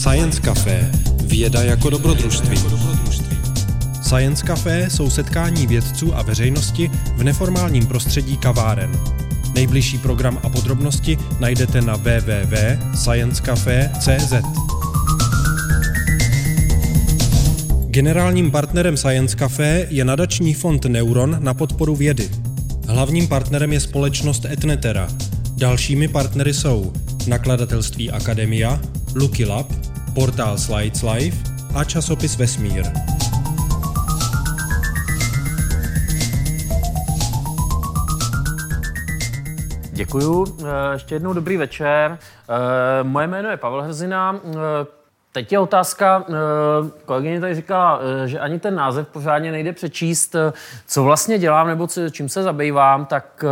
Science Café. Věda jako dobrodružství. Science Café jsou setkání vědců a veřejnosti v neformálním prostředí kaváren. Nejbližší program a podrobnosti najdete na www.sciencecafe.cz. Generálním partnerem Science Café je nadační fond Neuron na podporu vědy. Hlavním partnerem je společnost Etnetera. Dalšími partnery jsou nakladatelství Akademia, Lucky Lab, portál Slides Life a časopis Vesmír. Děkuju. Eh, ještě jednou dobrý večer. Eh, moje jméno je Pavel Hrzina. Eh, teď je otázka, kolegyně tady říkala, že ani ten název pořádně nejde přečíst, co vlastně dělám nebo čím se zabývám, tak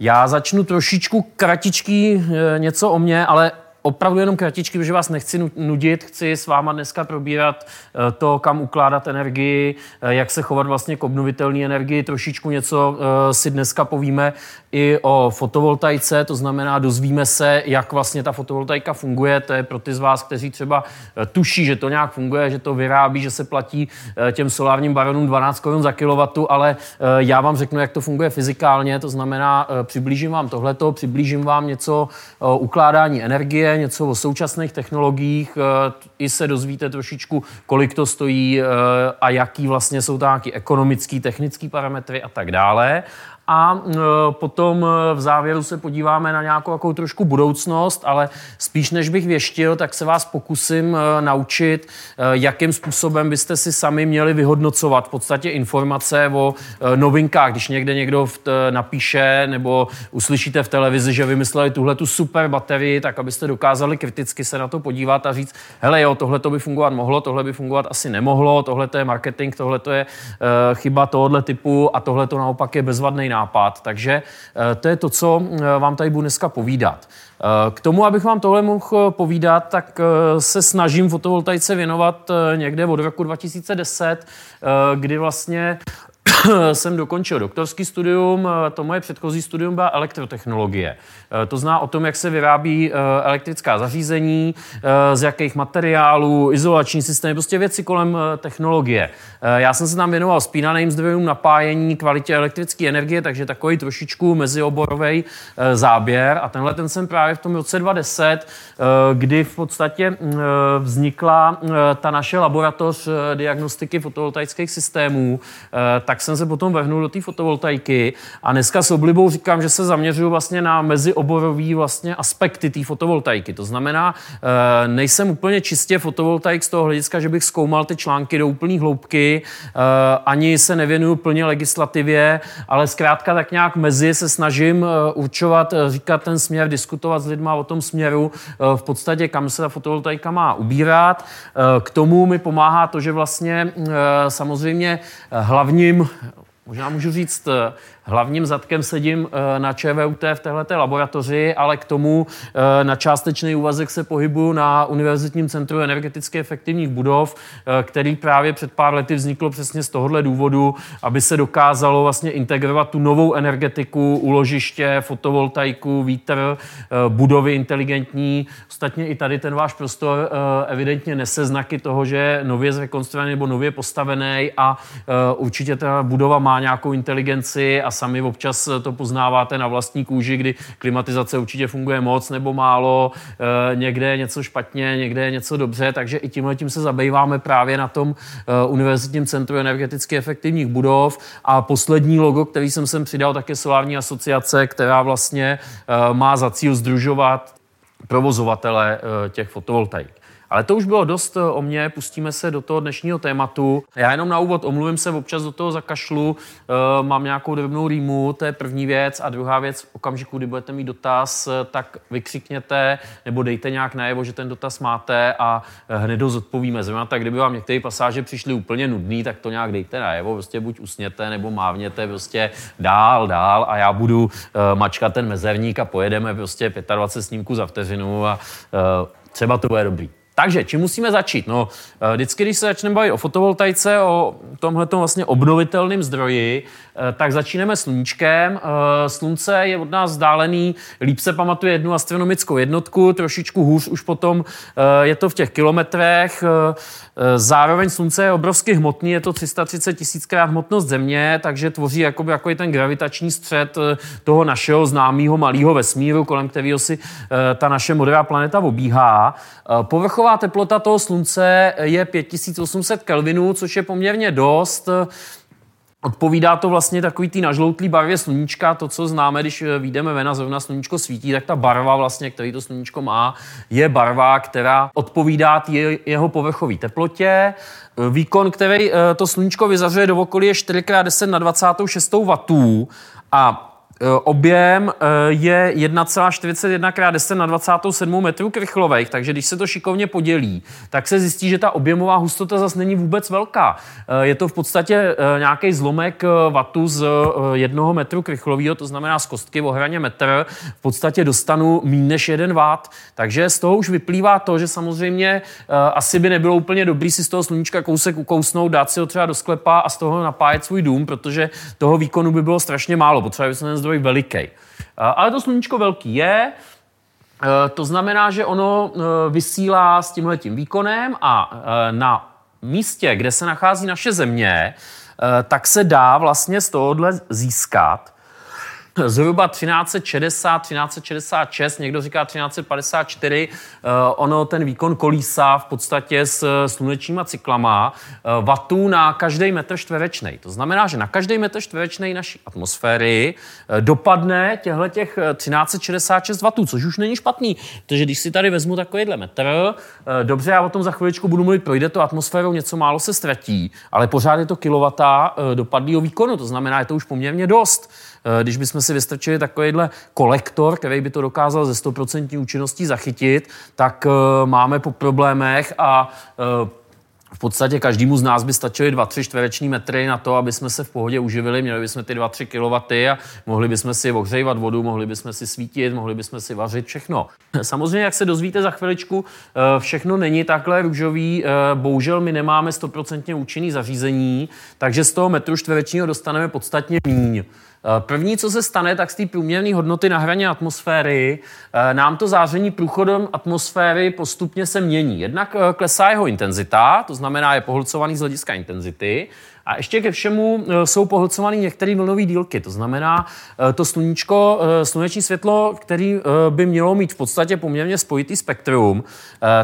já začnu trošičku kratičký něco o mě, ale opravdu jenom kratičky, protože vás nechci nudit, chci s váma dneska probírat eh, to, kam ukládat energii, eh, jak se chovat vlastně k obnovitelné energii. Trošičku něco eh, si dneska povíme i o fotovoltaice, to znamená dozvíme se, jak vlastně ta fotovoltaika funguje. To je pro ty z vás, kteří třeba tuší, že to nějak funguje, že to vyrábí, že se platí těm solárním baronům 12 korun za kilowattu, ale já vám řeknu, jak to funguje fyzikálně, to znamená přiblížím vám tohleto, přiblížím vám něco ukládání energie, něco o současných technologiích, eh, i se dozvíte trošičku, kolik to stojí eh, a jaký vlastně jsou nějaký ekonomický, technický parametry a tak dále. A e, potom e, v závěru se podíváme na nějakou jako trošku budoucnost, ale spíš než bych věštil, tak se vás pokusím e, naučit, jakým způsobem byste si sami měli vyhodnocovat v podstatě informace o novinkách. Když někde někdo napíše nebo uslyšíte v televizi, že vymysleli tuhle tu super baterii, tak abyste dokázali kriticky se na to podívat a říct, hele jo, tohle to by fungovat mohlo, tohle by fungovat asi nemohlo, tohle to je marketing, tohle to je chyba tohohle typu a tohle to naopak je bezvadný nápad. Takže eh, to je to, co eh, vám tady budu dneska povídat. Eh, k tomu, abych vám tohle mohl povídat, tak se snažím fotovoltaice věnovat někde od roku 2010, kdy vlastně jsem dokončil doktorský studium, to moje předchozí studium byla elektrotechnologie. Eh, to zná o tom, jak se vyrábí eh, elektrická zařízení, eh, z jakých materiálů, izolační systémy, prostě věci kolem technologie. Já jsem se tam věnoval spínaným zdrojům, napájení, kvalitě elektrické energie, takže takový trošičku mezioborový záběr. A tenhle ten jsem právě v tom roce 2010, kdy v podstatě vznikla ta naše laboratoř diagnostiky fotovoltaických systémů, tak jsem se potom vrhnul do té fotovoltaiky a dneska s oblibou říkám, že se zaměřuju vlastně na mezioborový vlastně aspekty té fotovoltaiky. To znamená, eh, nejsem úplně čistě fotovoltaik z toho hlediska, že bych zkoumal ty články do úplné hloubky, eh, ani se nevěnuju plně legislativě, ale zkrátka tak nějak mezi se snažím eh, určovat, říkat ten směr, diskutovat s lidma o tom směru, v podstatě kam se ta fotovoltaika má ubírat. K tomu mi pomáhá to, že vlastně samozřejmě hlavním room možná můžu říct, Hlavním zadkem sedím eh, na ČVUT v této laboratoři, ale k tomu eh, na částečný úvazek se pohybuju na Univerzitním centru energeticky efektivních budov, eh, který právě před pár lety vzniklo přesně z tohohle důvodu, aby se dokázalo vlastně integrovat tu novou energetiku, uložiště, fotovoltaiku, vítr, budovy inteligentní. Ostatně i tady ten váš prostor evidentně nese znaky toho, že je nově zrekonstruovaný nebo nově postavený a určitě ta budova má nějakou inteligenci a sami občas to poznáváte na vlastní kůži, kdy klimatizace určitě funguje moc nebo málo, eh, někde je něco špatně, někde je něco dobře, takže i tímhle tím se zabýváme právě na tom eh, Univerzitním centru energeticky efektivních budov a poslední logo, který jsem sem přidal, tak je Solární asociace, která vlastně eh, má za cíl združovat provozovatele těch fotovoltaik. Ale to už bylo dost eh, o mě, pustíme se do toho dnešního tématu. Já jenom na úvod omluvím se, občas do toho zakašlu, e, mám nějakou drobnou rýmu, to je první věc. A druhá věc, v okamžiku, kdy budete mít dotaz, eh, tak vykřikněte nebo dejte nějak najevo, že ten dotaz máte a hned ho zodpovíme. Zrovna tak, kdyby vám některé pasáže přišly úplně nudný, tak to nějak dejte najevo, prostě buď usněte nebo mávněte prostě dál, dál a já budu e, mačkat ten mezerník a pojedeme prostě 25 snímků za vteřinu a e, třeba to bude dobrý. Takže, čím musíme začít? No, eh, vždycky, když se začneme bavit o fotovoltaice, o tomhle vlastně obnovitelném zdroji, eh, tak začínáme sluníčkem. Eh, slunce je od nás vzdálený, líp se pamatuje jednu astronomickou jednotku, trošičku hůř už potom je to v těch kilometrech. Zároveň slunce je obrovsky hmotný, je to 330 tisíckrát hmotnost Země, takže tvoří jakoby, jako ten gravitační střed toho našeho známého malého vesmíru, kolem kterého si ta naše modrá planeta obíhá. Povrchová celková teplota toho slunce je 5800 Kelvinů, což je poměrně dost. Odpovídá to vlastně takový tý nažloutlý barvě sluníčka, to, co známe, když vyjdeme ven a zrovna sluníčko svítí, tak ta barva vlastně, který to sluníčko má, je barva, která odpovídá jeho povrchové teplotě. Výkon, který eh, to sluníčko vyzařuje do okolí je 4x10 na 26 W a Eh, objem eh, je 1,41 x 10 na 27 metrů krychlových, takže když se to šikovně podělí, tak se zjistí, že ta objemová hustota zase není vůbec velká. Eh, je to v podstatě nějaký zlomek vatu z jednoho metru krychlového, to znamená z kostky o hraně metr, v podstatě dostanu méně než jeden watt. Takže z toho už vyplývá to, že samozřejmě asi by nebylo úplně dobrý si z toho sluníčka kousek ukousnout, dát si ho třeba do sklepa a z toho napájet svůj dům, protože toho výkonu by bylo strašně málo. Potřebuje se ten zdroj veliký. Ale to sluníčko velký je, eh, to znamená, že ono eh, vysílá s tímhletím výkonem a na místě, kde se nachází naše země, tak se dá vlastně z tohohle získat zhruba 1360, 1366, někdo říká 1354, uh, ono ten výkon kolísá v podstatě s slunečníma cyklama vatů na každý metr čtverečný. To znamená, že na každý metr čtverečný naší atmosféry dopadne těchto těch 1366 vatů, což už není špatný, protože když si tady vezmu takovýhle metr, dobře, já o tom za chviličku budu mluvit, projde to atmosférou, něco málo se ztratí, ale pořád je to kilowata dopadlého výkonu, to znamená, je to už poměrně dost. Eh, když bychom si vystrčili takovýhle kolektor, který by to dokázal ze 100% účinností zachytit, tak eh, máme po problémech a eh, v podstatě každému z nás by stačily 2-3 čtvereční metry na to, aby jsme se v pohodě uživili, měli bychom ty 2-3 kW a mohli bychom si ohřejvat vodu, mohli bychom si svítit, mohli bychom si vařit všechno. Samozřejmě, jak se dozvíte za chviličku, všechno není takhle růžový. Bohužel my nemáme 100% účinný zařízení, takže z toho metru čtverečního dostaneme podstatně méně. Eh, první, co se stane, tak z té průměrné hodnoty na hraně atmosféry eh, nám to záření průchodem atmosféry postupně se mění. Jednak eh, klesá jeho intenzita, to znamená, je pohlcovaný z hlediska intenzity, a ještě ke všemu jsou pohlcovány některé vlnové dílky. To znamená, to sluníčko, sluneční světlo, který by mělo mít v podstatě poměrně spojitý spektrum,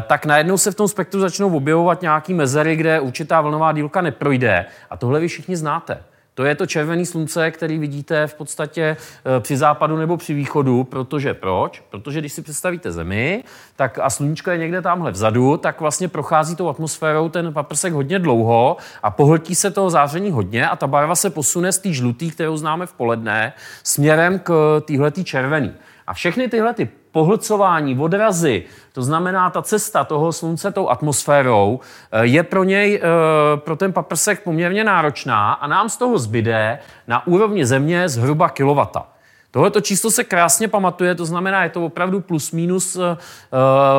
tak najednou se v tom spektru začnou objevovat nějaké mezery, kde určitá vlnová dílka neprojde. A tohle vy všichni znáte. To je to červené slunce, který vidíte v podstatě eh, při západu nebo při východu, protože proč? Protože když si představíte Zemi, tak a sluníčko je někde tamhle vzadu, tak vlastně prochází tou atmosférou ten paprsek hodně dlouho a pohltí se toho záření hodně a ta barva se posune z té žlutý, kterou známe v poledne, směrem k téhletý červený. A všechny tyhle ty pohlcování, odrazy, to znamená ta cesta toho slunce tou atmosférou, eh, je pro něj, eh, pro ten paprsek poměrně náročná a nám z toho zbyde na úrovni země zhruba kilowata. Tohleto číslo se krásně pamatuje, to znamená, je to opravdu plus minus uh,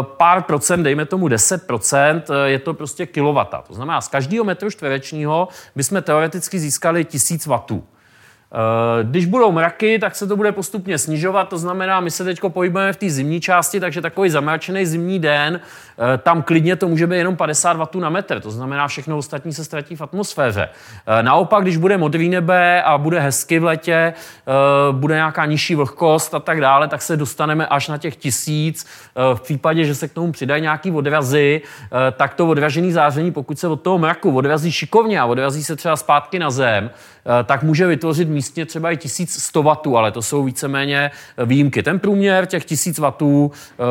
pár procent, dejme tomu 10 procent, je to prostě kilowata. To znamená, z každého metru čtverečního bychom teoreticky získali 1000 vatů. Eh, když budou mraky, tak se to bude postupně snižovat, to znamená, my se teď pohybujeme v té zimní části, takže takový zamračený zimní den, eh, tam klidně to může být jenom 50 W na metr, to znamená, všechno ostatní se ztratí v atmosféře. Eh, naopak, když bude modrý nebe a bude hezky v letě, bude nějaká nižší vlhkost a tak dále, tak se dostaneme až na těch tisíc. V případě, že se k tomu přidají nějaký odrazy, tak to odražený záření, pokud se od toho mraku odrazí šikovně a odrazí se třeba zpátky na zem, tak může vytvořit místně třeba i 1100 W, ale to jsou víceméně výjimky. Ten průměr těch 1000 W eh,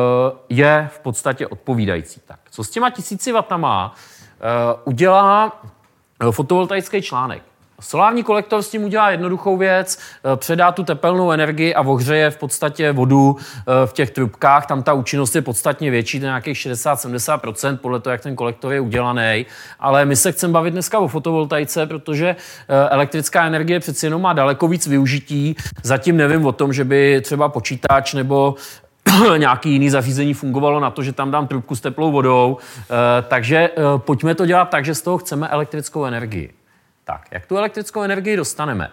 je v podstatě odpovídající. Tak, co s těma 1000 W eh, udělá eh, fotovoltaický článek? Solární kolektor s tím udělá jednoduchou věc, eh, předá tu tepelnou energii a ohřeje v podstatě vodu eh, v těch trubkách. Tam ta účinnost je podstatně větší, to nějakých 60-70% podle toho, jak ten kolektor je udělaný. Ale my se chceme bavit dneska o fotovoltaice, protože eh, elektrická energie přeci jenom má daleko víc využití. Zatím nevím o tom, že by třeba počítač nebo nějaký jiný zařízení fungovalo na to, že tam dám trubku s teplou vodou. Takže pojďme to dělat tak, že z toho chceme elektrickou energii. Tak, jak tu elektrickou energii dostaneme?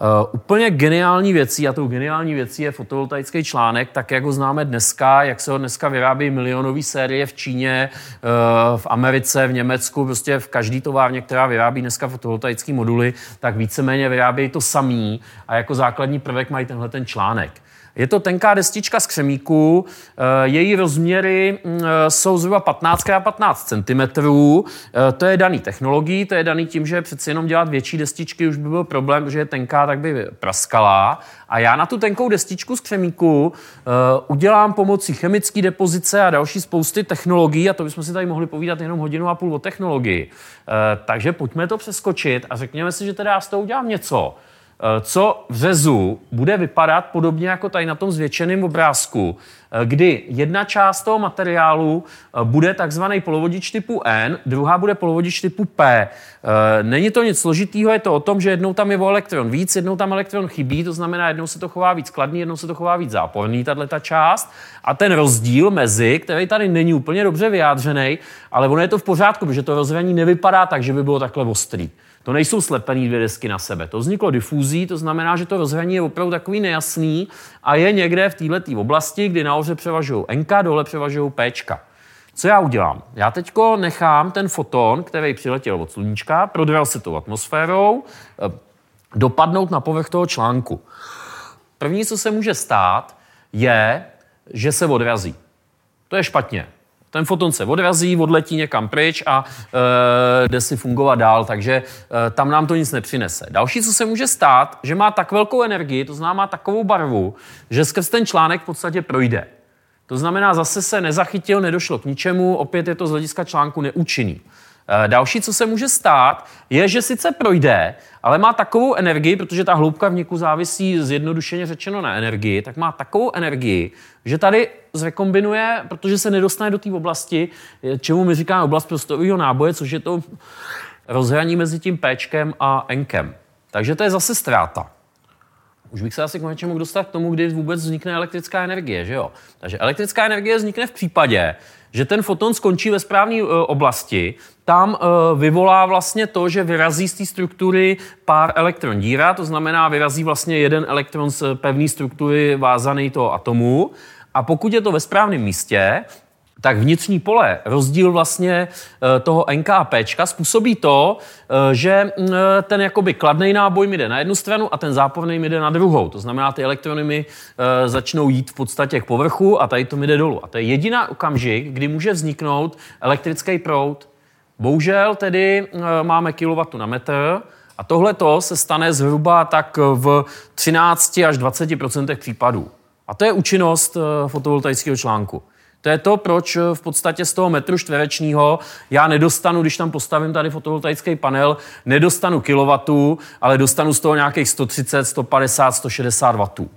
Uh, úplně geniální věcí, a tou geniální věcí je fotovoltaický článek, tak jak ho známe dneska, jak se ho dneska vyrábí milionové série v Číně, uh, v Americe, v Německu, prostě v každý továrně, která vyrábí dneska fotovoltaické moduly, tak víceméně vyrábějí to samý a jako základní prvek mají tenhle ten článek. Je to tenká destička z křemíku, eh, její rozměry mm, eh, jsou zhruba 15 x 15 cm. To je daný technologií, to je daný tím, že přeci jenom dělat větší destičky už by byl problém, že je tenká, tak by praskala. A já na tu tenkou destičku z křemíku uh, udělám pomocí chemické depozice a další spousty technologií, a to bychom si tady mohli povídat jenom hodinu a půl o technologii. Takže pojďme to přeskočit a řekněme si, že teda já s toho udělám něco, Eh, co v řezu bude vypadat podobně jako tady na tom zvětšeném obrázku, eh, kdy jedna část toho materiálu eh, bude takzvaný polovodič typu N, druhá bude polovodič typu P. Není to nic složitýho, je to o tom, že jednou tam je o elektron víc, jednou tam elektron chybí, to znamená, jednou se to chová víc kladný, jednou se to chová víc záporný, tahle ta část. A ten rozdíl mezi, který tady není úplně dobře vyjádřený, ale ono je to v pořádku, protože to rozhraní nevypadá tak, že by bylo takhle ostrý. To nejsou slepené dvě desky na sebe. To vzniklo difúzí, to znamená, že to rozhraní je opravdu takový nejasný a je někde v této oblasti, kdy nahoře převažují NK, dole převažují P. Co já udělám? Já teď nechám ten foton, který přiletěl od sluníčka, prodral se tou atmosférou, eh, dopadnout na povrch toho článku. První, co se může stát, je, že se odrazí. To je špatně. Ten foton se odrazí, odletí někam pryč a e, jde si fungovat dál, takže e, tam nám to nic nepřinese. Další, co se může stát, že má tak velkou energii, to znamená má takovou barvu, že skrz ten článek v podstatě projde. To znamená, zase se nezachytil, nedošlo k ničemu, opět je to z hlediska článku neúčinný. Eh, další, co se může stát, je, že sice projde, ale má takovou energii, protože ta hloubka vniku závisí zjednodušeně řečeno na energii, tak má takovou energii, že tady zrekombinuje, protože se nedostane do té oblasti, čemu my říkáme oblast prostorového náboje, což je to rozhraní mezi tím Pčkem a Nkem. Takže to je zase ztráta. Už bych se asi konečně mohl dostat k tomu, kdy vůbec vznikne elektrická energie, že jo? Takže elektrická energie vznikne v případě, že ten foton skončí ve správné uh, oblasti, tam uh, vyvolá vlastně to, že vyrazí z té struktury pár elektron díra, to znamená vyrazí vlastně jeden elektron z pevné struktury vázaný toho atomu. A pokud je to ve správném místě, tak vnitřní pole, rozdíl vlastně eh, toho NKP způsobí to, eh, že mm, eh, ten jakoby kladný náboj mi jde na jednu stranu a ten záporný mi jde na druhou. To znamená, ty elektrony mi začnou jít v podstatě k povrchu a tady to mi jde dolů. A to je jediná okamžik, kdy může vzniknout elektrický proud. Bohužel tedy máme kilowattu na metr, a tohle se stane zhruba tak v 13 až 20 případů. A to je účinnost fotovoltaického článku. To je to, proč v podstatě z toho metru čtverečního já nedostanu, když tam postavím tady fotovoltaický panel, nedostanu kilowatů, ale dostanu z toho nějakých 130, 150, 160 wattů.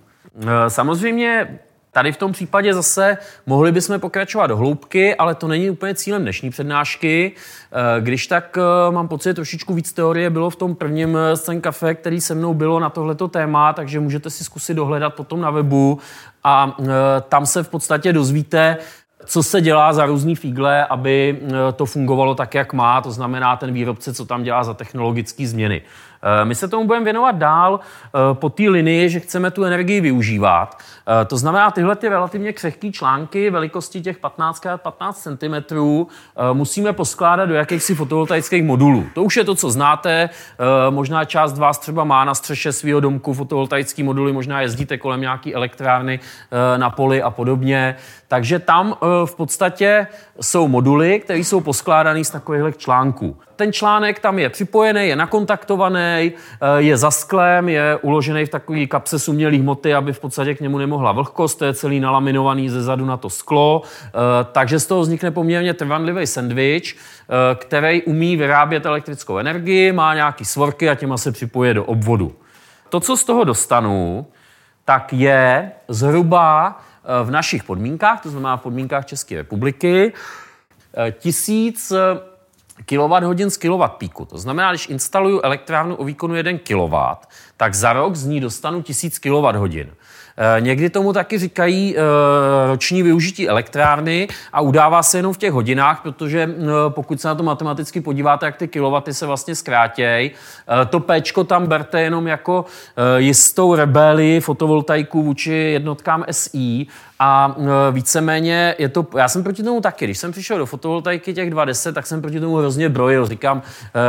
Samozřejmě Tady v tom případě zase mohli bychom pokračovat do hloubky, ale to není úplně cílem dnešní přednášky. Eh, když tak eh, mám pocit, trošičku víc teorie bylo v tom prvním eh, scén kafe, který se mnou bylo na tohleto téma, takže můžete si zkusit dohledat potom na webu a tam se v podstatě dozvíte, co se dělá za různý fígle, aby to fungovalo tak, jak má, to znamená ten výrobce, co tam dělá za technologické změny. My se tomu budeme věnovat dál po té linii, že chceme tu energii využívat. Eh, to znamená, tyhle ty relativně křehké články velikosti těch 15 x 15 cm musíme poskládat do jakýchsi fotovoltaických modulů. To už je to, co znáte. Možná část z vás třeba má na střeše svého domku fotovoltaické moduly, možná jezdíte kolem nějaké elektrárny na poli a podobně. Takže tam v podstatě jsou moduly, které jsou poskládané z takových článků. Ten článek tam je připojený, je nakontaktovaný, eh, je za sklem, je uložený v takové kapse sumělých hmoty, aby v podstatě k němu nemohla vlhkost, to je celý nalaminovaný ze zadu na to sklo, eh, takže z toho vznikne poměrně trvanlivý sandwich, eh, který umí vyrábět elektrickou energii, má nějaký svorky a těma se připoje do obvodu. To, co z toho dostanu, tak je zhruba v našich podmínkách, to znamená v podmínkách České republiky, tisíc kWh z kW píku. To znamená, když instaluju elektrárnu o výkonu 1 kW, tak za rok z ní dostanu 1000 kWh. Někdy tomu taky říkají roční využití elektrárny a udává se jenom v těch hodinách, protože pokud se na to matematicky podíváte, jak ty kilowaty se vlastně zkrátějí, to péčko tam berte jenom jako jistou rebelii fotovoltaiku vůči jednotkám SI a e, víceméně je to, já jsem proti tomu taky, když jsem přišel do fotovoltaiky těch 20, tak jsem proti tomu hrozně brojil. Říkám,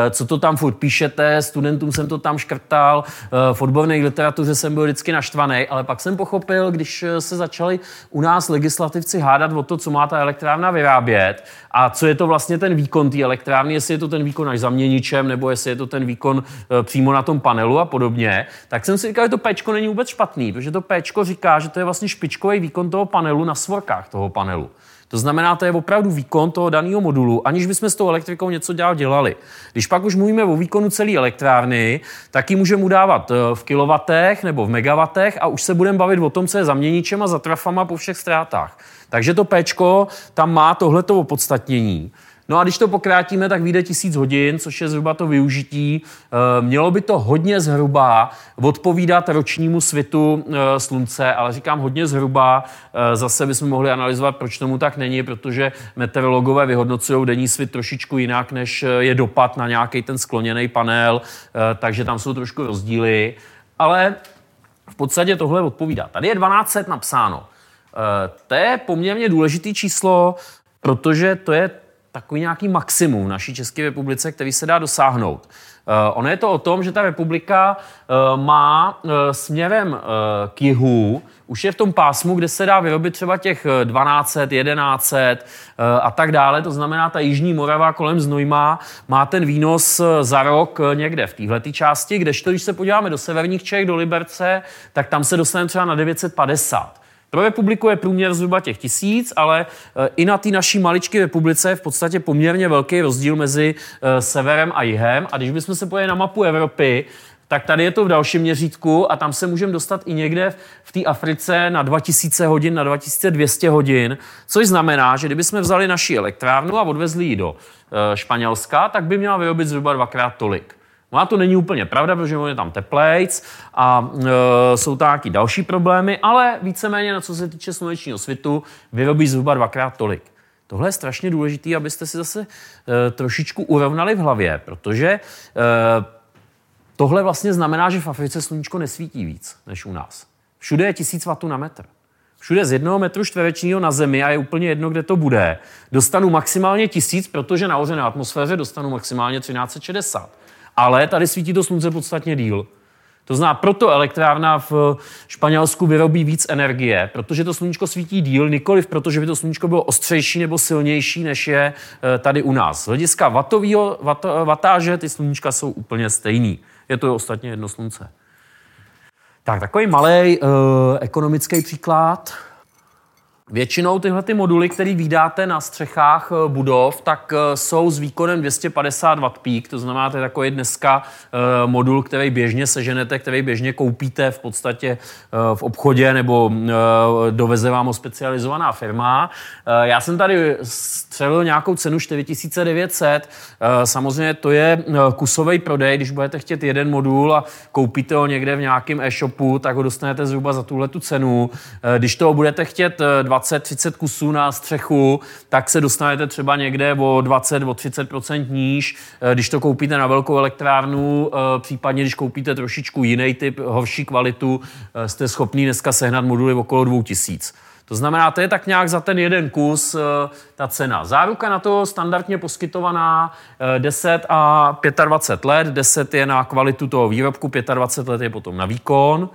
e, co to tam furt píšete, studentům jsem to tam škrtal, e, v odborné literatuře jsem byl vždycky naštvaný, ale pak jsem pochopil, když se začali u nás legislativci hádat o to, co má ta elektrárna vyrábět a co je to vlastně ten výkon té elektrárny, jestli je to ten výkon až zaměničem, nebo jestli je to ten výkon přímo na tom panelu a podobně, tak jsem si říkal, že to péčko není vůbec špatný, protože to péčko říká, že to je vlastně špičkový výkon toho panelu na svorkách toho panelu. To znamená, to je opravdu výkon toho daného modulu, aniž bychom s tou elektrikou něco dál dělali. Když pak už mluvíme o výkonu celé elektrárny, tak ji můžeme udávat eh, v kilowatech nebo v megawatech a už se budeme bavit o tom, co je zaměničem a za trafama po všech ztrátách. Takže to Pčko tam má tohleto opodstatnění. No a když to pokrátíme, tak vyjde tisíc hodin, což je zhruba to využití. Eh, mělo by to hodně zhruba odpovídat ročnímu svitu eh, slunce, ale říkám hodně zhruba. Eh, zase bychom mohli analyzovat, proč tomu tak není, protože meteorologové vyhodnocují denní svit trošičku jinak, než je dopad na nějaký ten skloněný panel, takže tam jsou trošku rozdíly. Ale v podstatě tohle odpovídá. Tady je 1200 napsáno. To je poměrně důležitý číslo, protože to je takový nějaký maximum v naší České republice, který se dá dosáhnout. Uh, ono je to o tom, že ta republika uh, má směrem k jihu, už je v tom pásmu, kde se dá vyrobit třeba těch 1200, 1100 uh, a tak dále. To znamená, ta jižní Morava kolem Znojma má ten výnos za rok někde v téhle části, kdežto, když se podíváme do severních Čech, do Liberce, tak tam se dostaneme třeba na 950. Pro republiku je průměr zhruba těch tisíc, ale eh, i na té naší maličké republice je v podstatě poměrně velký rozdíl mezi eh, severem a jihem. A když bychom se pojeli na mapu Evropy, tak tady je to v dalším měřítku a tam se můžeme dostat i někde v té Africe na 2000 hodin, na 2200 hodin, což znamená, že kdybychom vzali naši elektrárnu a odvezli ji do eh, Španělska, tak by měla vyrobit zhruba dvakrát tolik. No a to není úplně pravda, protože on je tam teplejc a e, jsou tam nějaký další problémy, ale víceméně, na co se týče slunečního svitu, vyrobí zhruba dvakrát tolik. Tohle je strašně důležité, abyste si zase e, trošičku urovnali v hlavě, protože e, tohle vlastně znamená, že v Africe sluníčko nesvítí víc než u nás. Všude je 1000 W na metr. Všude z jednoho metru čtverečního na Zemi a je úplně jedno, kde to bude. Dostanu maximálně tisíc, protože na na atmosféře dostanu maximálně 1360 ale tady svítí to slunce podstatně díl. To znamená, proto elektrárna v Španělsku vyrobí víc energie, protože to sluníčko svítí díl, nikoliv proto, že by to sluníčko bylo ostřejší nebo silnější, než je eh, tady u nás. Z hlediska vatovýho, vat, vatáže ty sluníčka jsou úplně stejný. Je to ostatně jedno slunce. Tak, takový malý uh, ekonomický příklad. Většinou tyhle ty moduly, které vydáte na střechách eh, budov, tak eh, jsou s výkonem 250 W peak, to znamená, to je takový dneska eh, modul, který běžně seženete, který běžně koupíte v podstatě v obchodě nebo doveze vám ho specializovaná firma. Já jsem tady střelil nějakou cenu 4900, samozřejmě to je kusový prodej, když budete chtět jeden modul a koupíte ho někde v nějakém e-shopu, tak ho dostanete zhruba za tuhle tu cenu. Když toho budete chtět 20-30 kusů na střechu, tak se dostanete třeba někde o 20 o 30 níž. Eh, když to koupíte na velkou elektrárnu, eh, případně když koupíte trošičku jiný typ, horší kvalitu, eh, jste schopný dneska sehnat moduly okolo 2000. To znamená, to je tak nějak za ten jeden kus ta cena. Záruka na to standardně poskytovaná 10 a 25 let. 10 je na kvalitu toho výrobku, 25 let je potom na výkon.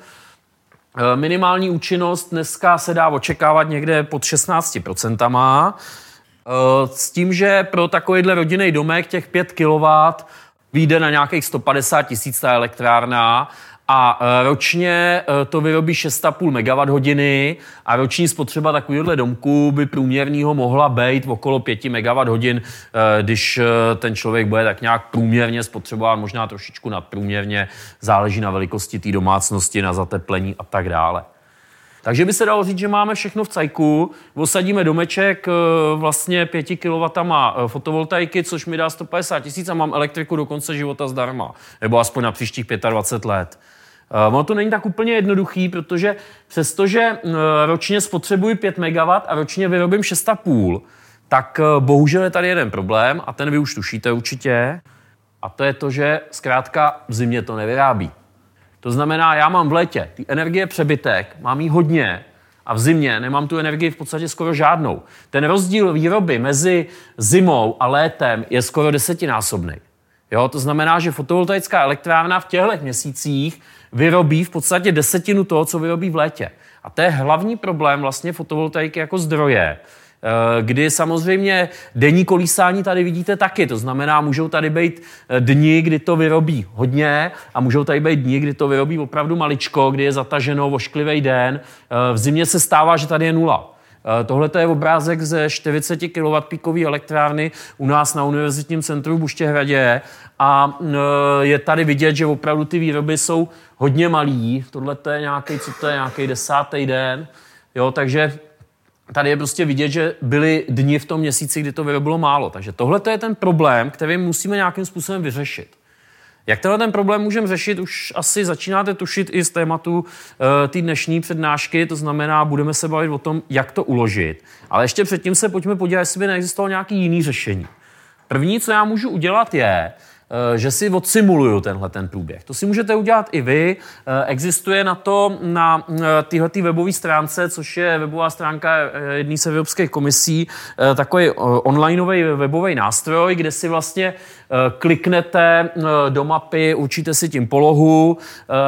Eh, minimální účinnost dneska se dá očekávat někde pod 16%. Eh, s tím, že pro takovýhle rodinný domek těch 5 kW vyjde na nějakých 150 tisíc ta elektrárna a e, ročně e, to vyrobí 6,5 MWh a roční spotřeba takovéhohle domku by průměrného mohla být okolo 5 MWh, e, když ten člověk bude tak nějak průměrně spotřebovat, možná trošičku nadprůměrně, záleží na velikosti té domácnosti, na zateplení a tak dále. Takže by se dalo říct, že máme všechno v cajku, osadíme domeček vlastně 5 kW fotovoltaiky, což mi dá 150 tisíc a mám elektriku do konce života zdarma, nebo aspoň na příštích 25 let. Ono to není tak úplně jednoduchý, protože přestože ročně spotřebuji 5 MW a ročně vyrobím 6,5, tak bohužel je tady jeden problém a ten vy už tušíte určitě. A to je to, že zkrátka v zimě to nevyrábí. To znamená, já mám v létě ty energie přebytek, mám jí hodně a v zimě nemám tu energii v podstatě skoro žádnou. Ten rozdíl výroby mezi zimou a létem je skoro desetinásobný. Jo, to znamená, že fotovoltaická elektrárna v těchto měsících vyrobí v podstatě desetinu toho, co vyrobí v létě. A to je hlavní problém vlastně fotovoltaiky jako zdroje, kdy samozřejmě denní kolísání tady vidíte taky. To znamená, můžou tady být eh, dny, kdy to vyrobí hodně a můžou tady být dny, kdy to vyrobí opravdu maličko, kdy je zataženo vošklivý den. Eh, v zimě se stává, že tady je nula. Tohle je obrázek ze 40 kW píkové elektrárny u nás na Univerzitním centru v Buštěhradě a je tady vidět, že opravdu ty výroby jsou hodně malý. Tohle je nějaký, co to je, nějaký desátý den. Jo, takže tady je prostě vidět, že byly dni v tom měsíci, kdy to vyrobilo málo. Takže tohle je ten problém, který musíme nějakým způsobem vyřešit. Jak tenhle ten problém můžeme řešit, už asi začínáte tušit i z tématu uh, té dnešní přednášky, to znamená, budeme se bavit o tom, jak to uložit. Ale ještě předtím se pojďme podívat, jestli by neexistovalo nějaký jiný řešení. První, co já můžu udělat, je, že si odsimuluju tenhle ten průběh. To si můžete udělat i vy. Eh, existuje na to na eh, téhle webové stránce, což je webová stránka jedné z Evropských komisí, takový onlineový webový nástroj, kde si vlastně kliknete do mapy, určíte si tím polohu,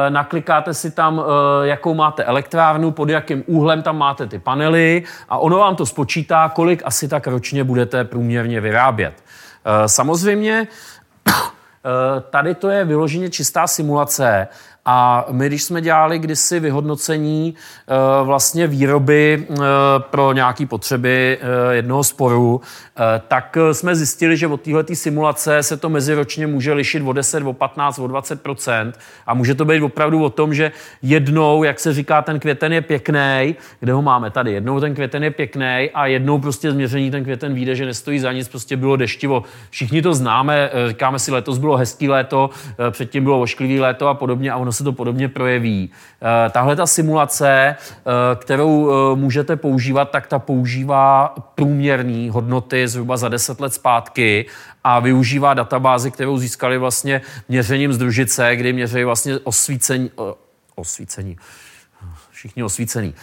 naklikáte si tam, jakou máte elektrárnu, pod jakým úhlem tam máte ty panely a ono vám to spočítá, kolik asi tak ročně budete průměrně vyrábět. Samozřejmě Eh, tady to je vyloženě čistá simulace a my, když jsme dělali kdysi vyhodnocení eh, vlastně výroby eh, pro nějaké potřeby jednoho sporu, tak jsme zjistili, že od této simulace se to meziročně může lišit o 10, o 15, o 20% a může to být opravdu o tom, že jednou, jak se říká, ten květen je pěkný, kde ho máme? Tady, jednou ten květen je pěkný a jednou prostě změření ten květen vyjde, že nestojí za nic, prostě bylo deštivo. Všichni to známe, říkáme si, letos bylo hezký léto, předtím bylo ošklivý léto a podobně a ono se to podobně projeví. Eh, tahle ta simulace, eh, kterou eh, můžete používat, tak ta používá průměrné hodnoty zhruba za 10 let zpátky a využívá databázi, kterou získali vlastně měřením z družice, kdy měří vlastně osvícení, osvícení všichni osvícený.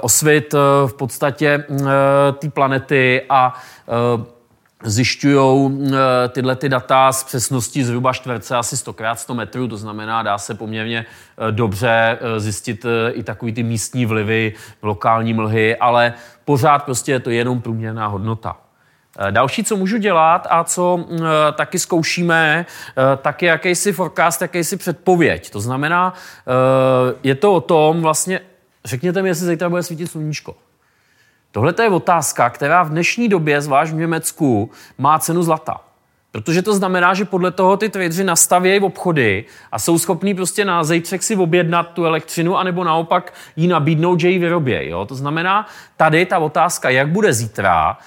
osvit v podstatě té planety a zjišťují eh, tyhle ty data s přesností zhruba čtverce asi 100 x 100 metrů, to znamená, dá se poměrně eh, dobře eh, zjistit i takový ty místní vlivy, lokální mlhy, ale pořád prostě je to jenom průměrná hodnota. Další, co můžu dělat a co taky zkoušíme, tak je jakýsi forecast, jakýsi předpověď. To znamená, je to o tom vlastně, řekněte mi, jestli zítra bude svítit sluníčko. Tohle je otázka, která v dnešní době, zvlášť v Německu, má cenu zlata. Protože to znamená, že podle toho ty tradeři nastavějí obchody a jsou schopní prostě na zejtřek si objednat tu elektřinu, anebo naopak ji nabídnout, že ji vyrobějí. To znamená, tady ta otázka, jak bude zítra,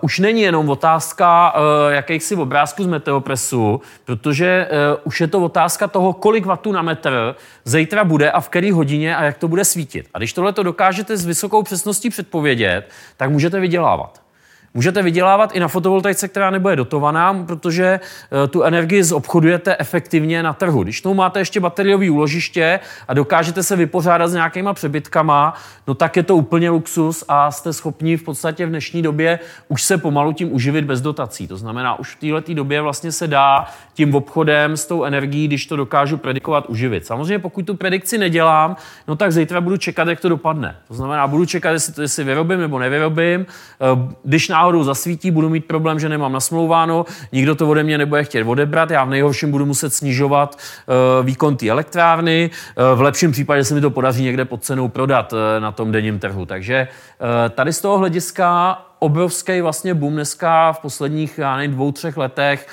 už není jenom otázka uh, jakýchsi obrázků z meteopresu, protože uh, už je to otázka toho, kolik vatů na metr zítra bude a v které hodině a jak to bude svítit. A když tohle to dokážete s vysokou přesností předpovědět, tak můžete vydělávat. Můžete vydělávat i na fotovoltaice, která nebude dotovaná, protože eh, tu energii zobchodujete efektivně na trhu. Když tomu máte ještě bateriové úložiště a dokážete se vypořádat s nějakýma přebytkama, no tak je to úplně luxus a jste schopni v podstatě v dnešní době už se pomalu tím uživit bez dotací. To znamená, už v této době vlastně se dá tím obchodem s tou energií, když to dokážu predikovat, uživit. Samozřejmě pokud tu predikci nedělám, no tak zítra budu čekat, jak to dopadne. To znamená, budu čekat, jestli to jestli vyrobím nebo nevyrobím. Eh, když náhodou zasvítí, budu mít problém, že nemám nasmlouváno, nikdo to ode mě nebude chtět odebrat, já v nejhorším budu muset snižovat uh, výkon té elektrárny, uh, v lepším případě se mi to podaří někde pod cenou prodat na tom denním trhu. Takže tady z toho hlediska obrovský vlastně boom dneska v posledních, já nevím, dvou, třech letech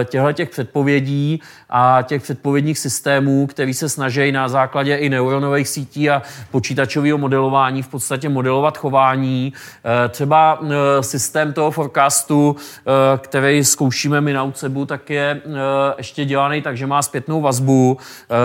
eh, těchto těch předpovědí a těch předpovědních systémů, který se snaží na základě i neuronových sítí a počítačového modelování v podstatě modelovat chování. Eh, třeba eh, systém toho forecastu, který zkoušíme my na UCEBu, tak je ještě dělaný tak, že má zpětnou vazbu.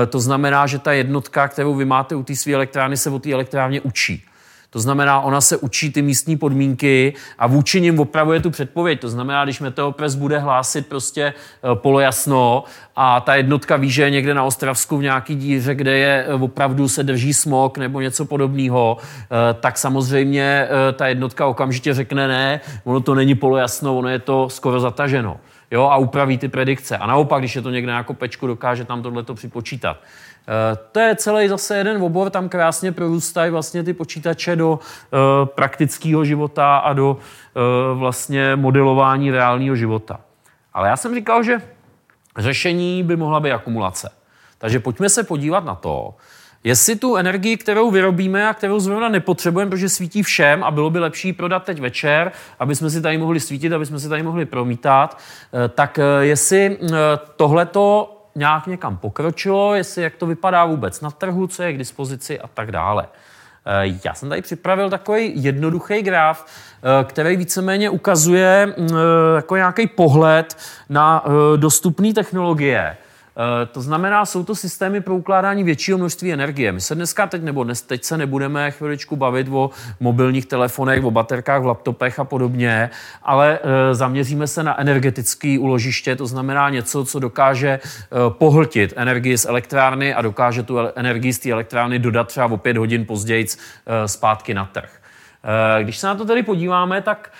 To znamená, že ta jednotka, kterou vy máte u té své elektrárny, se o té elektrárně učí. To znamená, ona se učí ty místní podmínky a vůči nim opravuje tu předpověď. To znamená, když Meteopres bude hlásit prostě eh, polojasno a ta jednotka ví, že je někde na Ostravsku v nějaký díře, kde je eh, opravdu se drží smog nebo něco podobného, eh, tak samozřejmě ta jednotka okamžitě řekne ne, ono to není polojasno, ono je to skoro zataženo. Jo, a upraví ty predikce. A naopak, když je to někde na kopečku, dokáže tam tohleto připočítat. Eh, to je celý zase jeden obor, tam krásně prorůstají vlastně ty počítače do eh, praktického života a do eh, vlastně modelování reálného života. Ale já jsem říkal, že řešení by mohla být akumulace. Takže pojďme se podívat na to, jestli tu energii, kterou vyrobíme a kterou zrovna nepotřebujeme, protože svítí všem a bylo by lepší prodat teď večer, aby jsme si tady mohli svítit, aby jsme si tady mohli promítat, tak jestli tohleto nějak někam pokročilo, jestli jak to vypadá vůbec na trhu, co je k dispozici a tak dále. Eh, já jsem tady připravil takový jednoduchý graf, eh, který víceméně ukazuje eh, jako nějaký pohled na dostupné technologie Eh, to znamená, jsou to systémy pro ukládání většího množství energie. My se dneska teď, nebo dnes, teď se nebudeme chviličku bavit o mobilních telefonech, o baterkách v laptopech a podobně, ale e, zaměříme se na energetické uložiště, to znamená něco, co dokáže e, pohltit energii z elektrárny a dokáže tu energii z té elektrárny dodat třeba o pět hodin později zpátky na trh. Když se na to tedy podíváme, tak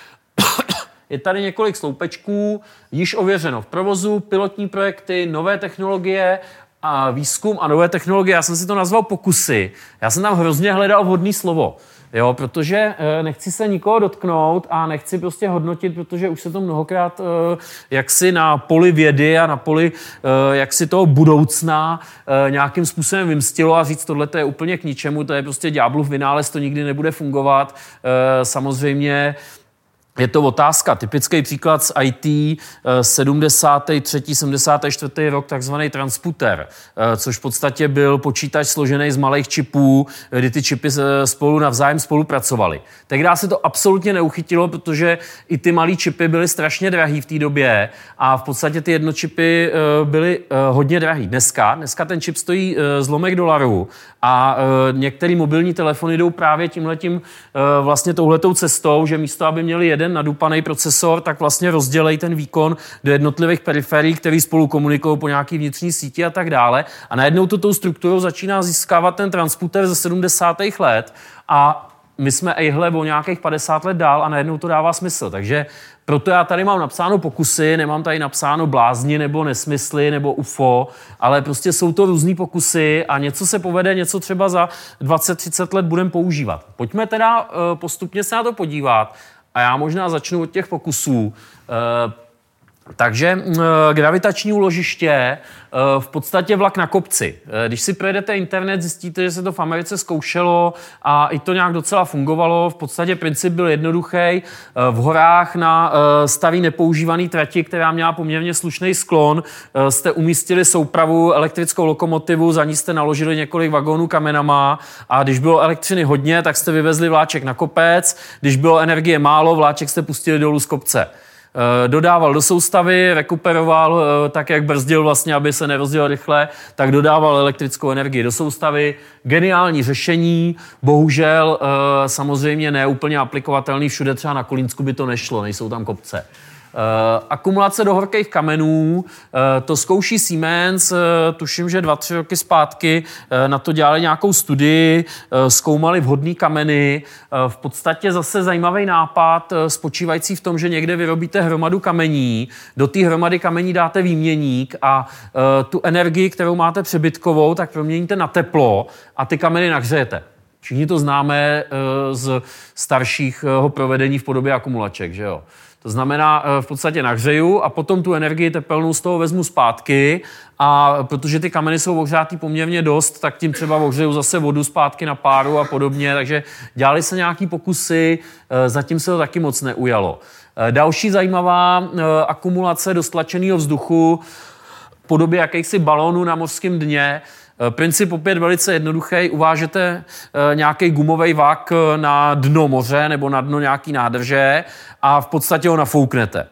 je tady několik sloupečků, již ověřeno v provozu, pilotní projekty, nové technologie a výzkum a nové technologie. Já jsem si to nazval pokusy. Já jsem tam hrozně hledal vhodné slovo. Jo, protože e, nechci se nikoho dotknout a nechci prostě hodnotit, protože už se to mnohokrát e, jaksi na poli vědy a na poli e, jaksi toho budoucna nějakým způsobem vymstilo a říct, tohle je úplně k ničemu, to je prostě ďáblův vynález, to nikdy nebude fungovat. Samozřejmě je to otázka. Typický příklad z IT, 73. 74. rok, takzvaný transputer, eh, což v podstatě byl počítač složený z malých čipů, kdy ty čipy eh, spolu navzájem spolupracovaly. Tehdy se to absolutně neuchytilo, protože i ty malé čipy byly strašně drahý v té době a v podstatě ty jednočipy eh, byly hodně drahý. Dneska, dneska ten čip stojí zlomek dolarů a některé mobilní telefony jdou právě tímhletím vlastně touhletou cestou, že místo, aby měli jeden jeden nadupaný procesor, tak vlastně rozdělej ten výkon do jednotlivých periferií, které spolu komunikují po nějaký vnitřní síti a tak dále. A najednou to tou strukturou začíná získávat ten transputer ze 70. let a my jsme ejhle o nějakých 50 let dál a najednou to dává smysl. Takže proto já tady mám napsáno pokusy, nemám tady napsáno blázni nebo nesmysly nebo UFO, ale prostě jsou to různý pokusy a něco se povede, něco třeba za 20-30 let budeme používat. Pojďme teda eh, postupně se na to podívat a já možná začnu od těch pokusů. Takže gravitační úložiště, eh, v podstatě vlak na kopci. Když si projedete internet, zjistíte, že se to v Americe zkoušelo a i to nějak docela fungovalo. V podstatě princip byl jednoduchý. V horách na starý nepoužívaný trati, která měla poměrně slušný sklon, jste umístili soupravu elektrickou lokomotivu, za ní jste naložili několik vagónů kamenama a když bylo elektřiny hodně, tak jste vyvezli vláček na kopec. Když bylo energie málo, vláček jste pustili dolů z kopce. Eh, dodával do soustavy, rekuperoval eh, tak, jak brzdil vlastně, aby se nerozděl rychle, tak dodával elektrickou energii do soustavy. Geniální řešení, bohužel eh, samozřejmě neúplně aplikovatelný všude, třeba na Kolínsku by to nešlo, nejsou tam kopce. Uh, akumulace do horkých kamenů, uh, to zkouší Siemens, uh, tuším, že dva, tři roky zpátky na to dělali nějakou studii, zkoumali vhodné kameny. V podstatě zase zajímavý nápad spočívající v tom, že někde vyrobíte hromadu kamení, do té hromady kamení dáte výměník a tu energii, kterou máte přebytkovou, tak proměníte na teplo a ty kameny nahřejete. Všichni to známe z staršího provedení v podobě akumulaček, že jo? To znamená, v podstatě nahřeju a potom tu energii tepelnou z toho vezmu zpátky a protože ty kameny jsou ohřátý poměrně dost, tak tím třeba ohřeju zase vodu zpátky na páru a podobně, takže dělali se nějaký pokusy, zatím se to taky moc neujalo. Další zajímavá akumulace do stlačeného vzduchu podobě jakýchsi balónů na mořském dně. Eh, princip opět velice jednoduchý. Uvážete eh, nějaký gumový eh, na dno moře nebo na dno nějaký nádrže a v podstatě ho nafouknete.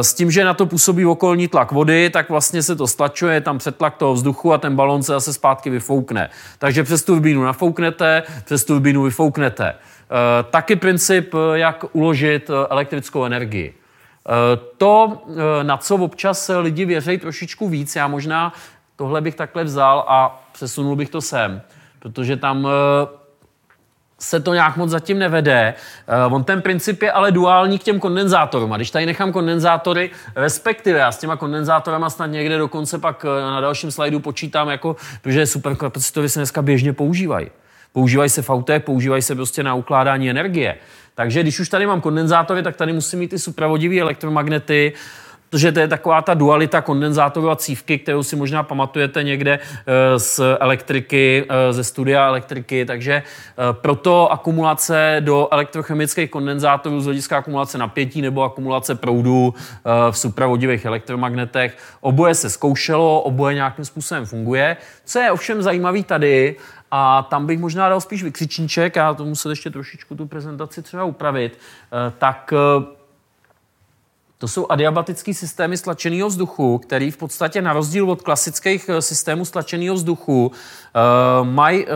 S tím, že na to působí okolní tlak vody, tak vlastně se to stlačuje, je tam přetlak toho vzduchu a ten balon se zase zpátky vyfoukne. Takže přes turbínu nafouknete, přes turbínu vyfouknete. Taky princip, jak uložit elektrickou energii. To, na co občas lidi věří trošičku víc, já možná tohle bych takhle vzal a přesunul bych to sem, protože tam eh, se to nějak moc zatím nevede. Uh, on ten princip je ale duální k těm kondenzátorům. A když tady nechám kondenzátory, respektive já s těma kondenzátorama snad někde dokonce pak uh, na dalším slajdu počítám, jako, protože superkapacitory se dneska běžně používají. Používají se v autech, používají se prostě na ukládání energie. Takže když už tady mám kondenzátory, tak tady musím mít ty supravodivé elektromagnety, Protože to je taková ta dualita kondenzátoru a cívky, kterou si možná pamatujete někde eh, z elektriky, eh, ze studia elektriky. Takže eh, proto akumulace do elektrochemických kondenzátorů z hlediska akumulace napětí nebo akumulace proudu v supravodivých elektromagnetech. Oboje se zkoušelo, oboje nějakým způsobem funguje. Co je ovšem zajímavé tady, a tam bych možná dal spíš vykřičníček, a to musel ještě trošičku tu prezentaci třeba upravit, tak to jsou adiabatické systémy stlačeného vzduchu, který v podstatě na rozdíl od klasických eh, systémů stlačeného vzduchu uh, mají uh,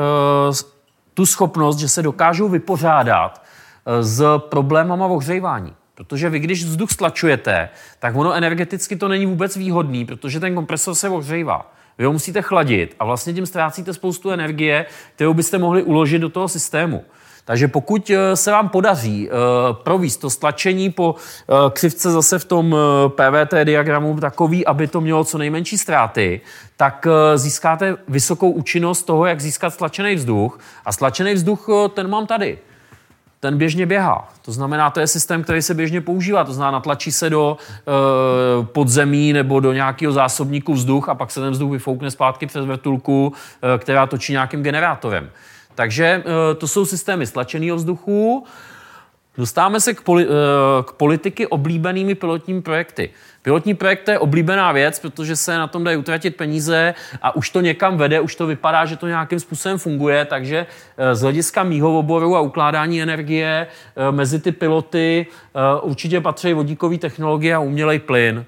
tu schopnost, že se dokážou vypořádat s problémama ohřejvání. Protože vy, když vzduch stlačujete, tak ono energeticky to není vůbec výhodný, protože ten kompresor se ohřejvá. Vy ho musíte chladit a vlastně tím ztrácíte spoustu energie, kterou byste mohli uložit do toho systému. Takže pokud eh, se vám podaří uh, províst to stlačení po uh, křivce zase v tom PVT diagramu takový, aby to mělo co nejmenší ztráty, tak získáte vysokou účinnost toho, jak získat stlačený vzduch. A stlačený vzduch ten mám tady. Ten běžně běhá. To znamená, to je systém, který se běžně používá. To znamená, natlačí se do e, podzemí nebo do nějakého zásobníku vzduch a pak se ten vzduch vyfoukne zpátky přes vrtulku, e, která točí nějakým generátorem. Takže eh, to jsou systémy stlačeného vzduchu. Dostáváme se k, poli, eh, k politiky oblíbenými pilotními projekty. Pilotní projekt je oblíbená věc, protože se na tom dají utratit peníze a už to někam vede, už to vypadá, že to nějakým způsobem funguje, takže eh, z hlediska mýho oboru a ukládání energie mezi ty piloty určitě patří vodíkové technologie a umělej plyn.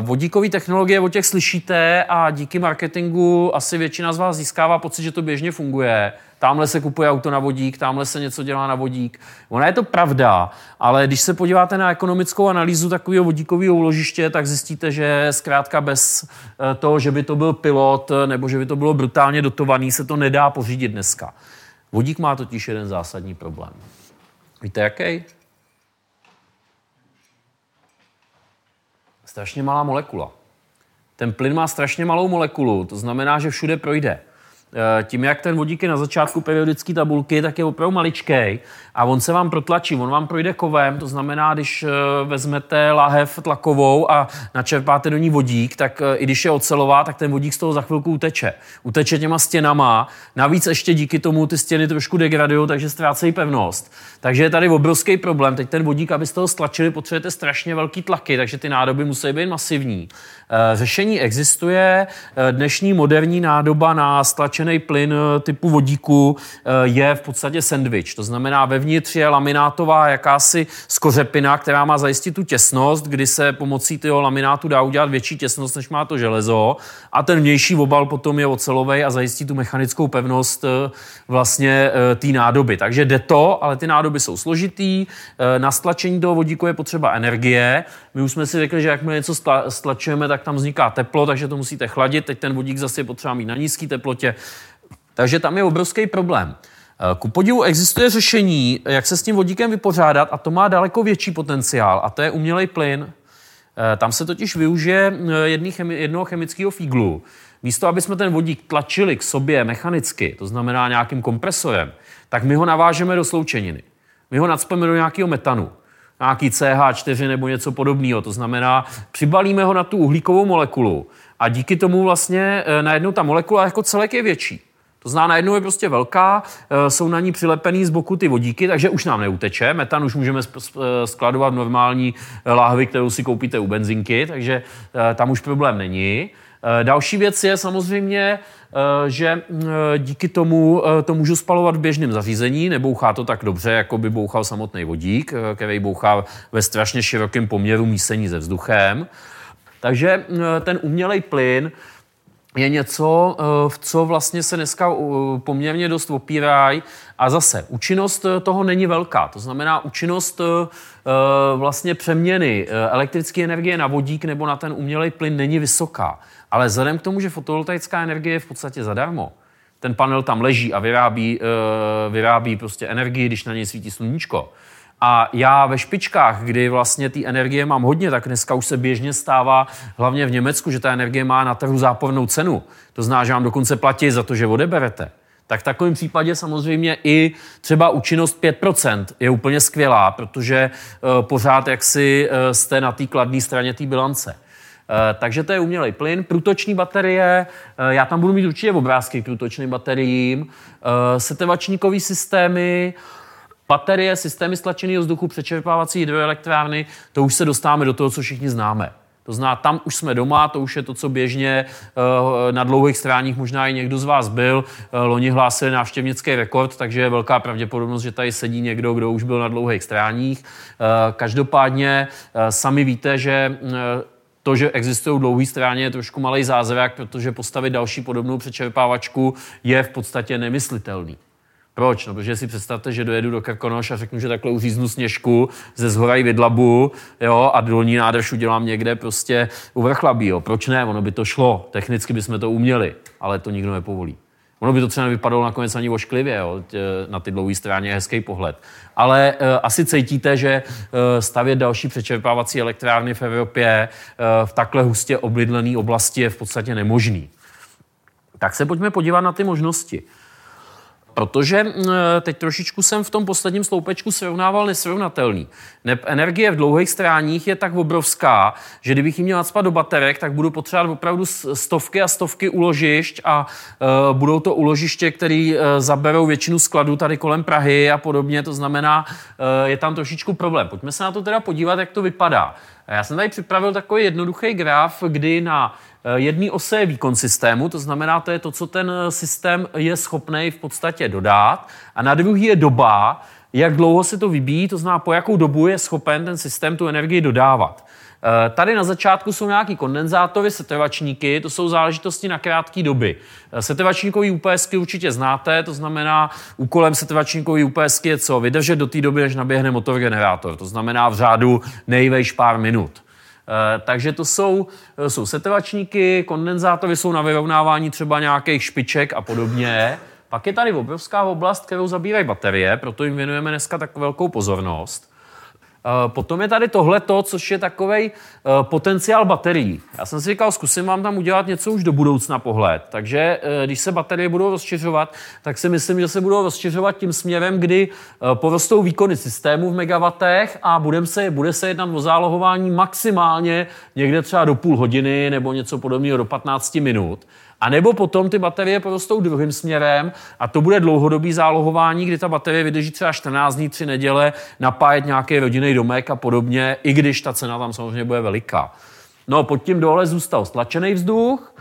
Vodíkové technologie, o těch slyšíte a díky marketingu asi většina z vás získává pocit, že to běžně funguje tamhle se kupuje auto na vodík, tamhle se něco dělá na vodík. Ona je to pravda, ale když se podíváte na ekonomickou analýzu takového vodíkového úložiště, tak zjistíte, že zkrátka bez eh, toho, že by to byl pilot eh, nebo že by to bylo brutálně dotovaný, se to nedá pořídit dneska. Vodík má totiž jeden zásadní problém. Víte jaký? Strašně malá molekula. Ten plyn má strašně malou molekulu, to znamená, že všude projde. Eh, tím, jak ten vodík je na začátku periodické tabulky, tak je opravdu maličký a on se vám protlačí, on vám projde kovem, to znamená, když eh, vezmete lahev tlakovou a načerpáte do ní vodík, tak eh, i když je ocelová, tak ten vodík z toho za chvilku uteče. Uteče těma stěnama, navíc ještě díky tomu ty stěny trošku degradují, takže ztrácejí pevnost. Takže je tady obrovský problém. Teď ten vodík, aby z toho stlačili, potřebujete strašně velký tlaky, takže ty nádoby musí být masivní. Řešení existuje. Dnešní moderní nádoba na stlačený plyn typu vodíku je v podstatě sandwich. To znamená, ve Vevnitř je laminátová jakási skořepina, která má zajistit tu těsnost, kdy se pomocí toho laminátu dá udělat větší těsnost, než má to železo. A ten vnější obal potom je ocelový a zajistí tu mechanickou pevnost eh, vlastně eh, té nádoby. Takže jde to, ale ty nádoby jsou složitý. Eh, na stlačení toho vodíku je potřeba energie. My už jsme si řekli, že jakmile něco stlačujeme, tak tam vzniká teplo, takže to musíte chladit. Teď ten vodík zase je potřeba mít na nízké teplotě. Takže tam je obrovský problém. Eh, ku podivu existuje řešení, jak se s tím vodíkem vypořádat a to má daleko větší potenciál a to je umělej plyn. Eh, tam se totiž využije eh, jednoho chemického fíglu. Místo, aby jsme ten vodík tlačili k sobě mechanicky, to znamená nějakým kompresorem, tak my ho navážeme do sloučeniny. My ho nadspeme do nějakého metanu. nějaký CH4 nebo něco podobného. To znamená, přibalíme ho na tu uhlíkovou molekulu a díky tomu vlastně najednou ta molekula jako celek je větší. To znamená, najednou je prostě velká, eh, jsou na ní přilepený z boku ty vodíky, takže už nám neuteče. Metan už můžeme eh, skladovat normální láhvi, kterou si koupíte u benzinky, takže tam už problém není. Další věc je samozřejmě, že díky tomu to můžu spalovat v běžném zařízení, nebouchá to tak dobře, jako by bouchal samotný vodík, který bouchá ve strašně širokém poměru mísení se vzduchem. Takže eh, ten umělej plyn je něco, eh, v co vlastně se dneska eh, poměrně dost opírají. A zase, účinnost toho není velká. To znamená, účinnost vlastně přeměny elektrické energie na vodík nebo na ten umělej plyn není vysoká. Ale vzhledem k tomu, že fotovoltaická energie je v podstatě zadarmo, ten panel tam leží a vyrábí, vyrábí prostě energii, když na něj svítí sluníčko, a já ve špičkách, kdy vlastně ty energie mám hodně, tak dneska už se běžně stává, hlavně v Německu, že ta energie má na trhu zápornou cenu. To znamená, že vám dokonce platí za to, že odeberete. Tak v takovém případě samozřejmě i třeba účinnost 5% je úplně skvělá, protože uh, pořád jaksi uh, jste na té kladné straně té bilance. Uh, takže to je umělej plyn. Průtoční baterie, já tam budu mít určitě obrázky k průtočným bateriím. Setevačníkové systémy, Baterie, systémy stlačeného vzduchu, přečerpávací hydroelektrárny, to už se dostáváme do toho, co všichni známe. To znamená, tam už jsme doma, to už je to, co běžně uh, na dlouhých stráních možná i někdo z vás byl. Uh, loni hlásili návštěvnický rekord, takže je velká pravděpodobnost, že tady sedí někdo, kdo už byl na dlouhých stráních. Uh, každopádně sami víte, že to, že existují dlouhé stráně, je trošku malý zázrak, protože postavit další podobnou přečerpávačku je v podstatě nemyslitelný. Proč? No, protože si představte, že dojedu do Krkonoš a řeknu, že takhle uříznu sněžku ze zhora i vidlabu jo, a dolní nádrž udělám někde prostě u vrchlabí. Jo. Proč ne? Ono by to šlo. Technicky bychom to uměli, ale to nikdo nepovolí. Ono by to třeba nevypadalo nakonec ani ošklivě, jo, na ty dlouhé straně je hezký pohled. Ale e, asi cítíte, že e, stavět další přečerpávací elektrárny v Evropě e, v takhle hustě oblidlené oblasti je v podstatě nemožný. Tak se pojďme podívat na ty možnosti. Protože teď trošičku jsem v tom posledním sloupečku srovnával nesrovnatelný. Energie v dlouhých stráních je tak obrovská, že kdybych ji měl nadspat do baterek, tak budu potřebovat opravdu stovky a stovky uložišť a uh, budou to uložiště, které uh, zaberou většinu skladů tady kolem Prahy a podobně. To znamená, uh, je tam trošičku problém. Pojďme se na to teda podívat, jak to vypadá. Já jsem tady připravil takový jednoduchý graf, kdy na jedný ose je výkon systému, to znamená, to je to, co ten eh, systém je schopný v podstatě dodat. A na druhý je doba, jak dlouho se to vybíjí, to znamená, po jakou dobu je schopen ten systém tu energii dodávat. Eh, tady na začátku jsou nějaký kondenzátory, setrvačníky, to jsou záležitosti na krátké doby. Setrvačníkový UPSky určitě znáte, to znamená, úkolem setrvačníkový UPSky je co? Vydržet do té doby, než naběhne motor generátor. To znamená v řádu nejvejš pár minut. Eh, takže to jsou, eh, jsou setrvačníky, kondenzátory jsou na vyrovnávání třeba nějakých špiček a podobně. Pak je tady obrovská oblast, kterou zabírají baterie, proto jim věnujeme dneska tak velkou pozornost. Eh, potom je tady tohleto, což je takový eh, potenciál baterií. Já jsem si říkal, zkusím vám tam udělat něco už do budoucna pohled. Takže eh, když se baterie budou rozšiřovat, tak si myslím, že se budou rozšiřovat tím směrem, kdy porostou výkony systému v megawatech a budem se, bude se jednat o zálohování maximálně někde třeba do půl hodiny nebo něco podobného do 15 minut. A nebo potom ty baterie porostou druhým směrem a to bude dlouhodobý zálohování, kdy ta baterie vydrží třeba 14 dní, 3 neděle, napájet nějaký rodinný domek a podobně, i když ta cena tam samozřejmě bude veliká. No pod tím dole zůstal stlačený vzduch,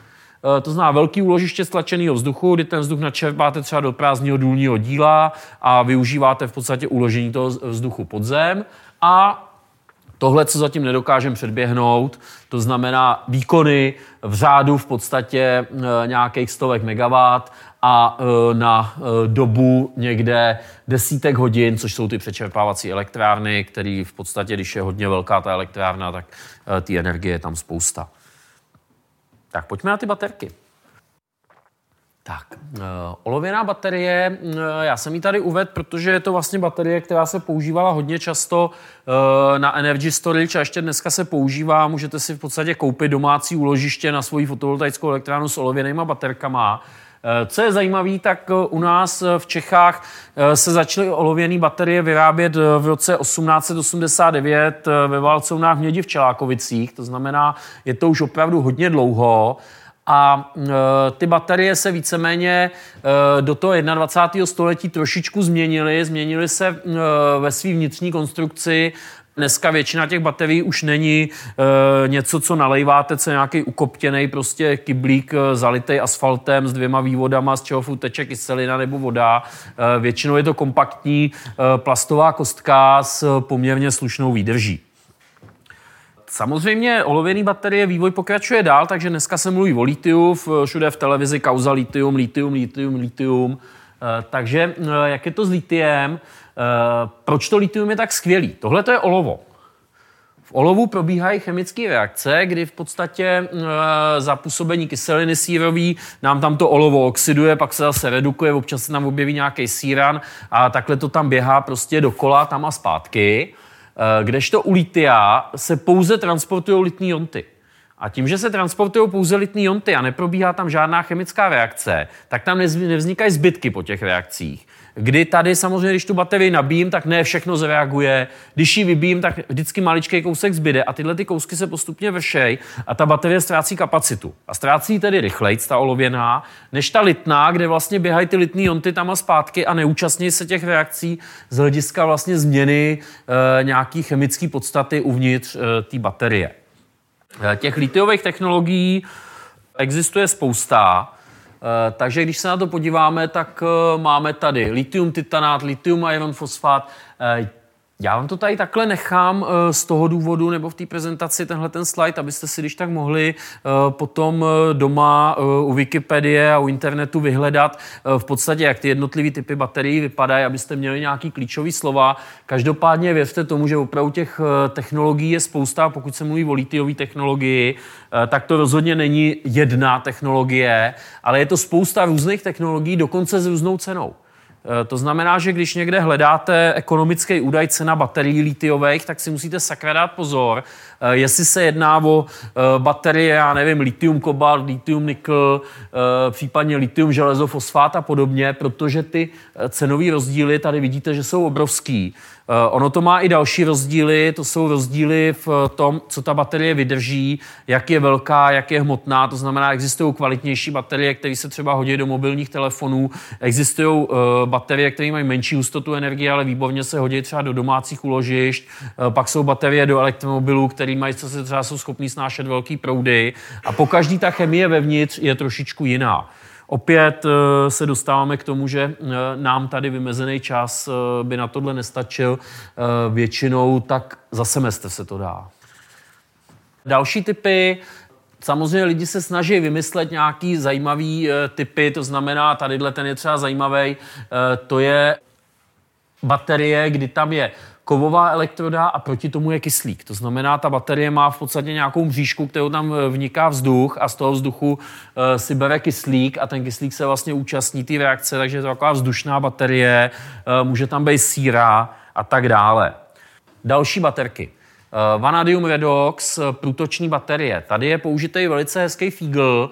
eh, to znamená velký úložiště stlačeného vzduchu, kdy ten vzduch načerpáte třeba do prázdního důlního díla a využíváte v podstatě uložení toho vzduchu pod zem. A Tohle, co zatím nedokážeme předběhnout, to znamená výkony v řádu v podstatě e, nějakých stovek megawatt a e, na e, dobu někde desítek hodin, což jsou ty přečerpávací elektrárny, které v podstatě, když je hodně velká ta elektrárna, tak ty energie je tam spousta. Tak pojďme na ty baterky. Tak, uh, olověná baterie, uh, já jsem ji tady uvedl, protože je to vlastně baterie, která se používala hodně často uh, na energy storage a ještě dneska se používá. Můžete si v podstatě koupit domácí úložiště na svoji fotovoltaickou elektrárnu s olověnýma baterkama. Co je zajímavé, tak u nás v Čechách se začaly olověné baterie vyrábět v roce 1889 ve Valcounách mědi v Čelákovicích, to znamená, je to už opravdu hodně dlouho. A e, ty baterie se víceméně e, do toho 21. století trošičku změnily. Změnily se e, ve své vnitřní konstrukci. Dneska většina těch baterií už není e, něco, co nalejváte, co nějaký ukoptěný prostě kyblík e, zalitý asfaltem s dvěma vývodama, z čeho teče kyselina nebo voda. E, většinou je to kompaktní e, plastová kostka s poměrně slušnou výdrží. Samozřejmě olověný baterie vývoj pokračuje dál, takže dneska se mluví o litiu, všude v televizi kauza litium, litium, litium, litium. Eh, takže eh, jak je to s litiem? Eh, proč to litium je tak skvělý? Tohle to je olovo. V olovu probíhají chemické reakce, kdy v podstatě za působení kyseliny sírový nám tam to olovo oxiduje, pak se zase redukuje, občas se tam objeví nějaký síran a takhle to tam běhá prostě dokola tam a zpátky. Eh, kdežto u litia se pouze transportují litní jonty. A tím, že se transportují pouze litní jonty a neprobíhá tam žádná chemická reakce, tak tam nevznikají zbytky po těch reakcích. Kdy tady samozřejmě, když tu baterii nabíjím, tak ne všechno zreaguje. Když ji vybíjím, tak vždycky maličký kousek zbyde a tyhle ty kousky se postupně vršej a ta baterie ztrácí kapacitu. A ztrácí tedy rychleji ta olověná, než ta litná, kde vlastně běhají ty litní jonty tam a zpátky a neúčastní se těch reakcí z hlediska vlastně změny e, nějaký chemické podstaty uvnitř e, té baterie. E, těch litiových technologií existuje spousta. Eh, takže když se na to podíváme, tak eh, máme tady litium titanát, litium iron fosfát, eh, já vám to tady takhle nechám eh, z toho důvodu, nebo v té prezentaci tenhle ten slide, abyste si když tak mohli eh, potom eh, doma u Wikipedie a u internetu vyhledat v podstatě, jak ty jednotlivé typy baterií vypadají, abyste měli nějaký klíčový slova. Každopádně věřte tomu, že opravdu těch technologií je spousta, pokud se mluví o litiové technologii, tak to rozhodně není jedna technologie, ale je to spousta různých technologií, dokonce s různou cenou. Eh, to znamená, že když někde hledáte ekonomický údaj cena baterií litiových, tak si musíte sakra dát pozor, jestli se jedná o eh, baterie, já nevím, litium kobalt, litium nikl, případně litium železo fosfát a podobně, protože ty cenové rozdíly tady vidíte, že jsou obrovský. Eh, ono to má i další rozdíly, to jsou rozdíly v tom, co ta baterie vydrží, jak je velká, jak je hmotná, to znamená, existují kvalitnější baterie, které se třeba hodí do mobilních telefonů, existují baterie, které mají menší hustotu energie, ale výborně se hodí třeba do domácích úložišť, uh, pak jsou baterie do elektromobilů, které mají, co se třeba jsou schopný snášet velký proudy a po každý ta chemie vevnitř je trošičku jiná. Opět eh, se dostáváme k tomu, že eh, nám tady vymezený čas eh, by na tohle nestačil. Většinou tak za semestr se to dá. Další typy, Samozřejmě lidi se snaží vymyslet nějaký zajímavý typy, to znamená, tadyhle ten je třeba zajímavý, to je baterie, kdy tam je kovová elektroda a proti tomu je kyslík. To znamená, ta baterie má v podstatě nějakou mřížku, kterou tam eh, vniká vzduch a z toho vzduchu uh, si bere kyslík a ten kyslík se vlastně účastní té reakce, takže je to taková vzdušná baterie, uh, může tam být síra a tak dále. Další baterky. Vanadium redox, průtoční baterie. Tady je použitý velice hezký fígl,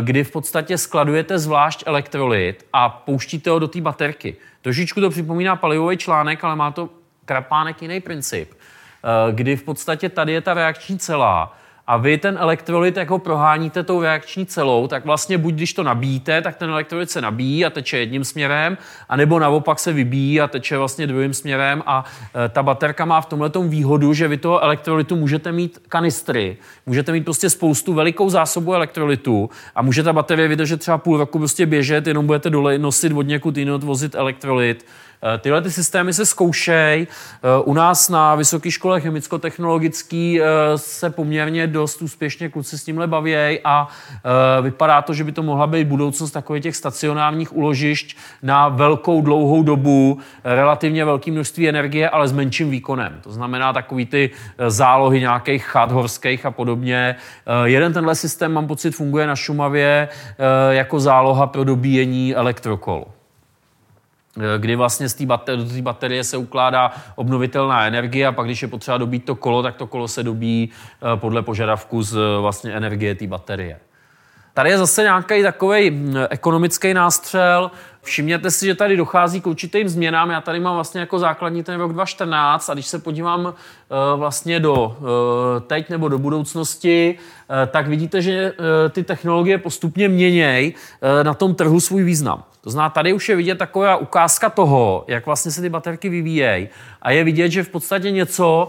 kdy v podstatě skladujete zvlášť elektrolyt a pouštíte ho do té baterky. Trošičku to připomíná palivový článek, ale má to krapánek jiný princip, eh, kdy v podstatě tady je ta reakční celá a vy ten elektrolyt, jak ho proháníte tou reakční celou, tak vlastně buď když to nabíjíte, tak ten elektrolyt se nabíjí a teče jedním směrem, anebo naopak se vybíjí a teče vlastně druhým směrem a e, ta baterka má v tomhle výhodu, že vy toho elektrolytu můžete mít kanistry, můžete mít prostě spoustu velikou zásobu elektrolytu a může ta baterie vydržet třeba půl roku prostě běžet, jenom budete dole nosit od někud jinot, vozit elektrolyt. Eh, tyhle ty systémy se zkoušejí. Eh, u nás na Vysoké škole chemicko-technologický eh, se poměrně dost úspěšně kluci s tímhle bavějí a vypadá to, že by to mohla být budoucnost takových těch stacionárních uložišť na velkou dlouhou dobu, relativně velké množství energie, ale s menším výkonem. To znamená takový ty zálohy nějakých chat horských a podobně. Jeden tenhle systém, mám pocit, funguje na Šumavě jako záloha pro dobíjení elektrokolu. Eh, kdy vlastně z té baterie, baterie se ukládá obnovitelná energie a pak, když je potřeba dobít to kolo, tak to kolo se dobí eh, podle požadavku z vlastně energie té baterie. Tady je zase nějaký takový ekonomický nástřel. Všimněte si, že tady dochází k určitým změnám. Já tady mám vlastně jako základní ten rok 2014 a když se podívám uh, vlastně do uh, teď nebo do budoucnosti, uh, tak vidíte, že ty technologie postupně měnějí na tom trhu svůj význam. To znamená, tady už je vidět taková ukázka toho, jak vlastně se ty baterky vyvíjejí. A je vidět, že v podstatě něco,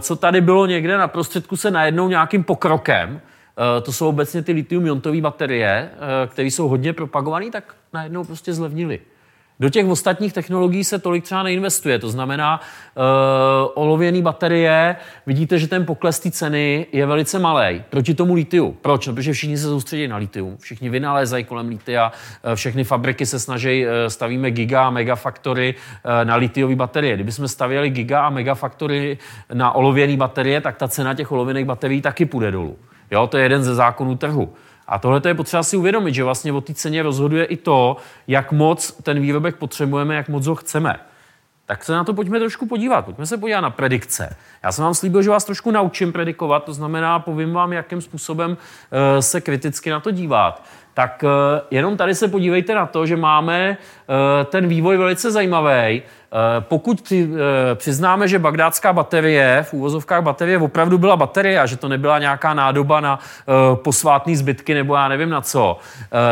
co tady bylo někde na prostředku, se najednou nějakým pokrokem, to jsou obecně ty litium-iontové baterie, které jsou hodně propagované, tak najednou prostě zlevnili. Do těch ostatních technologií se tolik třeba neinvestuje. To znamená, uh, olověný baterie, vidíte, že ten pokles té ceny je velice malý proti tomu litiu. Proč? No, protože všichni se soustředí na litium. Všichni vynalézají kolem litia, uh, všechny fabriky se snaží, uh, stavíme giga a megafaktory uh, na litiové baterie. Kdybychom stavěli giga a megafaktory na olověné baterie, tak ta cena těch olověných baterií taky půjde dolů. Jo, to je jeden ze zákonů trhu. A tohle je potřeba si uvědomit, že vlastně o té ceně rozhoduje i to, jak moc ten výrobek potřebujeme, jak moc ho chceme. Tak se na to pojďme trošku podívat. Pojďme se podívat na predikce. Já jsem vám slíbil, že vás trošku naučím predikovat, to znamená, povím vám, jakým způsobem uh, se kriticky na to dívat. Tak uh, jenom tady se podívejte na to, že máme uh, ten vývoj velice zajímavý. Eh, pokud při, eh, přiznáme, že bagdátská baterie, v úvozovkách baterie opravdu byla baterie a že to nebyla nějaká nádoba na eh, posvátný zbytky nebo já nevím na co,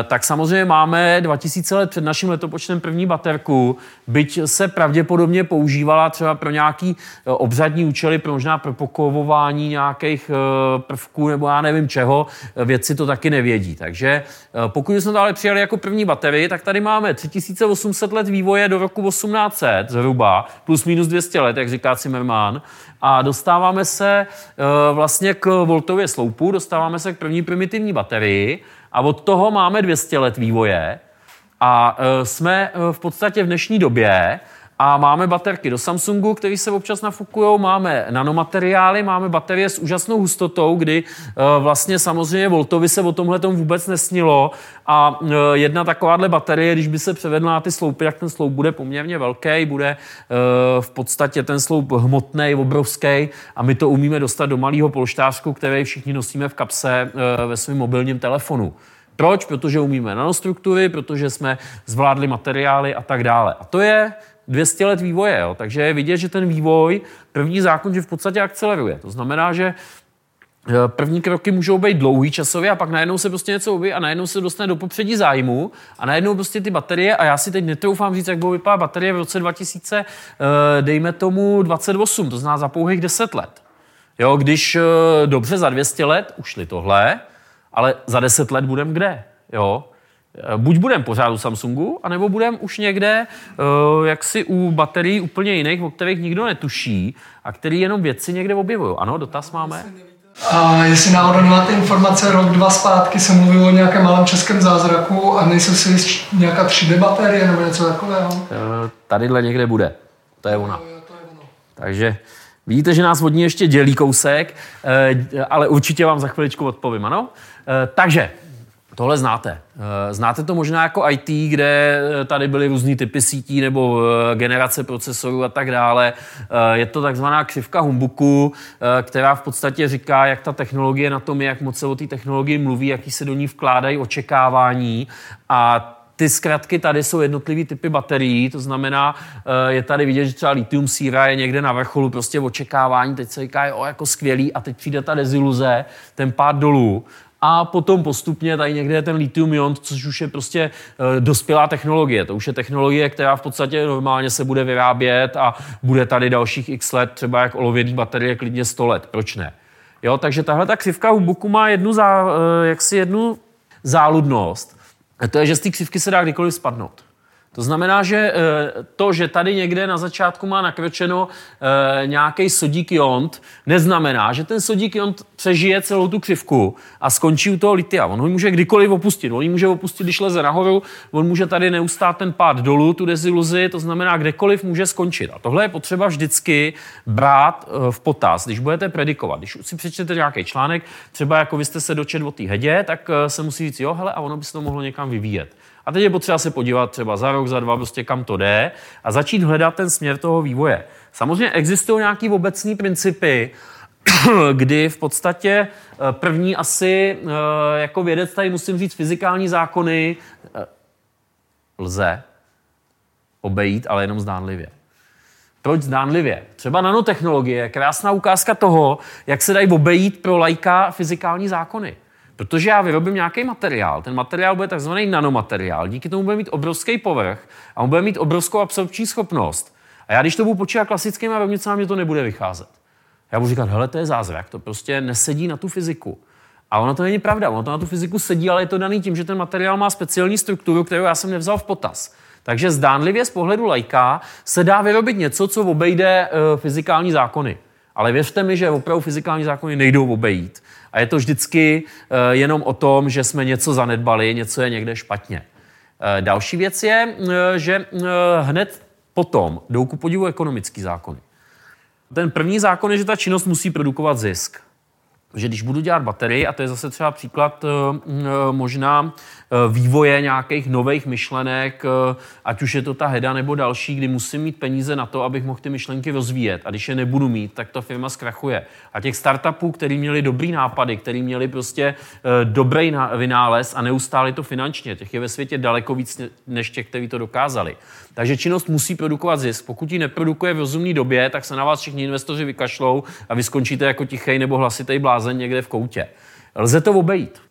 tak samozřejmě máme 2000 let před naším letopočtem první baterku, byť se pravděpodobně používala třeba pro nějaký obřadní účely, pro možná pro pokovování nějakých prvků nebo já nevím čeho, vědci to taky nevědí. Takže pokud jsme to ale přijali jako první baterii, tak tady máme 3800 let vývoje do roku 1800, zhruba, plus minus 200 let, jak říká Zimmermann. A dostáváme se uh, vlastně k voltově sloupu, dostáváme se k první primitivní baterii a od toho máme 200 let vývoje a uh, jsme v podstatě v dnešní době a máme baterky do Samsungu, které se občas nafukují, máme nanomateriály, máme baterie s úžasnou hustotou, kdy uh, vlastně samozřejmě Voltovi se o tomhle vůbec nesnilo a uh, jedna takováhle baterie, když by se převedla na ty sloupy, tak ten sloup bude poměrně velký, bude uh, v podstatě ten sloup hmotný, obrovský a my to umíme dostat do malého polštářku, který všichni nosíme v kapse ve svém mobilním telefonu. Proč? Protože umíme nanostruktury, protože jsme zvládli materiály a tak dále. A to je 200 let vývoje. Jo? Takže je vidět, že ten vývoj, první zákon, že v podstatě akceleruje. To znamená, že eh, První kroky můžou být dlouhý časově a pak najednou se prostě něco objeví a najednou se dostane do popředí zájmu a najednou prostě ty baterie, a já si teď netroufám říct, jak budou vypadat baterie v roce 2000, eh, dejme tomu 28, to znamená za pouhých 10 let. Jo, když eh, dobře za 200 let ušli tohle, ale za 10 let budeme kde? Jo, buď budeme pořád u Samsungu, anebo budeme už někde uh, jaksi u baterií úplně jiných, o kterých nikdo netuší a který jenom vědci někde objevují. Ano, dotaz máme? A jestli náhodou nemáte informace, rok, dva zpátky se mluvilo o nějakém malém českém zázraku a nejsou si nějaká 3D baterie nebo něco takového? Uh, tadyhle někde bude. To je ona. Takže vidíte, že nás vodní ještě dělí kousek, ale určitě vám za chviličku odpovím, ano? Takže Tohle znáte. Eh, znáte to možná jako IT, kde eh, tady byly různý typy sítí nebo eh, generace procesorů a tak dále. Je to takzvaná křivka humbuku, která v podstatě říká, jak ta technologie na tom je, jak moc se o té technologii mluví, jaký se do ní vkládají očekávání a ty zkratky tady jsou jednotlivý typy baterií, to znamená, je tady vidět, že třeba lithium síra je někde na vrcholu prostě v očekávání, teď se říká, o, jako skvělý a teď přijde ta deziluze, ten pád dolů a potom postupně tady někde je ten lithium ion, což už je prostě e, dospělá technologie. To už je technologie, která v podstatě normálně se bude vyrábět a bude tady dalších x let, třeba jak olověný baterie, klidně 100 let. Proč ne? Jo, takže tahle ta křivka Hubuku má jednu, zá, e, jaksi jednu záludnost. A to je, že z té křivky se dá kdykoliv spadnout. To znamená, že eh, to, že tady někde na začátku má nakročeno eh, nějaký sodík jont, neznamená, že ten sodík jont přežije celou tu křivku a skončí u toho litia. On ho může kdykoliv opustit. On ji může opustit, když leze nahoru, on může tady neustát ten pád dolů, tu deziluzi, to znamená, kdekoliv může skončit. A tohle je potřeba vždycky brát eh, v potaz, když budete predikovat. Když si přečtete nějaký článek, třeba jako vy jste se dočet o té hedě, tak se musí říct, jo, hele, a ono by se to mohlo někam vyvíjet. A teď je potřeba se podívat třeba za rok, za dva, prostě kam to jde a začít hledat ten směr toho vývoje. Samozřejmě existují nějaké obecné principy, kdy v podstatě první asi jako vědec tady musím říct fyzikální zákony lze obejít, ale jenom zdánlivě. Proč zdánlivě? Třeba nanotechnologie je krásná ukázka toho, jak se dají obejít pro lajka fyzikální zákony. Protože já vyrobím nějaký materiál, ten materiál bude takzvaný nanomateriál, díky tomu bude mít obrovský povrch a on bude mít obrovskou absorpční schopnost. A já když to budu počítat klasickými rovnicami, mě to nebude vycházet. Já budu říkat, hele, to je zázrak, to prostě nesedí na tu fyziku. A ono to není pravda, ono to na tu fyziku sedí, ale je to daný tím, že ten materiál má speciální strukturu, kterou já jsem nevzal v potaz. Takže zdánlivě z pohledu lajka se dá vyrobit něco, co obejde uh, fyzikální zákony. Ale věřte mi, že opravdu fyzikální zákony nejdou obejít. A je to vždycky uh, jenom o tom, že jsme něco zanedbali, něco je někde špatně. Uh, další věc je, uh, že hned potom jdou ku podivu ekonomický zákony. Ten první zákon je, že ta činnost musí produkovat zisk že když budu dělat baterii, a to je zase třeba příklad eh, eh, možná eh, vývoje nějakých nových myšlenek, ať už je to ta Heda nebo další, kdy musím mít peníze na to, abych mohl ty myšlenky rozvíjet. A když je nebudu mít, tak ta firma zkrachuje. A těch startupů, který měli dobrý nápady, který měli prostě dobrý vynález a neustáli to finančně, těch je ve světě daleko víc než těch, kteří to dokázali. Takže činnost musí produkovat zisk. Pokud ji neprodukuje v rozumné době, tak se na vás všichni investoři vykašlou a vy skončíte jako tichý nebo hlasitý blázen někde v koutě. Lze to obejít.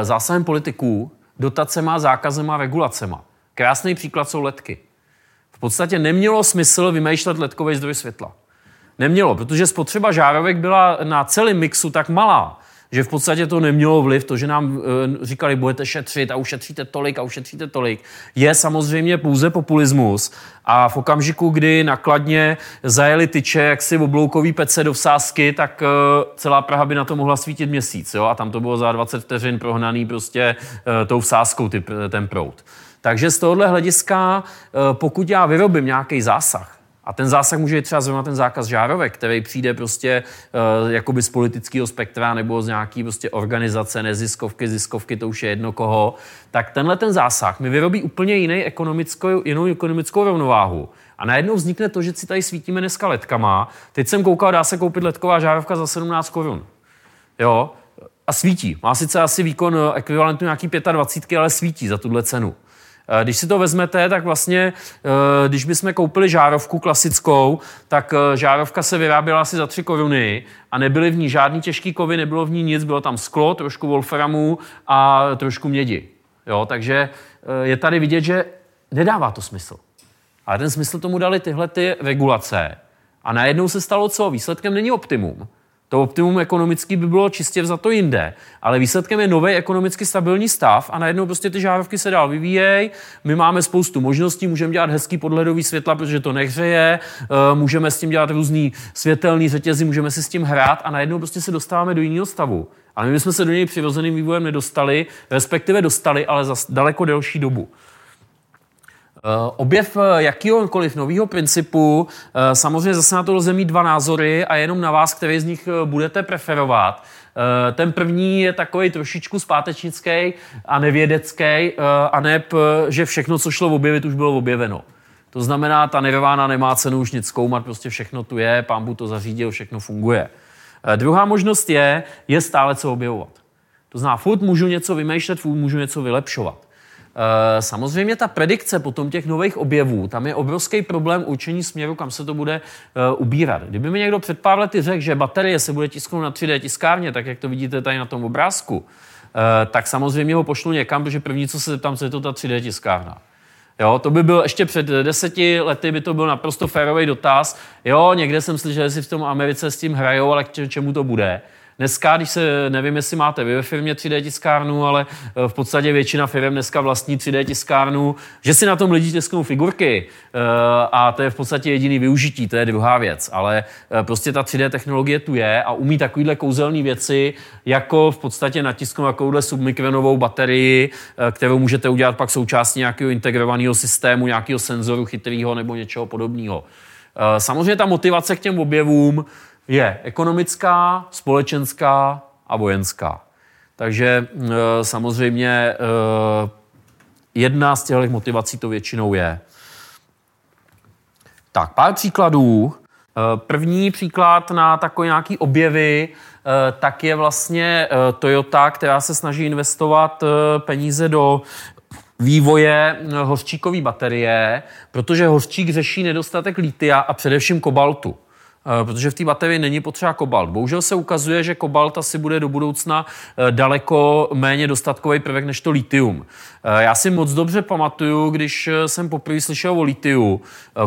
E, zásahem politiků, dotacema, zákazema, regulacema. Krásný příklad jsou letky. V podstatě nemělo smysl vymýšlet letkový zdroj světla. Nemělo, protože spotřeba žárovek byla na celém mixu tak malá, že v podstatě to nemělo vliv, to, že nám e, říkali, budete šetřit a ušetříte tolik a ušetříte tolik, je samozřejmě pouze populismus. A v okamžiku, kdy nakladně zajeli tyče, jak si obloukový pece do vsázky, tak e, celá Praha by na to mohla svítit měsíc. Jo? A tam to bylo za 20 vteřin prohnaný prostě e, tou vsázkou ty, ten prout. Takže z tohohle hlediska, pokud já vyrobím nějaký zásah, a ten zásah může třeba zrovna ten zákaz žárovek, který přijde prostě uh, jakoby z politického spektra nebo z nějaký prostě organizace, neziskovky, ziskovky, to už je jedno koho. Tak tenhle ten zásah mi vyrobí úplně jiný ekonomickou, jinou ekonomickou rovnováhu. A najednou vznikne to, že si tady svítíme dneska letkama. Teď jsem koukal, dá se koupit letková žárovka za 17 korun. Jo, a svítí. Má sice asi výkon eh, ekvivalentu nějaký 25, ale svítí za tuhle cenu. Eh, když si to vezmete, tak vlastně, eh, když bychom koupili žárovku klasickou, tak eh, žárovka se vyráběla asi za 3 koruny a nebyly v ní žádný těžký kovy, nebylo v ní nic, bylo tam sklo, trošku wolframu a trošku mědi. Jo, takže je tady vidět, že nedává to smysl. Ale ten smysl tomu dali tyhle ty regulace. A najednou se stalo co? Výsledkem není optimum. To optimum ekonomický by bylo čistě vzato jinde, ale výsledkem je nový ekonomicky stabilní stav a najednou prostě ty žárovky se dál vyvíjejí. My máme spoustu možností, můžeme dělat hezký podhledový světla, protože to nehřeje, eh, můžeme s tím dělat různý světelný řetězy, můžeme si s tím hrát a najednou prostě se dostáváme do jiného stavu. Ale my jsme se do něj přirozeným vývojem nedostali, respektive dostali, ale za daleko delší dobu. Eh, objev eh, jakýkoliv nového principu, eh, samozřejmě zase na to lze mít dva názory a jenom na vás, který z nich budete preferovat. Ten první je takový trošičku zpátečnický a nevědecký, a ne, že všechno, co šlo objevit, už bylo objeveno. To znamená, ta nirvána nemá cenu už nic zkoumat, prostě všechno tu je, pán to zařídil, všechno funguje. Druhá možnost je, je stále co objevovat. To znamená, furt můžu něco vymýšlet, furt můžu něco vylepšovat. Eh, samozřejmě ta predikce potom těch nových objevů, tam je obrovský problém učení směru, kam se to bude uh, ubírat. Kdyby mi někdo před pár lety řekl, že baterie se bude tisknout na 3D tiskárně, tak jak to vidíte tady na tom obrázku, uh, tak samozřejmě ho pošlu někam, protože první, co se zeptám, co je to ta 3D tiskárna. Jo, to by byl ještě před deseti lety, by to byl naprosto férový dotaz. Jo, někde jsem slyšel, že si v tom Americe s tím hrajou, ale k čemu to bude. Dneska, když se, nevím, jestli máte vy ve firmě 3D tiskárnu, ale eh, v podstatě většina firm dneska vlastní 3D tiskárnu, že si na tom lidi tisknou figurky eh, a to je v podstatě jediný využití, to je druhá věc. Ale eh, prostě ta 3D technologie tu je a umí takovýhle kouzelné věci, jako v podstatě natisknout takovouhle submikronovou baterii, kterou můžete udělat pak součástí nějakého integrovaného systému, nějakého senzoru chytrého nebo něčeho podobného. Samozřejmě ta motivace k těm objevům je ekonomická, společenská a vojenská. Takže e, samozřejmě e, jedna z těchto motivací to většinou je. Tak, pár příkladů. První příklad na takové nějaký objevy, tak je vlastně Toyota, která se snaží investovat peníze do vývoje hořčíkové baterie, protože hořčík řeší nedostatek litia a především kobaltu. Eh, protože v té baterii není potřeba kobalt. Bohužel se ukazuje, že kobalt asi bude do budoucna eh, daleko méně dostatkový prvek než to litium. Eh, já si moc dobře pamatuju, když jsem poprvé slyšel o litiu.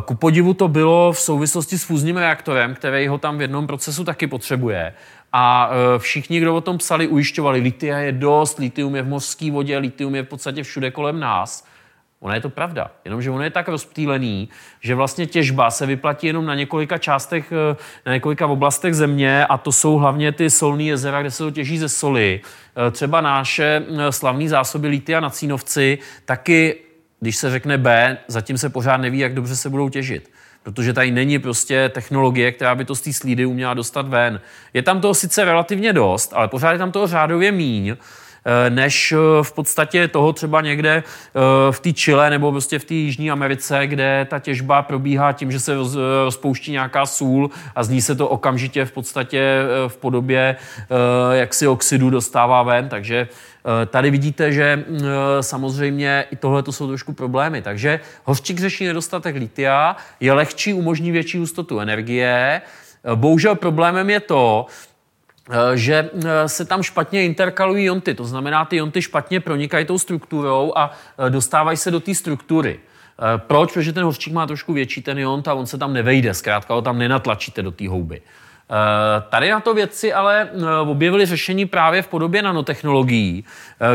Ku podivu to bylo v souvislosti s fúzním reaktorem, který ho tam v jednom procesu taky potřebuje. A všichni, kdo o tom psali, ujišťovali, litia je dost, litium je v mořské vodě, litium je v podstatě všude kolem nás. Ona je to pravda, jenomže ono je tak rozptýlený, že vlastně těžba se vyplatí jenom na několika částech, eh, na několika oblastech země a to jsou hlavně ty solní jezera, kde se to těží ze soli. Eh, třeba naše eh, slavné zásoby lítia na Cínovci taky, když se řekne B, zatím se pořád neví, jak dobře se budou těžit protože tady není prostě technologie, která by to z té slídy uměla dostat ven. Je tam toho sice relativně dost, ale pořád je tam toho řádově míň než eh, v podstatě toho třeba někde eh, v té Chile nebo prostě v té Jižní Americe, kde ta těžba probíhá tím, že se rozpouští nějaká sůl a z ní se to okamžitě v podstatě v podobě jaksi oxidu dostává ven, takže Tady vidíte, že samozřejmě i tohle to jsou trošku problémy. Takže hořčík řeší nedostatek litia, je lehčí, umožní větší hustotu energie. Bohužel problémem je to, Eh, že eh, se tam špatně interkalují jonty, to znamená, ty jonty špatně pronikají tou strukturou a eh, dostávají se do té struktury. Proč? Protože ten hořčík má trošku větší ten jont a on se tam nevejde, zkrátka ho tam nenatlačíte do té houby. Tady na to vědci ale objevili řešení právě v podobě nanotechnologií,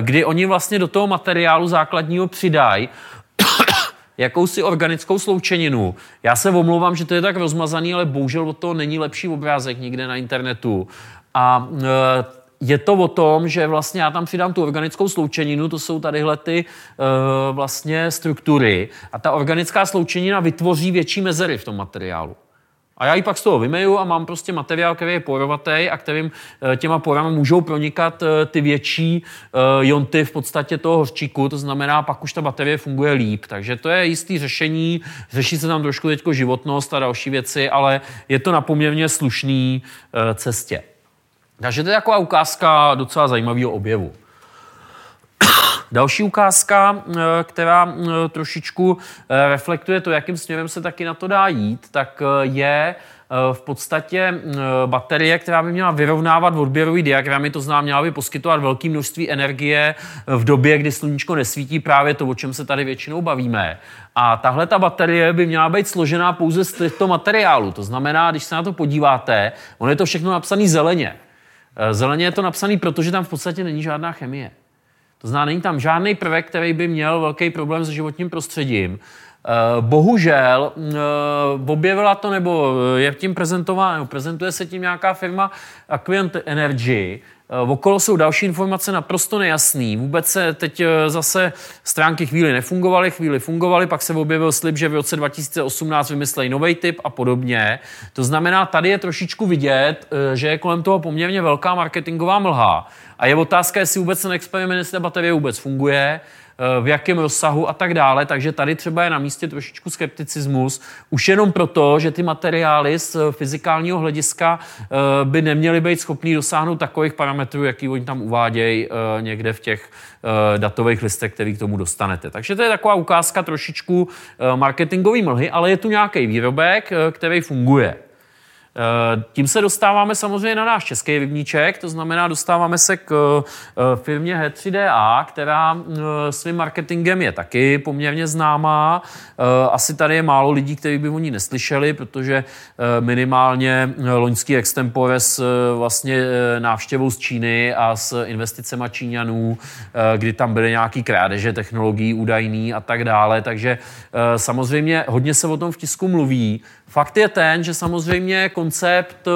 kdy oni vlastně do toho materiálu základního přidají jakousi organickou sloučeninu. Já se omlouvám, že to je tak rozmazaný, ale bohužel od toho není lepší obrázek nikde na internetu. A e, je to o tom, že vlastně já tam přidám tu organickou sloučeninu, to jsou tadyhle ty uh, vlastně struktury a ta organická sloučenina vytvoří větší mezery v tom materiálu. A já ji pak z toho vymeju a mám prostě materiál, který je porovatý a kterým e, těma porami můžou pronikat ty větší jonty v podstatě toho hořčíku, to znamená, pak už ta baterie funguje líp. Takže to je jistý řešení, řeší se tam trošku teďko životnost a další věci, ale je to na poměrně slušný cestě. Takže to je taková ukázka docela zajímavého objevu. Další ukázka, eh, která eh, trošičku eh, reflektuje to, jakým směrem se taky na to dá jít, tak je v podstatě baterie, která by měla vyrovnávat odběrový diagramy, to znamená, měla by poskytovat velké množství energie v době, kdy sluníčko nesvítí, právě to, o čem se tady většinou bavíme. A tahle ta baterie by měla být složená pouze z těchto materiálu. To znamená, když se na to podíváte, ono je to všechno napsané zeleně. Eh, zeleně je to napsané, protože tam v podstatě není žádná chemie. To znamená, není tam žádný prvek, který by měl velký problém s životním prostředím. Eh, bohužel eh, objevila to, nebo je tím prezentováno, prezentuje se tím nějaká firma Aquient Energy, okolo jsou další informace naprosto nejasný. Vůbec se teď eh, zase stránky chvíli nefungovaly, chvíli fungovaly, pak se objevil slib, že v roce 2018 vymyslejí nový typ a podobně. To znamená, tady je trošičku vidět, eh, že je kolem toho poměrně velká marketingová mlha. A je otázka, jestli vůbec ten experiment, jestli baterie vůbec funguje, v jakém rozsahu a tak dále. Takže tady třeba je na místě trošičku skepticismus, už jenom proto, že ty materiály z fyzikálního hlediska eh, by neměly být schopný dosáhnout takových parametrů, jaký oni tam uvádějí eh, někde v těch eh, datových listech, který k tomu dostanete. Takže to je taková ukázka trošičku marketingové mlhy, ale je tu nějaký výrobek, který funguje. Eh, tím se dostáváme samozřejmě na náš český rybníček, to znamená, dostáváme se k eh, firmě H3DA, která eh, svým marketingem je taky poměrně známá. Asi tady je málo lidí, kteří by o ní neslyšeli, protože minimálně loňský extempore s vlastně návštěvou z Číny a s investicema Číňanů, kdy tam byly nějaký krádeže technologií údajný a tak dále. Takže samozřejmě hodně se o tom v tisku mluví. Fakt je ten, že samozřejmě concept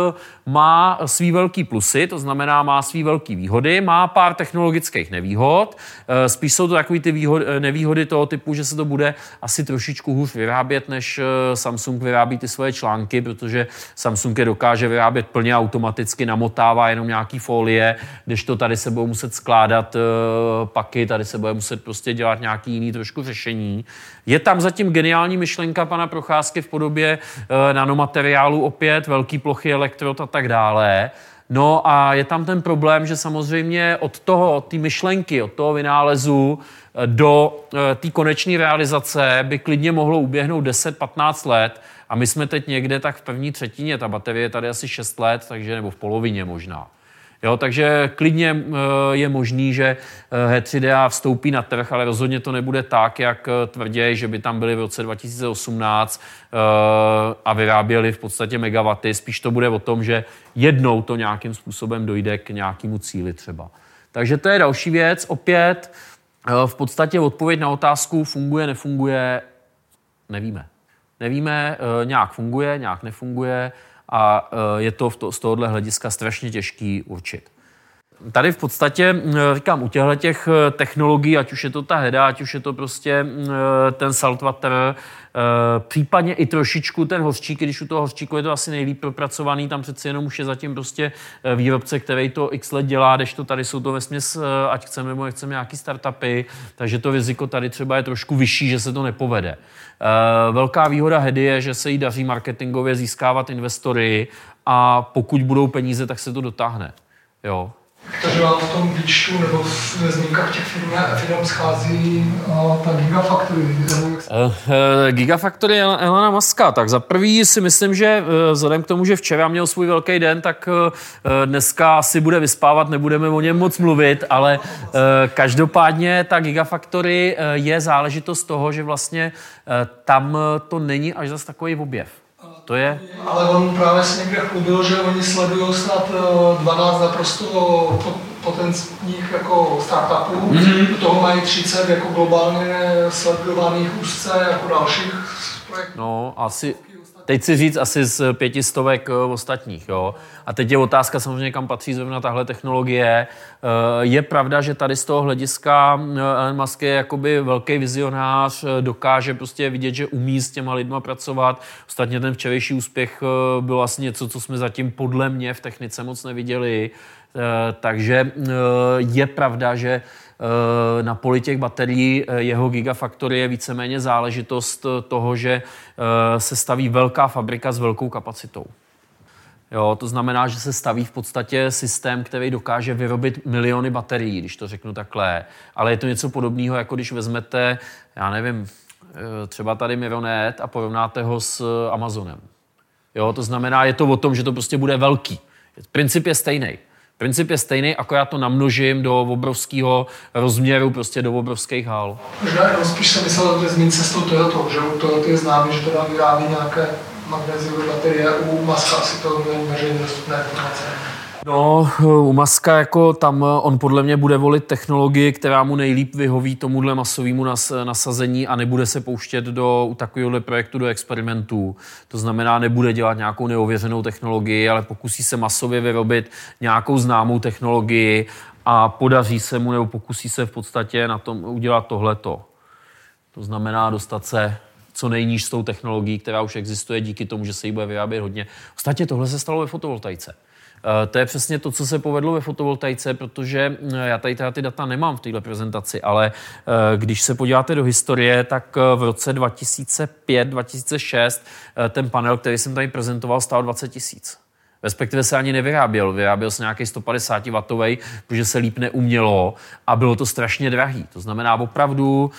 má svý velký plusy, to znamená má svý velký výhody, má pár technologických nevýhod. Eh, spíš jsou to takové ty výhody, eh, nevýhody toho typu, že se to bude asi trošičku hůř vyrábět, než eh, Samsung vyrábí ty svoje články, protože Samsung je dokáže vyrábět plně automaticky, namotává jenom nějaký folie, když to tady se budou muset skládat paky, tady se bude muset prostě dělat nějaký jiný trošku řešení. Je tam zatím geniální myšlenka pana Procházky v podobě nanomateriálu opět, velký plochy elektrod a tak dále. No a je tam ten problém, že samozřejmě od toho, od té myšlenky, od toho vynálezu eh, do eh, té konečné realizace by klidně mohlo uběhnout 10-15 let a my jsme teď někde tak v první třetině, ta baterie je tady asi 6 let, takže nebo v polovině možná. Jo, takže klidně eh, je možný, že H3DA vstoupí na trh, ale rozhodně to nebude tak, jak tvrdí, že by tam byly v roce 2018 a vyráběli v podstatě megawaty. Spíš to bude o tom, že jednou to nějakým způsobem dojde k nějakému cíli třeba. Takže to je další věc. Opět v podstatě odpověď na otázku funguje, nefunguje, nevíme. Nevíme, nějak funguje, nějak nefunguje a je to z tohohle hlediska strašně těžký určit. Tady v podstatě, říkám, u těchto těch technologií, ať už je to ta heda, ať už je to prostě ten saltwater, případně i trošičku ten hořčík, když u toho hořčíku je to asi nejlíp propracovaný, tam přeci jenom už je zatím prostě výrobce, který to x let dělá, když to tady jsou to vesměs, ať chceme nebo nechceme nějaký startupy, takže to riziko tady třeba je trošku vyšší, že se to nepovede. Velká výhoda Hedy je, že se jí daří marketingově získávat investory a pokud budou peníze, tak se to dotáhne. Jo, takže vám v tom výčtu nebo ve zmínkách těch firm, firm schází ta Gigafactory. Uh, Gigafactory Elana Muska. Tak za prvý si myslím, že uh, vzhledem k tomu, že včera měl svůj velký den, tak dneska asi bude vyspávat, nebudeme o něm moc mluvit, ale každopádně ta Gigafactory je záležitost toho, že vlastně tam to není až zas takový objev. To je... Ale on právě se někde chlubil, že oni sledují snad 12 eh, naprosto potenciálních jako startupů. Mm-hmm. Do toho mají 30 jako globálně sledovaných úzce jako dalších projektů. No, asi teď si říct asi z pětistovek eh, ostatních. Jo? A teď je otázka samozřejmě, kam patří zrovna tahle technologie. Eh, je pravda, že tady z toho hlediska eh, Elon Musk je jakoby velký vizionář, dokáže prostě vidět, že umí s těma lidma pracovat. Ostatně ten včerejší úspěch byl vlastně něco, co jsme zatím podle mě v technice moc neviděli. Takže je pravda, že na poli těch baterií eh, jeho Gigafactory je víceméně záležitost eh, toho, že se staví velká fabrika s velkou kapacitou. Jo, to znamená, že se staví v podstatě systém, který dokáže vyrobit miliony baterií, když to řeknu takhle. Ale je to něco podobného, jako když vezmete, já nevím, třeba tady Mironet a porovnáte ho s Amazonem. Jo, to znamená, je to o tom, že to prostě bude velký. Princip je stejný. Princip je stejný, akorát to namnožím do obrovského rozměru, prostě do obrovských hal. Možná jenom spíš jsem myslel že zmínit se s tou Toyotou, že u Toyota je známý, že teda vyrábí nějaké magnéziové baterie, u Maska asi to není veřejně dostupné informace. No, u Maska jako tam on podle mě bude volit technologii, která mu nejlíp vyhoví tomuhle masovému nas, nasazení a nebude se pouštět do u takovéhohle projektu do experimentů. To znamená, nebude dělat nějakou neověřenou technologii, ale pokusí se masově vyrobit nějakou známou technologii a podaří se mu nebo pokusí se v podstatě na tom udělat tohleto. To znamená dostat se co nejníž s tou technologií, která už existuje díky tomu, že se jí bude vyrábět hodně. Ostatně tohle se stalo ve fotovoltaice. Eh, to je přesně to, co se povedlo ve fotovoltaice, protože eh, já tady ty data nemám v této prezentaci, ale eh, když se podíváte do historie, tak v roce 2005-2006 ten panel, který jsem tady prezentoval, stál 20 tisíc. Respektive se ani nevyráběl. Vyráběl se nějaký 150 W, protože se líp neumělo a bylo to strašně drahý. To znamená, opravdu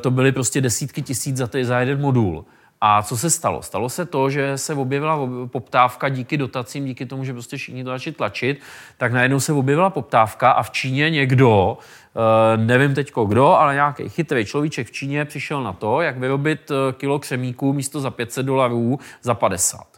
to byly prostě desítky tisíc za, ty, za jeden modul. A co se stalo? Stalo se to, že se objevila poptávka díky dotacím, díky tomu, že prostě všichni to začali tlačit, tak najednou se objevila poptávka a v Číně někdo, eh, nevím teď kdo, ale nějaký chytrý človíček v Číně přišel na to, jak vyrobit eh, kilo křemíků místo za 500 dolarů za 50.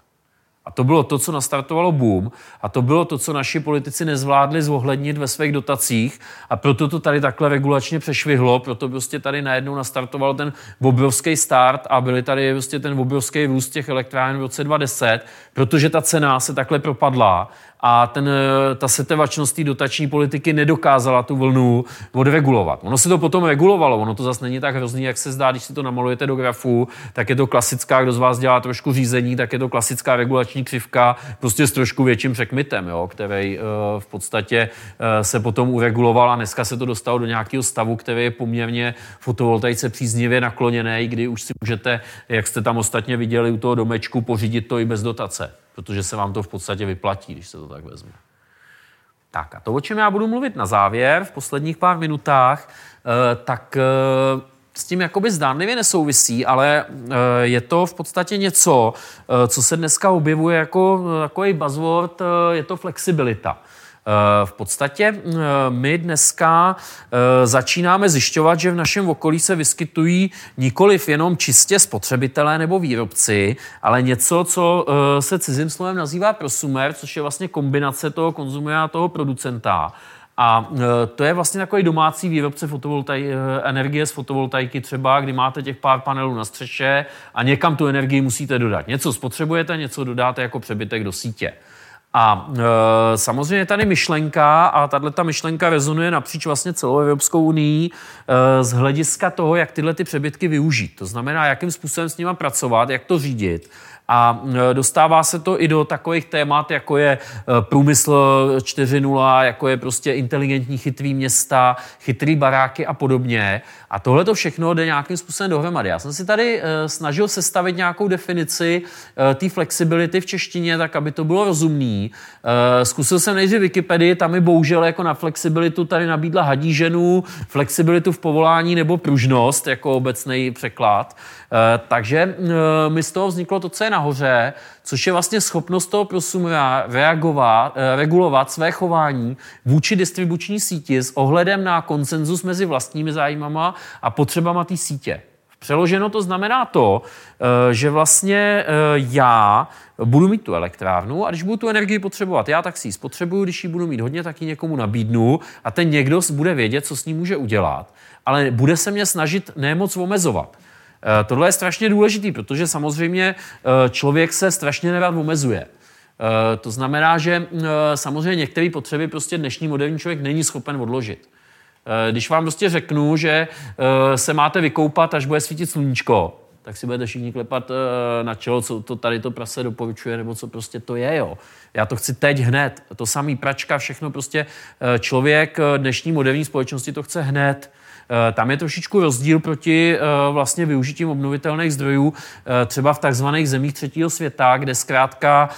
A to bylo to, co nastartovalo boom. A to bylo to, co naši politici nezvládli zohlednit ve svých dotacích. A proto to tady takhle regulačně přešvihlo, proto prostě tady najednou nastartoval ten obrovský start a byly tady prostě ten obrovský růst těch elektráren v roce 2010, protože ta cena se takhle propadla a ten, eh, ta setevačnost té dotační politiky nedokázala tu vlnu odregulovat. Ono se to potom regulovalo, ono to zase není tak hrozný, jak se zdá, když si to namalujete do grafu, tak je to klasická, kdo z vás dělá trošku řízení, tak je to klasická regulační křivka, prostě s trošku větším překmitem, jo, který uh, v podstatě uh, se potom ureguloval a dneska se to dostalo do nějakého stavu, který je poměrně fotovoltaice příznivě nakloněný, kdy už si můžete, jak jste tam ostatně viděli u toho domečku, pořídit to i bez dotace protože se vám to v podstatě vyplatí, když se to tak vezme. Tak a to, o čem já budu mluvit na závěr v posledních pár minutách, eh, tak eh, s tím jakoby zdánlivě nesouvisí, ale eh, je to v podstatě něco, co se dneska objevuje jako takový buzzword, je to flexibilita. Eh, v podstatě eh, my dneska eh, začínáme zjišťovat, že v našem okolí se vyskytují nikoliv jenom čistě spotřebitelé nebo výrobci, ale něco, co se cizím slovem nazývá prosumer, což je vlastně kombinace toho konzumera a toho producenta. A to je vlastně takový domácí výrobce fotovoltaj- energie z fotovoltaiky třeba, kdy máte těch pár panelů na střeše a někam tu energii musíte dodat. Něco spotřebujete, něco dodáte jako přebytek do sítě. A e, samozřejmě tady myšlenka, a tahle ta myšlenka rezonuje napříč vlastně celou Evropskou unii e, z hlediska toho, jak tyhle ty přebytky využít. To znamená, jakým způsobem s nimi pracovat, jak to řídit. A e, dostává se to i do takových témat, jako je e, průmysl 4.0, jako je prostě inteligentní chytrý města, chytrý baráky a podobně. A tohle to všechno jde nějakým způsobem dohromady. Já jsem si tady e, snažil sestavit nějakou definici té flexibility v češtině, tak aby to bylo rozumný. Zkusil jsem nejdřív Wikipedii, tam mi bohužel jako na flexibilitu tady nabídla hadí ženu, flexibilitu v povolání nebo pružnost jako obecný překlad. Takže mi z toho vzniklo to, co je nahoře, což je vlastně schopnost toho prosumera reagovat, eh, regulovat své chování vůči distribuční síti s ohledem na konsenzus mezi vlastními zájmama a potřebama té sítě. Přeloženo to znamená to, eh, že vlastně eh, já budu mít tu elektrárnu a když budu tu energii potřebovat já, tak si ji spotřebuju, když ji budu mít hodně, tak ji někomu nabídnu a ten někdo bude vědět, co s ní může udělat, ale bude se mě snažit nemoc omezovat. Eh, tohle je strašně důležitý, protože samozřejmě eh, člověk se strašně nerad omezuje. Eh, to znamená, že samozřejmě některé potřeby prostě dnešní moderní člověk není schopen odložit. Když vám prostě řeknu, že se máte vykoupat, až bude svítit sluníčko, tak si budete všichni klepat na čelo, co to tady to prase doporučuje, nebo co prostě to je, jo. Já to chci teď hned. To samý pračka, všechno prostě člověk dnešní moderní společnosti to chce hned. Eh, tam je trošičku rozdíl proti eh, vlastně využitím obnovitelných zdrojů, eh, třeba v takzvaných zemích třetího světa, kde zkrátka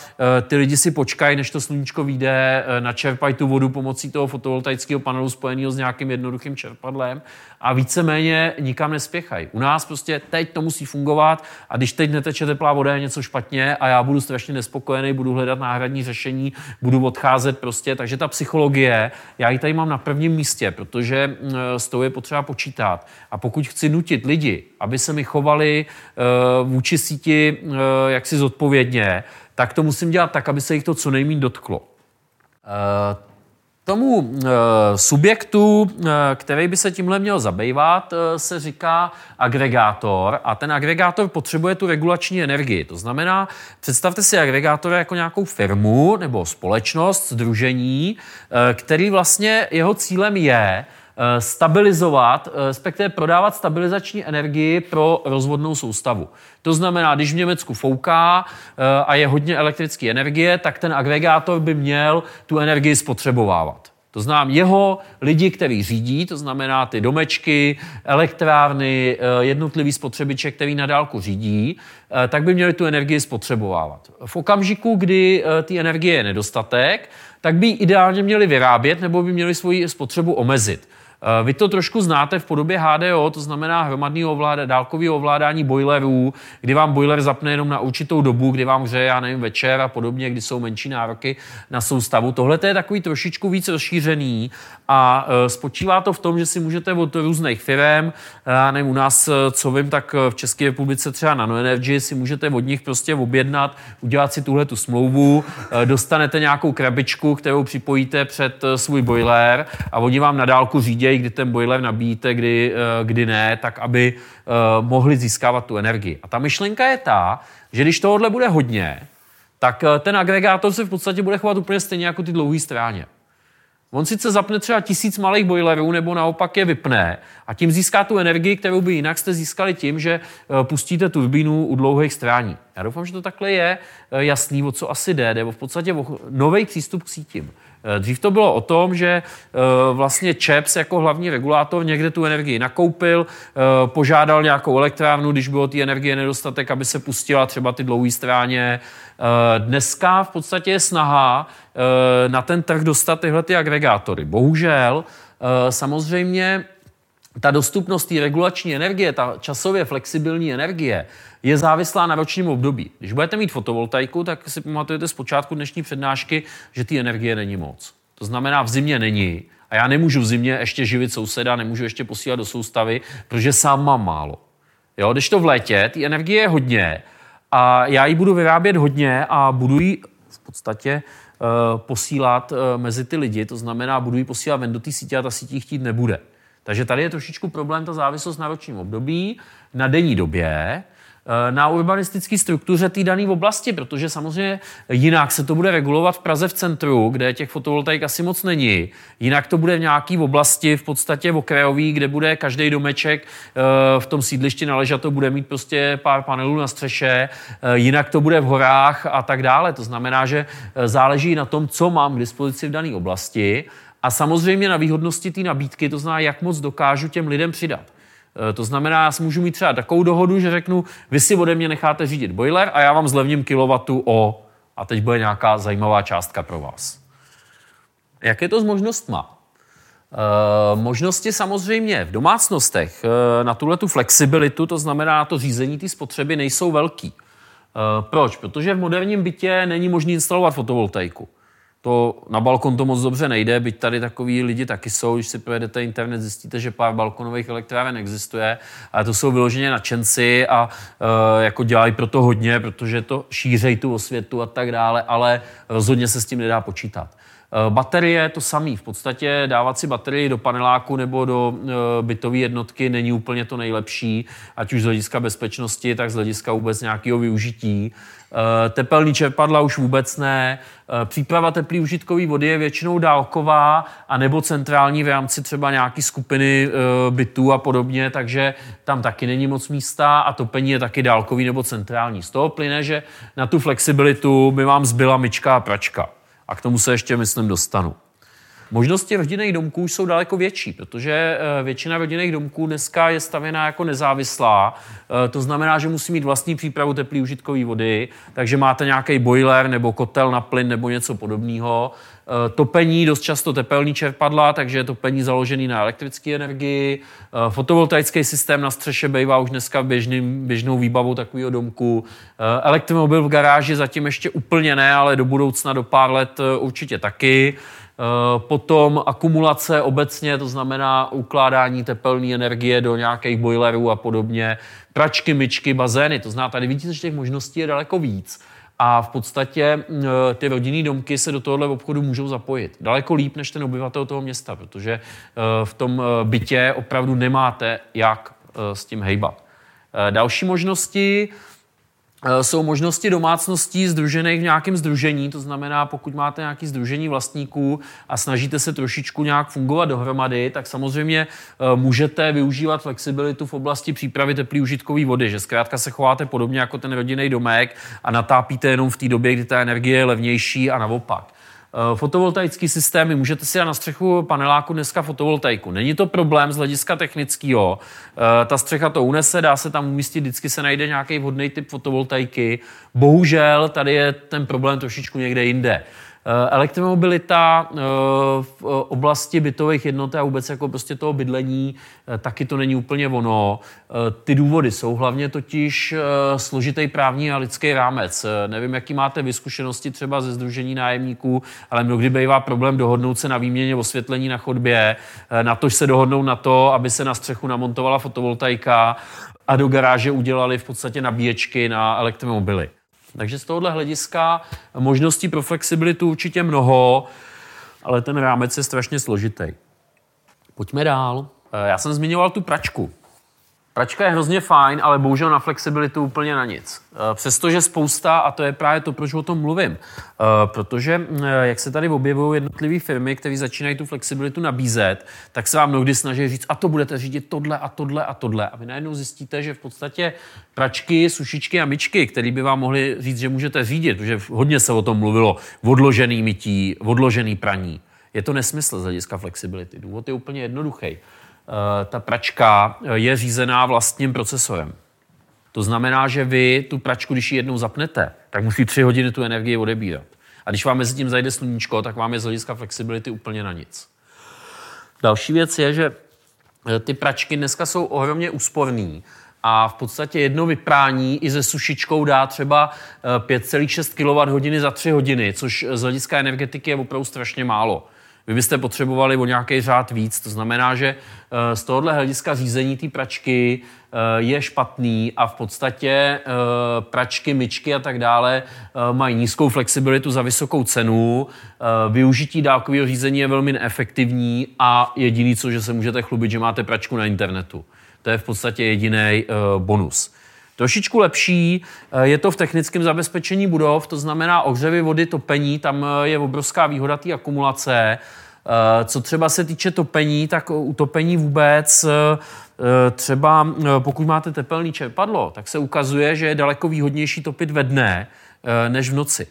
ty lidi si počkají, než to sluníčko vyjde, načerpají tu vodu pomocí toho fotovoltaického panelu spojeného s nějakým jednoduchým čerpadlem a víceméně nikam nespěchají. U nás prostě teď to musí fungovat a když teď neteče teplá voda, je něco špatně a já budu strašně nespokojený, budu hledat náhradní řešení, budu odcházet prostě. Takže ta psychologie, já ji tady mám na prvním místě, protože s tou je potřeba počítat. A pokud chci nutit lidi, aby se mi chovali uh, vůči síti uh, jaksi zodpovědně, tak to musím dělat tak, aby se jich to co nejméně dotklo. Tomu e, subjektu, e, který by se tímhle měl zabývat, e, se říká agregátor a ten agregátor potřebuje tu regulační energii. To znamená, představte si agregátor jako nějakou firmu nebo společnost, združení, který vlastně jeho cílem je Eh, stabilizovat, eh, respektive prodávat stabilizační energii pro rozvodnou soustavu. To znamená, když v Německu fouká eh, a je hodně elektrické energie, tak ten agregátor by měl tu energii spotřebovávat. To znamená jeho lidi, který řídí, to znamená ty domečky, elektrárny, jednotlivý spotřebiče, který na dálku řídí, tak by měli tu energii spotřebovávat. V okamžiku, kdy ty energie je nedostatek, tak by ji ideálně měli vyrábět nebo by měli svoji spotřebu omezit. Vy to trošku znáte v podobě HDO, to znamená hromadného ovládání, dálkového ovládání boilerů, kdy vám boiler zapne jenom na určitou dobu, kdy vám hřeje, já nevím, večer a podobně, kdy jsou menší nároky na soustavu. Tohle je takový trošičku víc rozšířený a e, spočívá to v tom, že si můžete od různých firm, já nevím, u nás, co vím, tak v České republice třeba Nanoenergy si můžete od nich prostě objednat, udělat si tuhle tu smlouvu, dostanete nějakou krabičku, kterou připojíte před svůj boiler a oni vám na dálku řídějí, kdy ten boiler nabíjíte, kdy, kdy ne, tak aby mohli získávat tu energii. A ta myšlenka je ta, že když tohle bude hodně, tak ten agregátor se v podstatě bude chovat úplně stejně jako ty dlouhé stráně. On sice zapne třeba tisíc malých boilerů, nebo naopak je vypne a tím získá tu energii, kterou by jinak jste získali tím, že eh, pustíte turbínu u dlouhých strání. Já doufám, že to takhle je eh, jasný, o co asi jde. Jde v podstatě nový přístup k sítím. Eh, dřív to bylo o tom, že vlastně ČEPS jako hlavní regulátor někde tu energii nakoupil, požádal nějakou elektrárnu, když bylo té energie nedostatek, aby se pustila třeba ty dlouhé stráně. Dneska v podstatě je snaha na ten trh dostat tyhle ty agregátory. Bohužel samozřejmě ta dostupnost té regulační energie, ta časově flexibilní energie, je závislá na ročním období. Když budete mít fotovoltaiku, tak si pamatujete z počátku dnešní přednášky, že ty energie není moc. To znamená, v zimě není. A já nemůžu v zimě ještě živit souseda, nemůžu ještě posílat do soustavy, protože sám mám málo. Jo, když to v létě, ty energie je hodně a já ji budu vyrábět hodně a budu ji v podstatě uh, posílat uh, mezi ty lidi, to znamená, budu ji posílat ven do té sítě a ta sítí chtít nebude. Takže tady je trošičku problém ta závislost na ročním období, na denní době, eh, na urbanistické struktuře té dané oblasti, protože samozřejmě jinak se to bude regulovat v Praze v centru, kde těch fotovoltaik asi moc není. Jinak to bude v nějaké oblasti, v podstatě v okrajový, kde bude každý domeček eh, v tom sídlišti to bude mít prostě pár panelů na střeše, eh, jinak to bude v horách a tak dále. To znamená, že záleží na tom, co mám k dispozici v dané oblasti a samozřejmě na výhodnosti té nabídky, to znamená, jak moc dokážu těm lidem přidat. E, to znamená, já si můžu mít třeba takovou dohodu, že řeknu, vy si ode mě necháte řídit boiler a já vám zlevním kilowattu o, a teď bude nějaká zajímavá částka pro vás. Jak je to s možnostma? E, možnosti samozřejmě v domácnostech e, na tuhle tu flexibilitu, to znamená na to řízení té spotřeby, nejsou velký. E, proč? Protože v moderním bytě není možné instalovat fotovoltaiku. To na balkon to moc dobře nejde, byť tady takový lidi taky jsou, když si projedete internet, zjistíte, že pár balkonových elektráren existuje, ale to jsou vyloženě nadšenci a e, jako dělají pro to hodně, protože to šířej tu osvětu a tak dále, ale rozhodně se s tím nedá počítat. E, baterie to samý. V podstatě dávat si baterii do paneláku nebo do e, bytové jednotky není úplně to nejlepší, ať už z hlediska bezpečnosti, tak z hlediska vůbec nějakého využití. Eh, tepelní čerpadla už vůbec ne. Eh, příprava teplý užitkové vody je většinou dálková a nebo centrální v rámci třeba nějaké skupiny eh, bytů a podobně, takže tam taky není moc místa a topení je taky dálkový nebo centrální. Z toho plyne, že na tu flexibilitu by vám zbyla myčka a pračka. A k tomu se ještě, myslím, dostanu. Možnosti rodinných domků jsou daleko větší, protože eh, většina rodinných domků dneska je stavěná jako nezávislá. Eh, to znamená, že musí mít vlastní přípravu teplé užitkové vody, takže máte nějaký boiler nebo kotel na plyn nebo něco podobného. Eh, topení, dost často tepelní čerpadla, takže je topení založený na elektrické energii. Fotovoltaický systém na střeše bývá už dneska běžným, běžnou výbavou takového domku. Elektromobil v garáži zatím ještě úplně ne, ale do budoucna, do pár let určitě taky. Eh, potom akumulace obecně, to znamená ukládání tepelné energie do nějakých boilerů a podobně, pračky, myčky, bazény, to znamená, tady vidíte, že těch možností je daleko víc. A v podstatě ty rodinné domky se do tohohle obchodu můžou zapojit. Daleko líp než ten obyvatel toho města, protože eh, v tom bytě opravdu nemáte jak s tím hejbat. Další možnosti jsou možnosti domácností združených v nějakém združení, to znamená, pokud máte nějaké združení vlastníků a snažíte se trošičku nějak fungovat dohromady, tak samozřejmě eh, můžete využívat flexibilitu v oblasti přípravy teplé užitkové vody, že zkrátka se chováte podobně jako ten rodinný domek a natápíte jenom v té době, kdy ta energie je levnější a naopak. Eh, fotovoltaický systémy, můžete si dát na střechu paneláku dneska fotovoltaiku. Není to problém z hlediska technického. Eh, ta střecha to unese, dá se tam umístit, vždycky se najde nějaký vhodný typ fotovoltaiky. Bohužel tady je ten problém trošičku někde jinde. Elektromobilita v oblasti bytových jednot a vůbec jako prostě toho bydlení, taky to není úplně ono. Ty důvody jsou hlavně totiž složitý právní a lidský rámec. Nevím, jaký máte vyskušenosti třeba ze Združení nájemníků, ale mnohdy bývá problém dohodnout se na výměně osvětlení na chodbě, na to se dohodnou na to, aby se na střechu namontovala fotovoltaika a do garáže udělali v podstatě nabíječky na elektromobily. Takže z tohohle hlediska možností pro flexibilitu určitě mnoho, ale ten rámec je strašně složitý. Pojďme dál. Já jsem zmiňoval tu pračku. Pračka je hrozně fajn, ale bohužel na flexibilitu úplně na nic. Eh, přestože spousta, a to je právě to, proč o tom mluvím, eh, protože eh, jak se tady objevují jednotlivé firmy, které začínají tu flexibilitu nabízet, tak se vám mnohdy snaží říct, a to budete řídit tohle a tohle a tohle. A vy najednou zjistíte, že v podstatě pračky, sušičky a myčky, které by vám mohly říct, že můžete řídit, protože hodně se o tom mluvilo, odložený mytí, odložený praní. Je to nesmysl z hlediska flexibility. Důvod je úplně jednoduchý. Eh, ta pračka eh, je řízená vlastním procesorem. To znamená, že vy tu pračku, když ji jednou zapnete, tak musí tři hodiny tu energii odebírat. A když vám mezi tím zajde sluníčko, tak vám je z hlediska flexibility úplně na nic. Další věc je, že eh, ty pračky dneska jsou ohromně úsporný a v podstatě jedno vyprání i se sušičkou dá třeba 5,6 kWh za 3 hodiny, což z hlediska energetiky je opravdu strašně málo. Vy byste potřebovali o nějaký řád víc. To znamená, že eh, z tohohle hlediska řízení té pračky eh, je špatný a v podstatě eh, pračky, myčky a tak dále mají nízkou flexibilitu za vysokou cenu. Využití dálkového řízení je velmi neefektivní a jediný, co, že se můžete chlubit, že máte pračku na internetu. To je v podstatě jediný bonus. Trošičku lepší je to v technickém zabezpečení budov, to znamená ohřevy vody, topení, tam je obrovská výhoda té akumulace. Eh, co třeba se týče topení, tak u topení vůbec eh, třeba pokud máte tepelný čerpadlo, tak se ukazuje, že je daleko výhodnější topit ve dne eh, než v noci.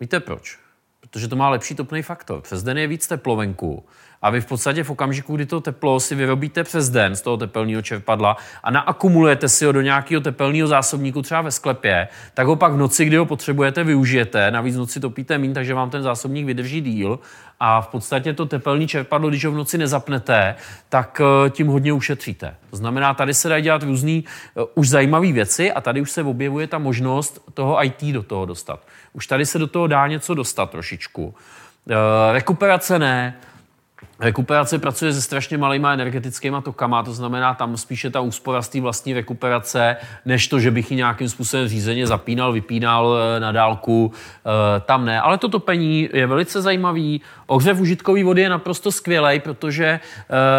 Víte proč? Protože to má lepší topný faktor. Přes den je víc teplovenku a vy v podstatě v okamžiku, kdy to teplo si vyrobíte přes den z toho tepelného čerpadla a naakumulujete si ho do nějakého tepelného zásobníku třeba ve sklepě, tak ho pak v noci, kdy ho potřebujete, využijete. Navíc v noci topíte mín, takže vám ten zásobník vydrží díl a v podstatě to tepelné čerpadlo, když ho v noci nezapnete, tak eh, tím hodně ušetříte. To znamená, tady se dají dělat různé uh, už zajímavé věci a tady už se objevuje ta možnost toho IT do toho dostat. Už tady se do toho dá něco dostat trošičku. Uh, rekuperace ne, Rekuperace pracuje se strašně malýma energetickými tokama, to znamená tam spíše ta úspora z té vlastní rekuperace, než to, že bych ji nějakým způsobem řízeně zapínal, vypínal eh, na dálku, eh, tam ne. Ale to topení je velice zajímavý. Ohřev užitkové vody je naprosto skvělý, protože eh,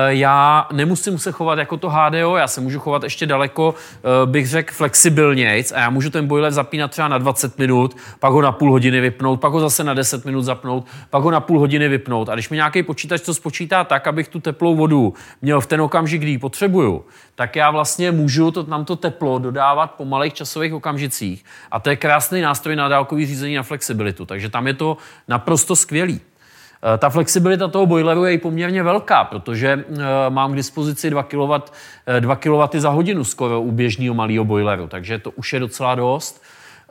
já nemusím se chovat jako to HDO, já se můžu chovat ještě daleko, bych řekl, flexibilnějc a já můžu ten boiler zapínat třeba na 20 minut, pak ho na půl hodiny vypnout, pak ho zase na 10 minut zapnout, pak ho na půl hodiny vypnout. A když mi nějaký počítač to tak, abych tu teplou vodu měl v ten okamžik, kdy ji potřebuju, tak já vlastně můžu to, nám to teplo dodávat po malých časových okamžicích. A to je krásný nástroj na dálkový řízení na flexibilitu. Takže tam je to naprosto skvělý. E, ta flexibilita toho boileru je i poměrně velká, protože e, mám k dispozici 2 kW, 2 kW za hodinu skoro u běžného malého boileru, takže to už je docela dost.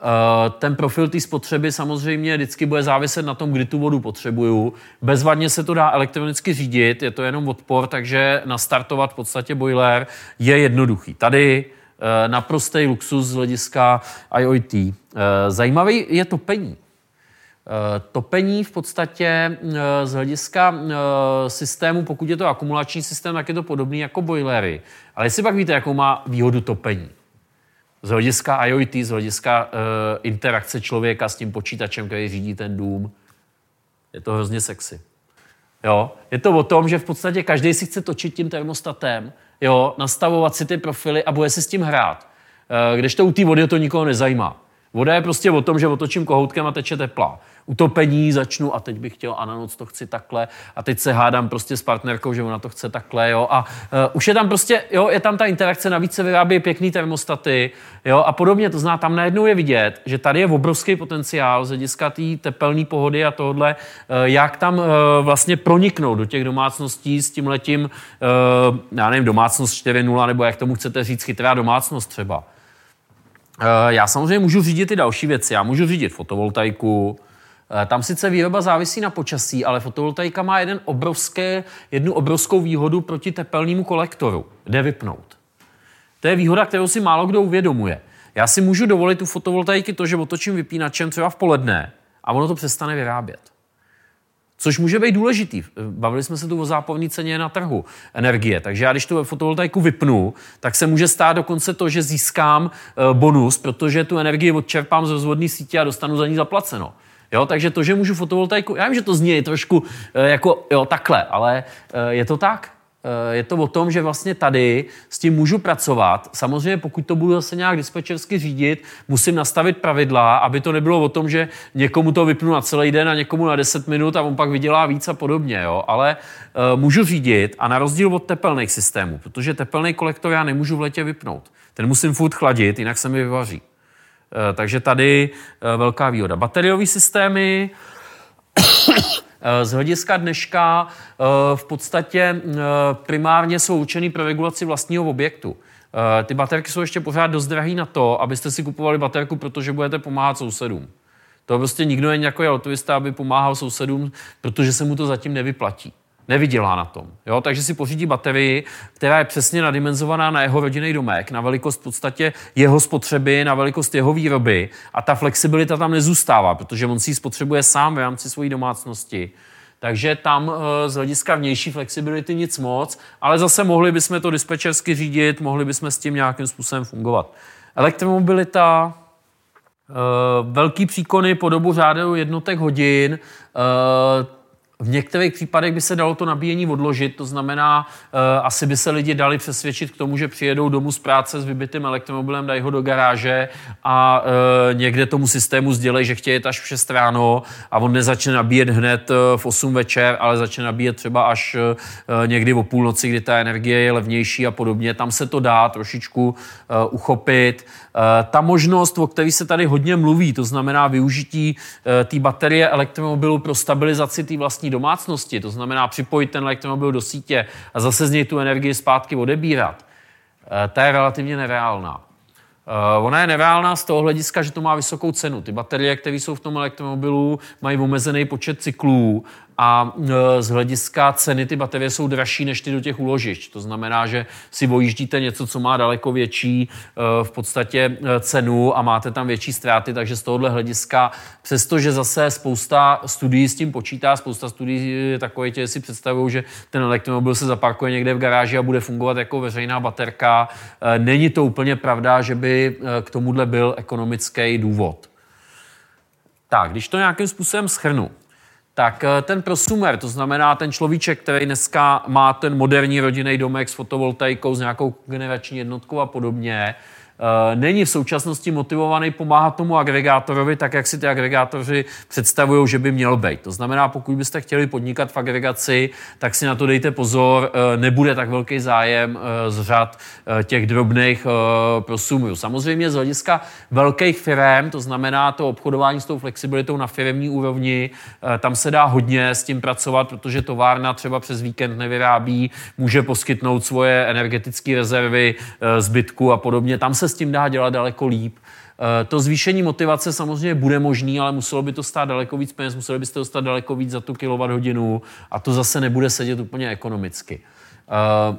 Eh, ten profil té spotřeby samozřejmě vždycky bude záviset na tom, kdy tu vodu potřebuju. Bezvadně se to dá elektronicky řídit, je to jenom odpor, takže nastartovat v podstatě boiler je jednoduchý. Tady eh, naprostý luxus z hlediska IoT. Eh, zajímavý je topení. Topení v podstatě z hlediska systému, pokud je to akumulační systém, tak je to podobný jako boilery. Ale jestli pak víte, jakou má výhodu topení z hlediska IoT, z hlediska uh, interakce člověka s tím počítačem, který řídí ten dům, je to hrozně sexy. Jo? Je to o tom, že v podstatě každý si chce točit tím termostatem, jo? nastavovat si ty profily a bude si s tím hrát. Uh, kdežto u té vody to nikoho nezajímá. Voda je prostě o tom, že otočím kohoutkem a teče tepla. Utopení začnu a teď bych chtěl a na noc to chci takhle. A teď se hádám prostě s partnerkou, že ona to chce takhle, jo, a uh, už je tam prostě, jo, je tam ta interakce, navíc se vyrábí pěkný termostaty, jo, a podobně, to zná, tam najednou je vidět, že tady je obrovský potenciál z hlediska té tepelné pohody a tohle, uh, jak tam uh, vlastně proniknout do těch domácností s tím letím, uh, já nevím, domácnost 4.0, nebo jak tomu chcete říct, chytrá domácnost třeba. Já samozřejmě můžu řídit i další věci. Já můžu řídit fotovoltaiku, Tam sice výroba závisí na počasí, ale fotovoltaika má jeden obrovské, jednu obrovskou výhodu proti tepelnému kolektoru. Jde vypnout. To je výhoda, kterou si málo kdo uvědomuje. Já si můžu dovolit u fotovoltaiky to, že otočím vypínačem třeba v poledne a ono to přestane vyrábět. Což může být důležitý. Bavili jsme se tu o záporní ceně na trhu energie. Takže já, když tu fotovoltaiku vypnu, tak se může stát dokonce to, že získám eh, bonus, protože tu energii odčerpám ze rozvodní sítě a dostanu za ní zaplaceno. Jo, takže to, že můžu fotovoltaiku, já vím, že to zní trošku eh, jako jo, takhle, ale eh, je to tak. Eh, je to o tom, že vlastně tady s tím můžu pracovat. Samozřejmě, pokud to budu zase nějak dispečersky řídit, musím nastavit pravidla, aby to nebylo o tom, že někomu to vypnu na celý den a někomu na 10 minut a on pak vydělá víc a podobně. Jo? Ale uh, můžu řídit a na rozdíl od tepelných systémů, protože tepelný kolektor já nemůžu v letě vypnout. Ten musím furt chladit, jinak se mi vyvaří. Uh, takže tady uh, velká výhoda. Bateriové systémy, z hlediska dneška eh, v podstatě eh, primárně jsou určený pro regulaci vlastního objektu. Eh, ty baterky jsou ještě pořád dost drahé na to, abyste si kupovali baterku, protože budete pomáhat sousedům. To prostě nikdo není jako autovista, aby pomáhal sousedům, protože se mu to zatím nevyplatí nevydělá na tom. Jo? Takže si pořídí baterii, která je přesně nadimenzovaná na jeho rodinný domek, na velikost v podstatě jeho spotřeby, na velikost jeho výroby a ta flexibilita tam nezůstává, protože on si ji spotřebuje sám v rámci své domácnosti. Takže tam eh, z hlediska vnější flexibility nic moc, ale zase mohli bychom to dispečersky řídit, mohli bychom s tím nějakým způsobem fungovat. Elektromobilita, eh, velký příkony po dobu řádeu jednotek hodin, eh, v některých případech by se dalo to nabíjení odložit, to znamená, uh, asi by se lidi dali přesvědčit k tomu, že přijedou domů z práce s vybitým elektromobilem, dají ho do garáže a uh, někde tomu systému sdělej, že chtějí až v 6 ráno a on nezačne nabíjet hned uh, v 8 večer, ale začne nabíjet třeba až uh, někdy o půlnoci, kdy ta energie je levnější a podobně. Tam se to dá trošičku uh, uchopit. Uh, ta možnost, o které se tady hodně mluví, to znamená využití uh, té baterie elektromobilu pro stabilizaci té vlastní domácnosti, to znamená připojit ten elektromobil do sítě a zase z něj tu energii zpátky odebírat, eh, ta je relativně nereálná. Eh, ona je nereálná z toho hlediska, že to má vysokou cenu. Ty baterie, které jsou v tom elektromobilu, mají omezený počet cyklů a e, z hlediska ceny ty baterie jsou dražší než ty do těch uložišť. To znamená, že si vojíždíte něco, co má daleko větší e, v podstatě e, cenu a máte tam větší ztráty, takže z tohohle hlediska, přestože zase spousta studií s tím počítá, spousta studií je takové, že si představují, že ten elektromobil se zaparkuje někde v garáži a bude fungovat jako veřejná baterka. Není to úplně pravda, že by k tomuhle byl ekonomický důvod. Tak, když to nějakým způsobem schrnu, tak eh, ten prosumer, to znamená ten človíček, který dneska má ten moderní rodinný domek s fotovoltaikou, s nějakou generační jednotkou a podobně, není v současnosti motivovaný pomáhat tomu agregátorovi tak, jak si ty agregátoři představují, že by měl být. To znamená, pokud byste chtěli podnikat v agregaci, tak si na to dejte pozor, eh, nebude tak velký zájem eh, z řad těch drobných prosumů. Samozřejmě z hlediska velkých firm, to znamená to obchodování s tou flexibilitou na firmní úrovni, tam se dá hodně s tím pracovat, protože továrna třeba přes víkend nevyrábí, může poskytnout svoje energetické rezervy, zbytku a podobně. Tam se s tím dá dělat daleko líp. Eh, to zvýšení motivace samozřejmě bude možný, ale muselo by to stát daleko víc peněz, museli byste dostat daleko víc za tu hodinu a to zase nebude sedět úplně ekonomicky. Uh,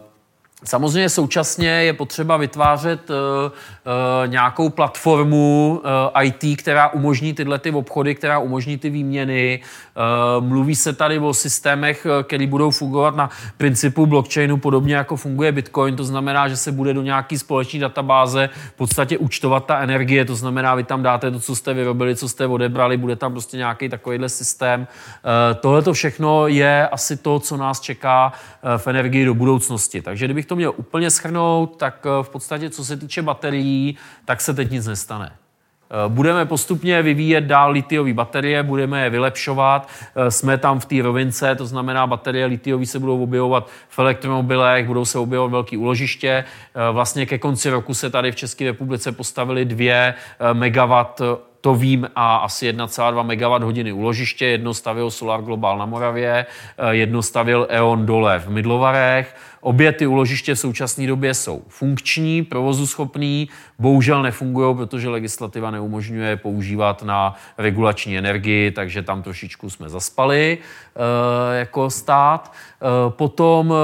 Samozřejmě současně je potřeba vytvářet uh, uh, nějakou platformu uh, IT, která umožní tyhle ty obchody, která umožní ty výměny. Uh, mluví se tady o systémech, které budou fungovat na principu blockchainu, podobně jako funguje Bitcoin. To znamená, že se bude do nějaký společné databáze v podstatě účtovat ta energie. To znamená, vy tam dáte to, co jste vyrobili, co jste odebrali, bude tam prostě nějaký takovýhle systém. Uh, Tohle to všechno je asi to, co nás čeká v energii do budoucnosti. Takže kdybych to měl úplně schrnout, tak eh, v podstatě, co se týče baterií, tak se teď nic nestane. Eh, budeme postupně vyvíjet dál litiové baterie, budeme je vylepšovat. Eh, jsme tam v té rovince, to znamená, baterie litiové se budou objevovat v elektromobilech, budou se objevovat velké úložiště. Vlastně ke konci roku se tady v České republice postavili dvě megawatt to vím a asi 1,2 MW hodiny uložiště. Jedno stavil Solar Global na Moravě, jedno stavil E.ON dole v Mydlovarech. Obě ty uložiště v současné době jsou funkční, provozu schopný, bohužel nefungují, protože legislativa neumožňuje používat na regulační energii, takže tam trošičku jsme zaspali e, jako stát. E, potom e,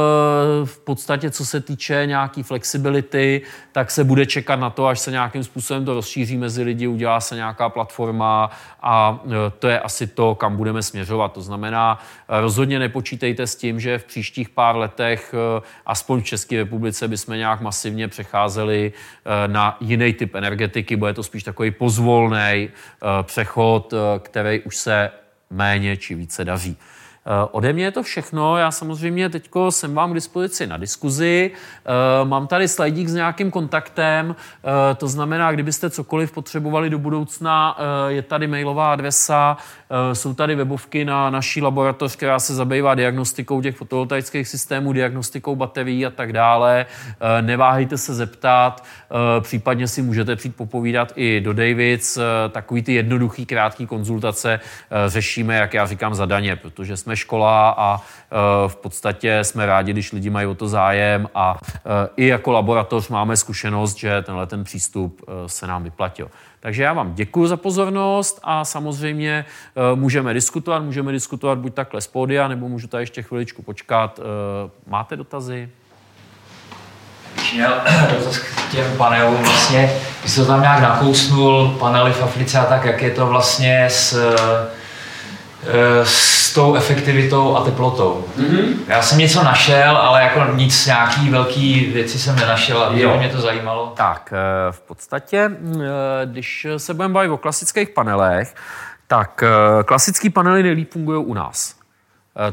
v podstatě, co se týče nějaký flexibility, tak se bude čekat na to, až se nějakým způsobem to rozšíří mezi lidi, udělá se nějaká platforma a to je asi to, kam budeme směřovat. To znamená, rozhodně nepočítejte s tím, že v příštích pár letech, aspoň v České republice, bychom nějak masivně přecházeli na jiný typ energetiky. Bude to spíš takový pozvolný přechod, který už se méně či více daří. Eh, ode mě je to všechno. Já samozřejmě teď jsem vám k dispozici na diskuzi. Eh, mám tady slajdík s nějakým kontaktem, eh, to znamená, kdybyste cokoliv potřebovali do budoucna, je tady mailová adresa, jsou tady webovky na naší laboratoř, která se zabývá diagnostikou těch fotovoltaických systémů, diagnostikou baterií a tak dále. Neváhejte se zeptat, případně si můžete přijít popovídat i do Davids. Takový ty jednoduchý, krátký konzultace řešíme, jak já říkám, zadaně, protože jsme jsme škola a e, v podstatě jsme rádi, když lidi mají o to zájem a e, i jako laboratoř máme zkušenost, že tenhle ten přístup e, se nám vyplatil. Takže já vám děkuji za pozornost a samozřejmě můžeme diskutovat, můžeme diskutovat buď takhle z pódia, nebo můžu tady ještě chviličku počkat. Máte dotazy? Měl k těm panelům vlastně, když to tam nějak nakousnul, panely v Africe a tak, jak je to vlastně s, s s tou efektivitou a teplotou. Mm-hmm. Já jsem něco našel, ale jako nic, nějaký velký věci jsem nenašel a mě to zajímalo. Tak, eh, v podstatě, eh, když se budeme bavit o klasických panelech, tak eh, klasické panely nejlíp fungují u nás.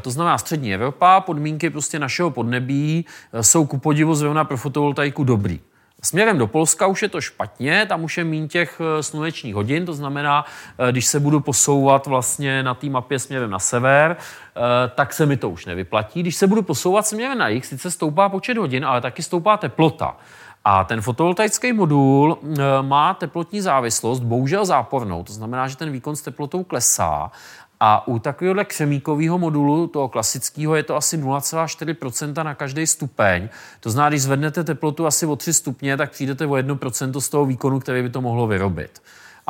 To znamená střední Evropa, podmínky prostě našeho podnebí jsou ku podivu zrovna pro fotovoltaiku dobrý. Směrem do Polska už je to špatně, tam už je méně těch eh, slunečních hodin, to znamená, eh, když se budu posouvat vlastně na té mapě směrem na sever, eh, tak se mi to už nevyplatí. Když se budu posouvat směrem na jih, sice stoupá počet hodin, ale taky stoupá teplota. A ten fotovoltaický modul má teplotní závislost, bohužel zápornou, to znamená, že ten výkon s teplotou klesá a u takového křemíkového modulu, toho klasického, je to asi 0,4% na každý stupeň. To znamená, když zvednete teplotu asi o 3 stupně, tak přijdete o 1% z toho výkonu, který by to mohlo vyrobit.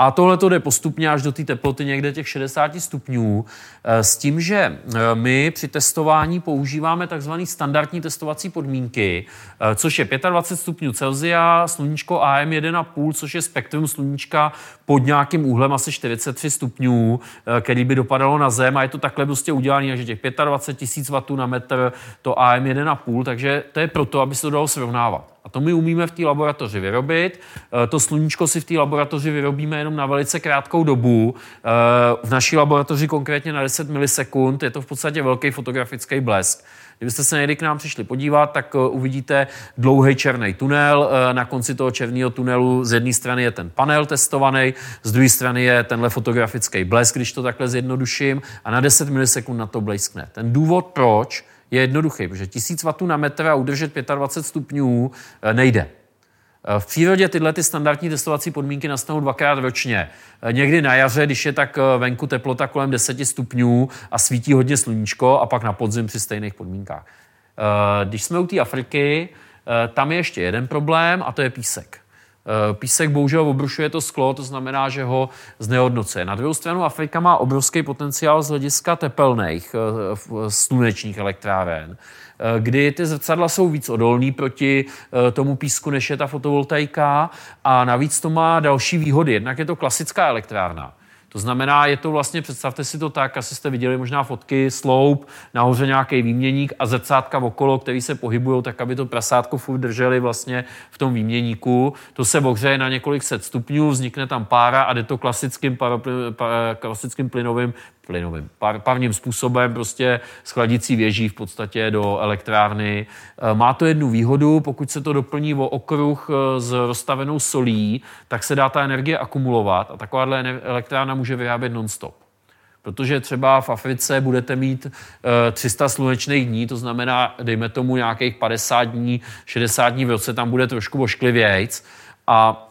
A tohle to jde postupně až do té teploty někde těch 60 stupňů, eh, s tím, že eh, my při testování používáme takzvané standardní testovací podmínky, eh, což je 25 stupňů Celsia, sluníčko AM1,5, což je spektrum sluníčka pod nějakým úhlem asi 43 stupňů, který by dopadalo na Zem a je to takhle prostě udělané, že těch 25 tisíc W na metr to AM1,5, takže to je proto, aby se to dalo srovnávat. A to my umíme v té laboratoři vyrobit. Eh, to sluníčko si v té laboratoři vyrobíme jenom na velice krátkou dobu. Eh, v naší laboratoři konkrétně na 10 milisekund. Je to v podstatě velký fotografický blesk. Kdybyste se někdy k nám přišli podívat, tak eh, uvidíte dlouhý černý tunel. Na konci toho černého tunelu z jedné strany je ten panel testovaný, z druhé strany je tenhle fotografický blesk, když to takhle zjednoduším, a na 10 milisekund na to bleskne. Ten důvod, proč, je jednoduchý, protože 1000 W na metr a udržet 25 stupňů eh, nejde. Eh, v přírodě tyhle ty standardní testovací podmínky nastanou dvakrát ročně. Eh, někdy na jaře, když je tak venku teplota kolem 10 stupňů a svítí hodně sluníčko a pak na podzim při stejných podmínkách. Když jsme u té Afriky, tam je ještě jeden problém a to je písek. Eh, písek bohužel obrušuje to sklo, to znamená, že ho znehodnocuje. Na druhou stranu Afrika má obrovský potenciál z hlediska tepelných eh, slunečních elektráren, eh, kdy ty zrcadla jsou víc odolný proti tomu písku, než je ta fotovoltaika a navíc to má další výhody. Jednak je to klasická elektrárna. To znamená, je to vlastně, představte si to tak, asi jste viděli možná fotky, sloup, nahoře nějaký výměník a zrcátka okolo, který se pohybují tak, aby to prasátko furt drželi vlastně v tom výměníku. To se ohřeje na několik set stupňů, vznikne tam pára a jde to klasickým, par, klasickým plynovým plynovým, par, parním způsobem, prostě s chladící věží v podstatě do elektrárny. E, má to jednu výhodu, pokud se to doplní o okruh e, s rozstavenou solí, tak se dá ta energie akumulovat a takováhle elektrárna může vyrábět non-stop. Protože třeba v Africe budete mít 300 e, slunečných dní, to znamená, dejme tomu nějakých 50 dní, 60 dní v roce, tam bude trošku ošklivějc a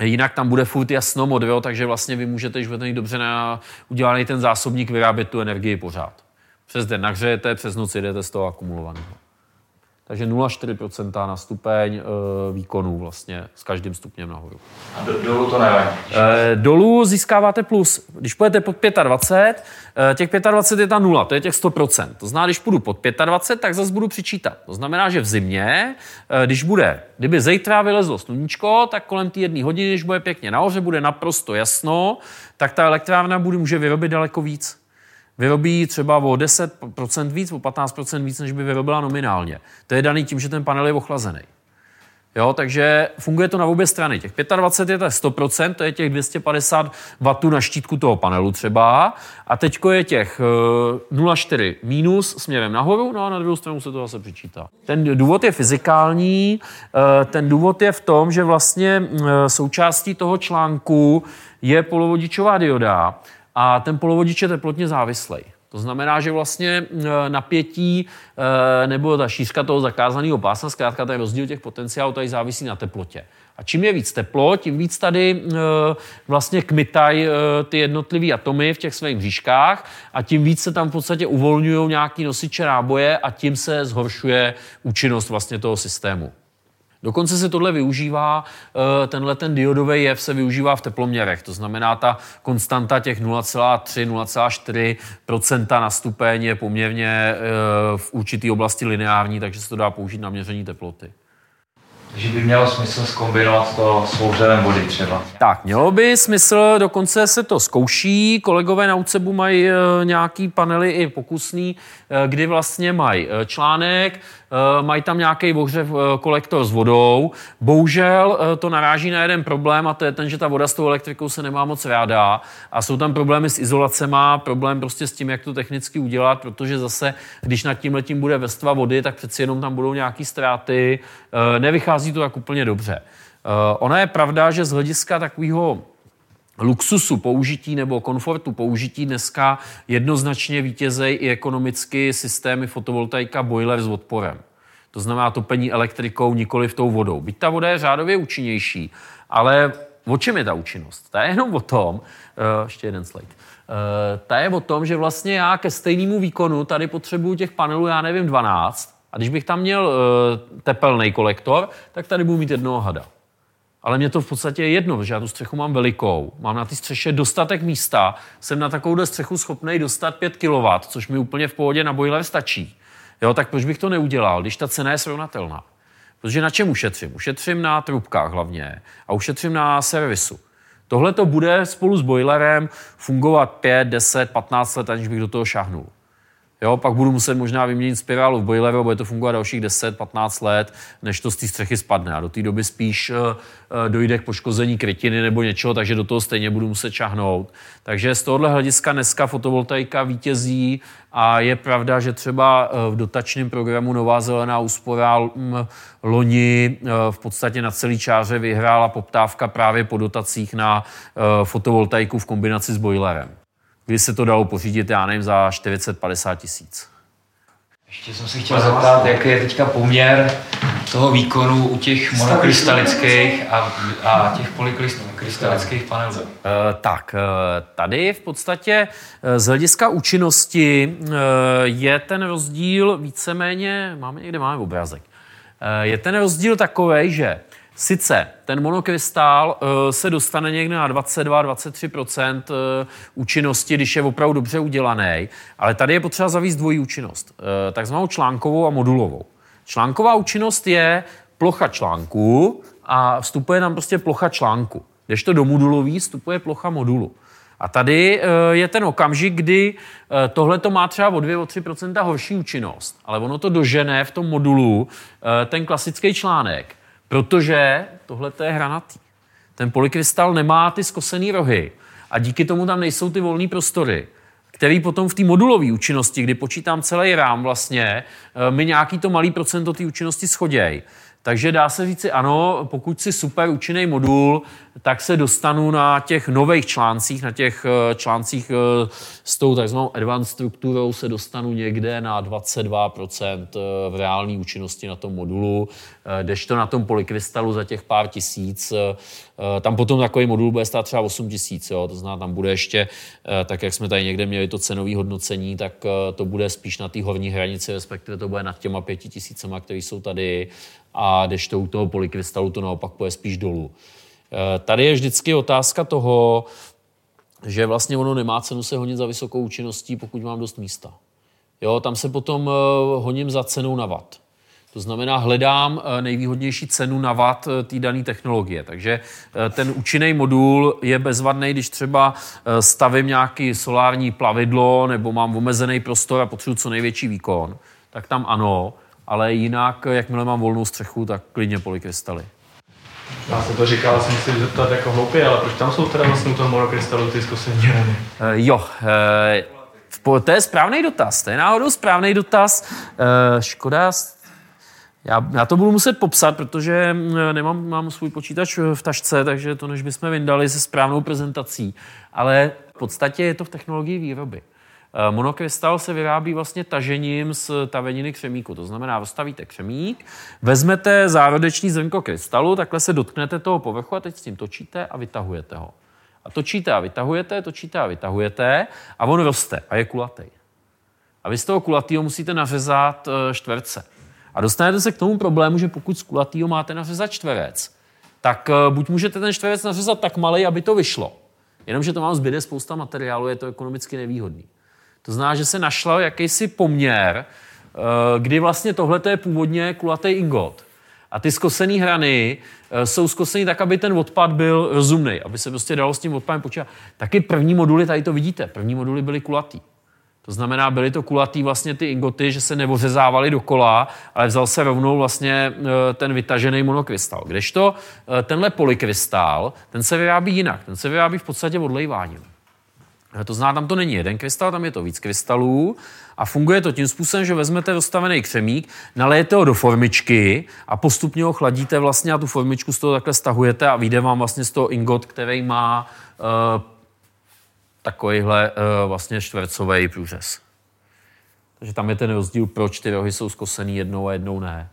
Jinak tam bude furt jasno modro, takže vlastně vy můžete, když budete dobře na udělaný ten zásobník, vyrábět tu energii pořád. Přes den nahřejete, přes noc jdete z toho akumulovaného. Takže 0,4% na stupeň e, výkonu vlastně s každým stupněm nahoru. A do, dolů to nevadí? E, dolů získáváte plus. Když půjdete pod 25, e, těch 25 je ta nula, to je těch 100%. To znamená, když půjdu pod 25, tak zase budu přičítat. To znamená, že v zimě, e, když bude, kdyby zítra vylezlo sluníčko, tak kolem té jedné hodiny, když bude pěkně nahoře, bude naprosto jasno, tak ta elektrárna bude, může vyrobit daleko víc vyrobí třeba o 10% víc, o 15% víc, než by vyrobila nominálně. To je daný tím, že ten panel je ochlazený. Jo, takže funguje to na obě strany. Těch 25 je to 100%, to je těch 250 W na štítku toho panelu třeba. A teď je těch 0,4 eh, minus směrem nahoru, no a na druhou stranu se to zase přičítá. Ten důvod je fyzikální, eh, ten důvod je v tom, že vlastně eh, součástí toho článku je polovodičová dioda, a ten polovodič je teplotně závislý. To znamená, že vlastně e, napětí e, nebo ta šířka toho zakázaného pásma, zkrátka ten rozdíl těch potenciálů tady závisí na teplotě. A čím je víc teplo, tím víc tady e, vlastně kmitají ty jednotlivé atomy v těch svých říškách a tím víc se tam v podstatě uvolňují nějaký nosiče náboje a tím se zhoršuje účinnost vlastně toho systému. Dokonce se tohle využívá, eh, tenhle ten diodový jev se využívá v teploměrech, to znamená ta konstanta těch 0,3-0,4% na stupeň je poměrně eh, v určité oblasti lineární, takže se to dá použít na měření teploty. Takže by mělo smysl zkombinovat to s ohřevem vody třeba. Tak, mělo by smysl, dokonce se to zkouší. Kolegové na UCEBu mají e, nějaký panely i pokusný, e, kdy vlastně mají e, článek, mají tam nějaký ohřev kolektor s vodou. Bohužel to naráží na jeden problém a to je ten, že ta voda s tou elektrikou se nemá moc ráda a jsou tam problémy s izolacema, problém prostě s tím, jak to technicky udělat, protože zase, když nad tím letím bude vrstva vody, tak přeci jenom tam budou nějaké ztráty. Nevychází nevychází to tak úplně dobře. Uh, ona je pravda, že z hlediska takového luxusu použití nebo komfortu použití dneska jednoznačně vítězejí i ekonomicky systémy fotovoltaika boiler s odporem. To znamená topení elektrikou, nikoli v tou vodou. Byť ta voda je řádově účinnější, ale o čem je ta účinnost? Ta je jenom o tom, uh, ještě jeden slide, uh, ta je o tom, že vlastně já ke stejnému výkonu tady potřebuju těch panelů, já nevím, 12, a když bych tam měl uh, tepelný kolektor, tak tady budu mít jednoho hada. Ale mě to v podstatě je jedno, protože já tu střechu mám velikou, mám na té střeše dostatek místa, jsem na takovouhle střechu schopný dostat 5 kW, což mi úplně v pohodě na boiler stačí. Jo, tak proč bych to neudělal, když ta cena je srovnatelná? Protože na čem ušetřím? Ušetřím na trubkách hlavně a ušetřím na servisu. Tohle to bude spolu s boilerem fungovat 5, 10, 15 let, aniž bych do toho šáhnul. Jo, pak budu muset možná vyměnit spirálu v boileru, bude to fungovat dalších 10-15 let, než to z té střechy spadne. A do té doby spíš uh, dojde k poškození krytiny nebo něčeho, takže do toho stejně budu muset šahnout. Takže z tohohle hlediska dneska fotovoltaika vítězí a je pravda, že třeba eh, v dotačním programu Nová zelená úspora mm, loni v podstatě na celý čáře vyhrála poptávka právě po dotacích na fotovoltaiku v kombinaci s boilerem kdy se to dalo pořídit, já nevím, za 450 tisíc. Ještě jsem se chtěl zeptat, jaký je teďka poměr toho výkonu u těch monokrystalických a, a těch polykrystalických panelů. Uh, tak, uh, tady v podstatě uh, z hlediska účinnosti je ten rozdíl víceméně, máme někde máme obrázek, je ten rozdíl takový, že Sice ten monokrystál eh, se dostane někde na 22-23 eh, účinnosti, když je opravdu dobře udělaný, ale tady je potřeba zavíst dvojí účinnost, eh, takzvanou článkovou a modulovou. Článková účinnost je plocha článku a vstupuje nám prostě plocha článku. to do modulový vstupuje plocha modulu. A tady je ten okamžik, kdy tohle to má třeba o 2-3% horší účinnost, ale ono to dožene v tom modulu ten klasický článek Protože tohle je hranatý. Ten polykrystal nemá ty skosené rohy a díky tomu tam nejsou ty volné prostory, který potom v té modulové účinnosti, kdy počítám celý rám vlastně, eh, mi nějaký to malý procento té účinnosti schoděj. Takže dá se říci, ano, pokud si super účinný modul, tak se dostanu na těch nových článcích, na těch eh, článcích eh, s tou takzvanou advanced strukturou se dostanu někde na 22% v reálné účinnosti na tom modulu, to na tom polikrystalu za těch pár tisíc, tam potom takový modul bude stát třeba 8 tisíc, to znamená, tam bude ještě, tak jak jsme tady někde měli to cenové hodnocení, tak to bude spíš na té horní hranici, respektive to bude nad těma pěti tisícema, které jsou tady a to u toho polykrystalu to naopak půjde spíš dolů. Eh, tady je vždycky otázka toho, že vlastně ono nemá cenu se honit za vysokou účinností, pokud mám dost místa. Jo, tam se potom eh, honím za cenou na watt. To znamená, hledám eh, nejvýhodnější cenu na watt té dané technologie. Takže ten účinný modul je bezvadný, když třeba stavím nějaký solární plavidlo nebo mám omezený prostor a potřebuji co největší výkon, tak tam ano, ale jinak, jakmile mám volnou střechu, tak klidně polykrystaly. Já jsem to říkal, jsem si zeptat jako hloupě, ale proč tam jsou teda vlastně u toho monokrystalu ty zkosení rany? Uh, jo, uh, to je správný dotaz, to je náhodou správný dotaz. Uh, škoda, já, já to budu muset popsat, protože nemám mám svůj počítač v tašce, takže to než bychom vyndali se správnou prezentací. Ale v podstatě je to v technologii výroby. Eh, monokrystal se vyrábí vlastně tažením z taveniny křemíku. To znamená, postavíte křemík, vezmete zárodeční zrnko krystalu, takhle se dotknete toho povrchu a teď s tím točíte a vytahujete ho. A točíte a vytahujete, točíte a vytahujete a on roste a je kulatý. A vy z toho kulatýho musíte nařezat eh, čtverce. A dostanete se k tomu problému, že pokud z kulatýho máte nařezat čtverec, tak eh, buď můžete ten čtverec nařezat tak malý, aby to vyšlo, jenomže to vám zbyde spousta materiálu, je to ekonomicky nevýhodný. To znamená, že se našlo jakýsi poměr, eh, kdy vlastně tohle je původně kulatý ingot. A ty skosené hrany eh, jsou skoseny tak, aby ten odpad byl rozumný, aby se prostě dalo s tím odpadem počítat. Taky první moduly, tady to vidíte, první moduly byly kulatý. To znamená, byly to kulatý vlastně ty ingoty, že se nevořezávaly dokola, ale vzal se rovnou vlastně eh, ten vytažený monokrystal. Kdežto tenhle polykrystal, ten se vyrábí jinak. Ten se vyrábí v podstatě odlejváním. To znamená, tam to není jeden krystal, tam je to víc krystalů a funguje to tím způsobem, že vezmete rozstavený křemík, nalijete ho do formičky a postupně ho chladíte vlastně a tu formičku z toho takhle stahujete a vyjde vám vlastně z toho ingot, který má uh, takovýhle uh, vlastně čtvercový průřez. Takže tam je ten rozdíl, proč ty rohy jsou zkosený jednou a jednou ne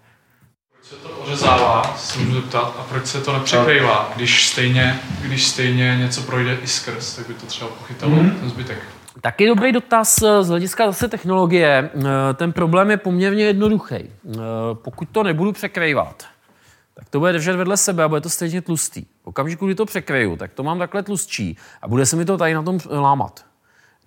se to ořezává, se můžu zeptat, a proč se to nepřekrývá, když stejně, když stejně něco projde i skrz, tak by to třeba pochytalo mm-hmm. ten zbytek. Taky dobrý dotaz eh, z hlediska zase technologie. Eh, ten problém je poměrně jednoduchý. Eh, pokud to nebudu překrývat, tak to bude držet vedle sebe a bude to stejně tlustý. V okamžiku, kdy to překryju, tak to mám takhle tlustší a bude se mi to tady na tom lámat.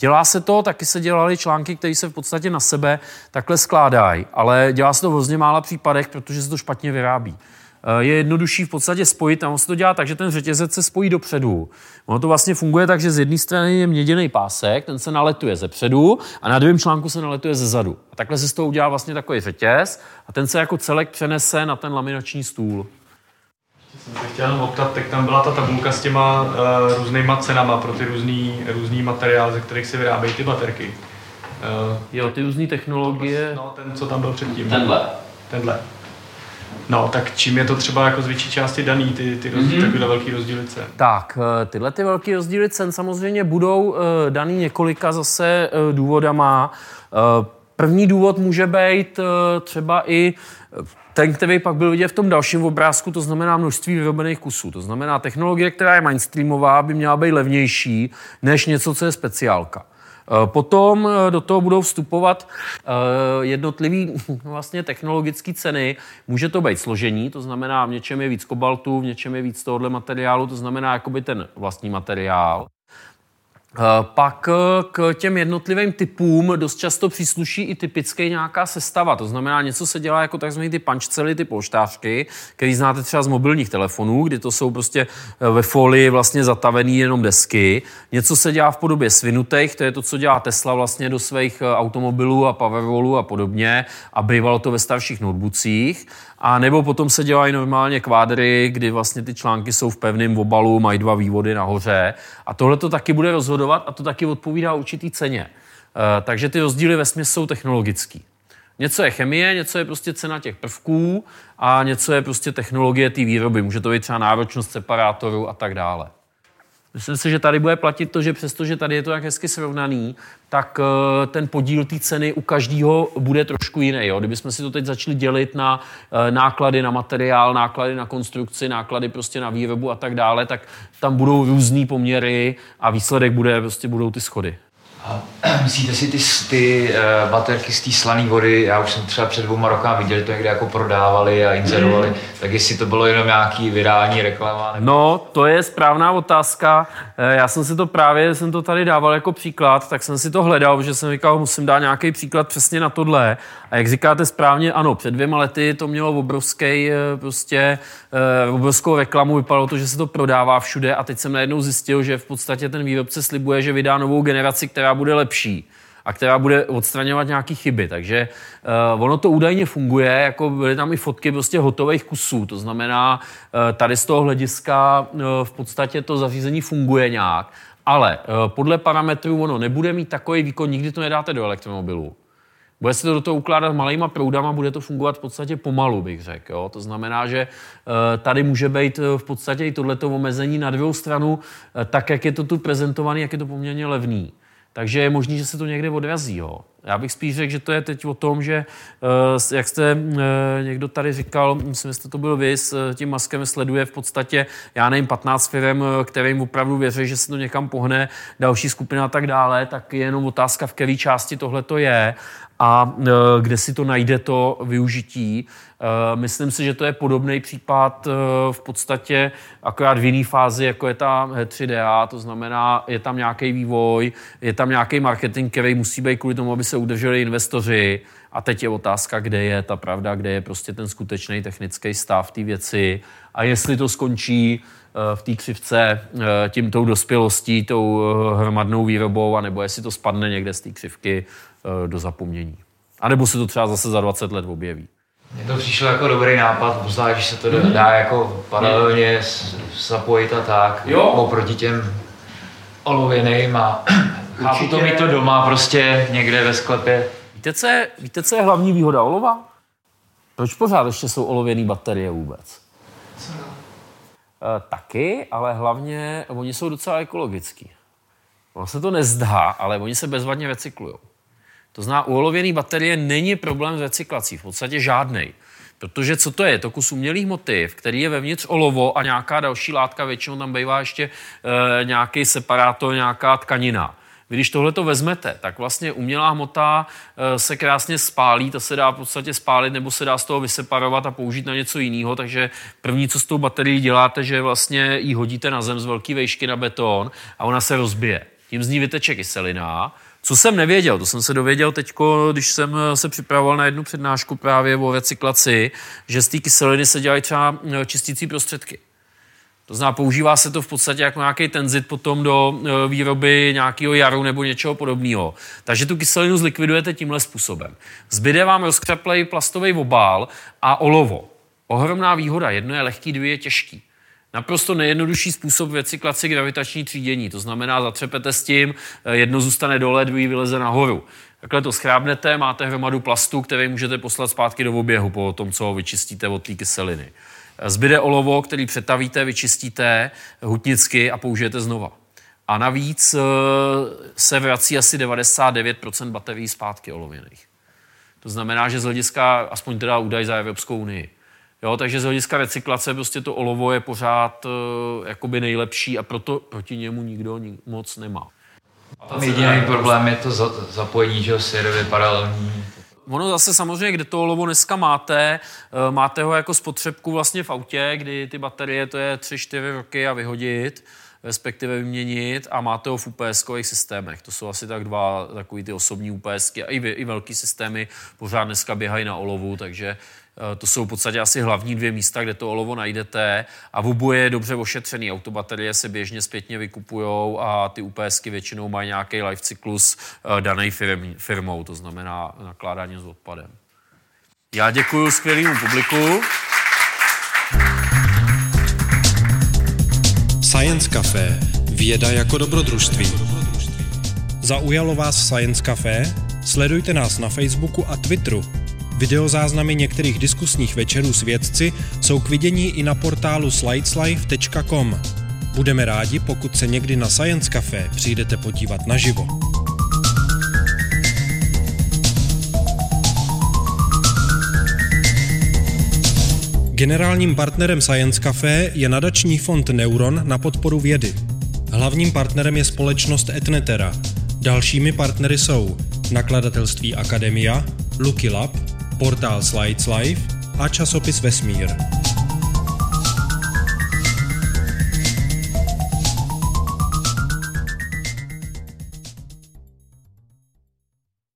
Dělá se to, taky se dělaly články, které se v podstatě na sebe takhle skládají, ale dělá se to v hrozně mála případech, protože se to špatně vyrábí. Eh, je jednodušší v podstatě spojit, a se to dělá tak, že ten řetězec se spojí dopředu. Ono to vlastně funguje tak, že z jedné strany je měděný pásek, ten se naletuje ze předu a na druhém článku se naletuje ze zadu. A takhle se z toho udělá vlastně takový řetěz a ten se jako celek přenese na ten laminační stůl jsem se chtěl optat, tak tam byla ta tabulka s těma uh, různýma cenama pro ty různý, různý materiály, ze kterých se vyrábějí ty baterky. Uh, jo, ty různé technologie. No, ten, co tam byl předtím. Tenhle. Tenhle. No, tak čím je to třeba jako z větší části daný, ty, ty rozdíly, mm-hmm. takové velký rozdíly cen? Tak, eh, tyhle ty velké rozdíly cen samozřejmě budou uh, daný několika zase uh, důvodama. Uh, první důvod může být uh, třeba i ten, který pak byl vidět v tom dalším obrázku, to znamená množství vyrobených kusů. To znamená, technologie, která je mainstreamová, by měla být levnější než něco, co je speciálka. Eh, potom eh, do toho budou vstupovat eh, jednotlivé vlastně technologické ceny. Může to být složení, to znamená, v něčem je víc kobaltu, v něčem je víc tohohle materiálu, to znamená jakoby ten vlastní materiál. Eh, pak eh, k těm jednotlivým typům dost často přísluší i typické nějaká sestava. To znamená, něco se dělá jako takzvané ty pančcely, ty polštářky, který znáte třeba z mobilních telefonů, kdy to jsou prostě eh, ve folii vlastně zatavený jenom desky. Něco se dělá v podobě svinutých, to je to, co dělá Tesla vlastně do svých automobilů a Powerwallů a podobně a bývalo to ve starších notebookích. A nebo potom se dělají normálně kvádry, kdy vlastně ty články jsou v pevném obalu, mají dva vývody nahoře. A tohle to taky bude rozhodovat a to taky odpovídá určitý ceně. E, takže ty rozdíly ve jsou technologický. Něco je chemie, něco je prostě cena těch prvků a něco je prostě technologie té výroby. Může to být třeba náročnost separátorů a tak dále. Myslím si, že tady bude platit to, že přestože tady je to tak hezky srovnaný, tak eh, ten podíl té ceny u každého bude trošku jiný. Jo? Kdybychom si to teď začali dělit na eh, náklady na materiál, náklady na konstrukci, náklady prostě na výrobu a tak dále, tak tam budou různé poměry a výsledek bude, prostě budou ty schody. A myslíte si ty, ty uh, baterky z té slané vody, já už jsem třeba před dvouma rokama viděl, to někde jako prodávali a inzerovali, mm. tak jestli to bylo jenom nějaký virální reklama? Nebo... No, to je správná otázka. Eh, já jsem si to právě, jsem to tady dával jako příklad, tak jsem si to hledal, že jsem říkal, musím dát nějaký příklad přesně na tohle. A jak říkáte správně, ano, před dvěma lety to mělo obrovský, eh, prostě, obrovskou reklamu, vypadalo to, že se to prodává všude a teď jsem najednou zjistil, že v podstatě ten výrobce slibuje, že vydá novou generaci, která bude lepší a která bude odstraňovat nějaké chyby. Takže uh, ono to údajně funguje, jako byly tam i fotky prostě hotových kusů. To znamená, uh, tady z toho hlediska uh, v podstatě to zařízení funguje nějak, ale uh, podle parametrů ono nebude mít takový výkon, nikdy to nedáte do elektromobilu. Bude se to do toho ukládat malýma proudama, bude to fungovat v podstatě pomalu, bych řekl. Jo? To znamená, že tady může být v podstatě i tohleto omezení na druhou stranu, tak jak je to tu prezentovaný, jak je to poměrně levný. Takže je možné, že se to někde odrazí. Jo. Já bych spíš řekl, že to je teď o tom, že eh, jak jste eh, někdo tady říkal, myslím, že to byl vy, s eh, tím maskem sleduje v podstatě, já nevím, 15 firm, kterým opravdu věří, že se to někam pohne, další skupina a tak dále, tak je jenom otázka, v které části tohle to je a kde si to najde to využití. Myslím si, že to je podobný případ v podstatě akorát v jiné fázi, jako je ta 3DA, to znamená, je tam nějaký vývoj, je tam nějaký marketing, který musí být kvůli tomu, aby se udrželi investoři. A teď je otázka, kde je ta pravda, kde je prostě ten skutečný technický stav té věci a jestli to skončí v té křivce tím tou dospělostí, tou hromadnou výrobou, anebo jestli to spadne někde z té křivky do zapomnění. A nebo se to třeba zase za 20 let objeví. Mně to přišlo jako dobrý nápad, zvlášť, že se to mm-hmm. dá jako paralelně zapojit a tak, jo. oproti těm olověným a chápu to mít to doma prostě někde ve sklepě. Víte co, je, víte, co je hlavní výhoda olova? Proč pořád ještě jsou olověné baterie vůbec? Co? E, taky, ale hlavně oni jsou docela ekologický. Ono se to nezdá, ale oni se bezvadně recyklují. To znamená, u olověné baterie není problém s recyklací, v podstatě žádný. Protože co to je? To kus umělých motiv, který je vevnitř olovo a nějaká další látka, většinou tam bývá ještě e, nějaký separátor, nějaká tkanina. Vy když tohle to vezmete, tak vlastně umělá hmota e, se krásně spálí, ta se dá v podstatě spálit nebo se dá z toho vyseparovat a použít na něco jiného. Takže první, co s tou baterií děláte, že vlastně ji hodíte na zem z velké vejšky na beton a ona se rozbije. Tím z ní vyteče kyselina, co jsem nevěděl, to jsem se dověděl teď, když jsem eh, se připravoval na jednu přednášku právě o recyklaci, že z té kyseliny se dělají třeba eh, čistící prostředky. To znamená, používá se to v podstatě jako nějaký tenzit potom do eh, výroby nějakého jaru nebo něčeho podobného. Takže tu kyselinu zlikvidujete tímhle způsobem. Zbyde vám rozkřeplej plastový obál a olovo. Ohromná výhoda. Jedno je lehký, dvě je těžký. Naprosto nejjednodušší způsob recyklace gravitační třídění. To znamená, zatřepete s tím, eh, jedno zůstane dole, druhý vyleze nahoru. Takhle to schrábnete, máte hromadu plastu, který můžete poslat zpátky do oběhu po tom, co ho vyčistíte od té kyseliny. Zbyde olovo, který přetavíte, vyčistíte hutnicky a použijete znova. A navíc eh, se vrací asi 99% baterií zpátky olověných. To znamená, že z hlediska, aspoň teda údaj za Evropskou unii, Jo, takže z hlediska recyklace prostě to olovo je pořád uh, jakoby nejlepší a proto proti němu nikdo moc nemá. A jediný problém je to zapojení, že sérově paralelní. Ono zase samozřejmě, kde to olovo dneska máte, eh, máte ho jako spotřebku vlastně v autě, kdy ty baterie to je 3-4 roky a vyhodit, respektive vyměnit a máte ho v ups systémech. To jsou asi tak dva takový ty osobní UPSky a i, i velký systémy pořád dneska běhají na olovu, takže to jsou v podstatě asi hlavní dvě místa, kde to olovo najdete a v oboje je dobře ošetřený. Autobaterie se běžně zpětně vykupují a ty UPSky většinou mají nějaký life cyklus eh, daný firm, firmou, to znamená nakládání s odpadem. Já děkuji skvělému publiku. Science Café. Věda jako dobrodružství. Zaujalo vás Science Café? Sledujte nás na Facebooku a Twitteru Videozáznamy některých diskusních večerů s vědci jsou k vidění i na portálu slideslife.com. Budeme rádi, pokud se někdy na Science Café přijdete podívat naživo. Generálním partnerem Science Café je nadační fond Neuron na podporu vědy. Hlavním partnerem je společnost Etnetera. Dalšími partnery jsou nakladatelství Akademia, Lucky Lab, portál Slides Life a časopis Vesmír.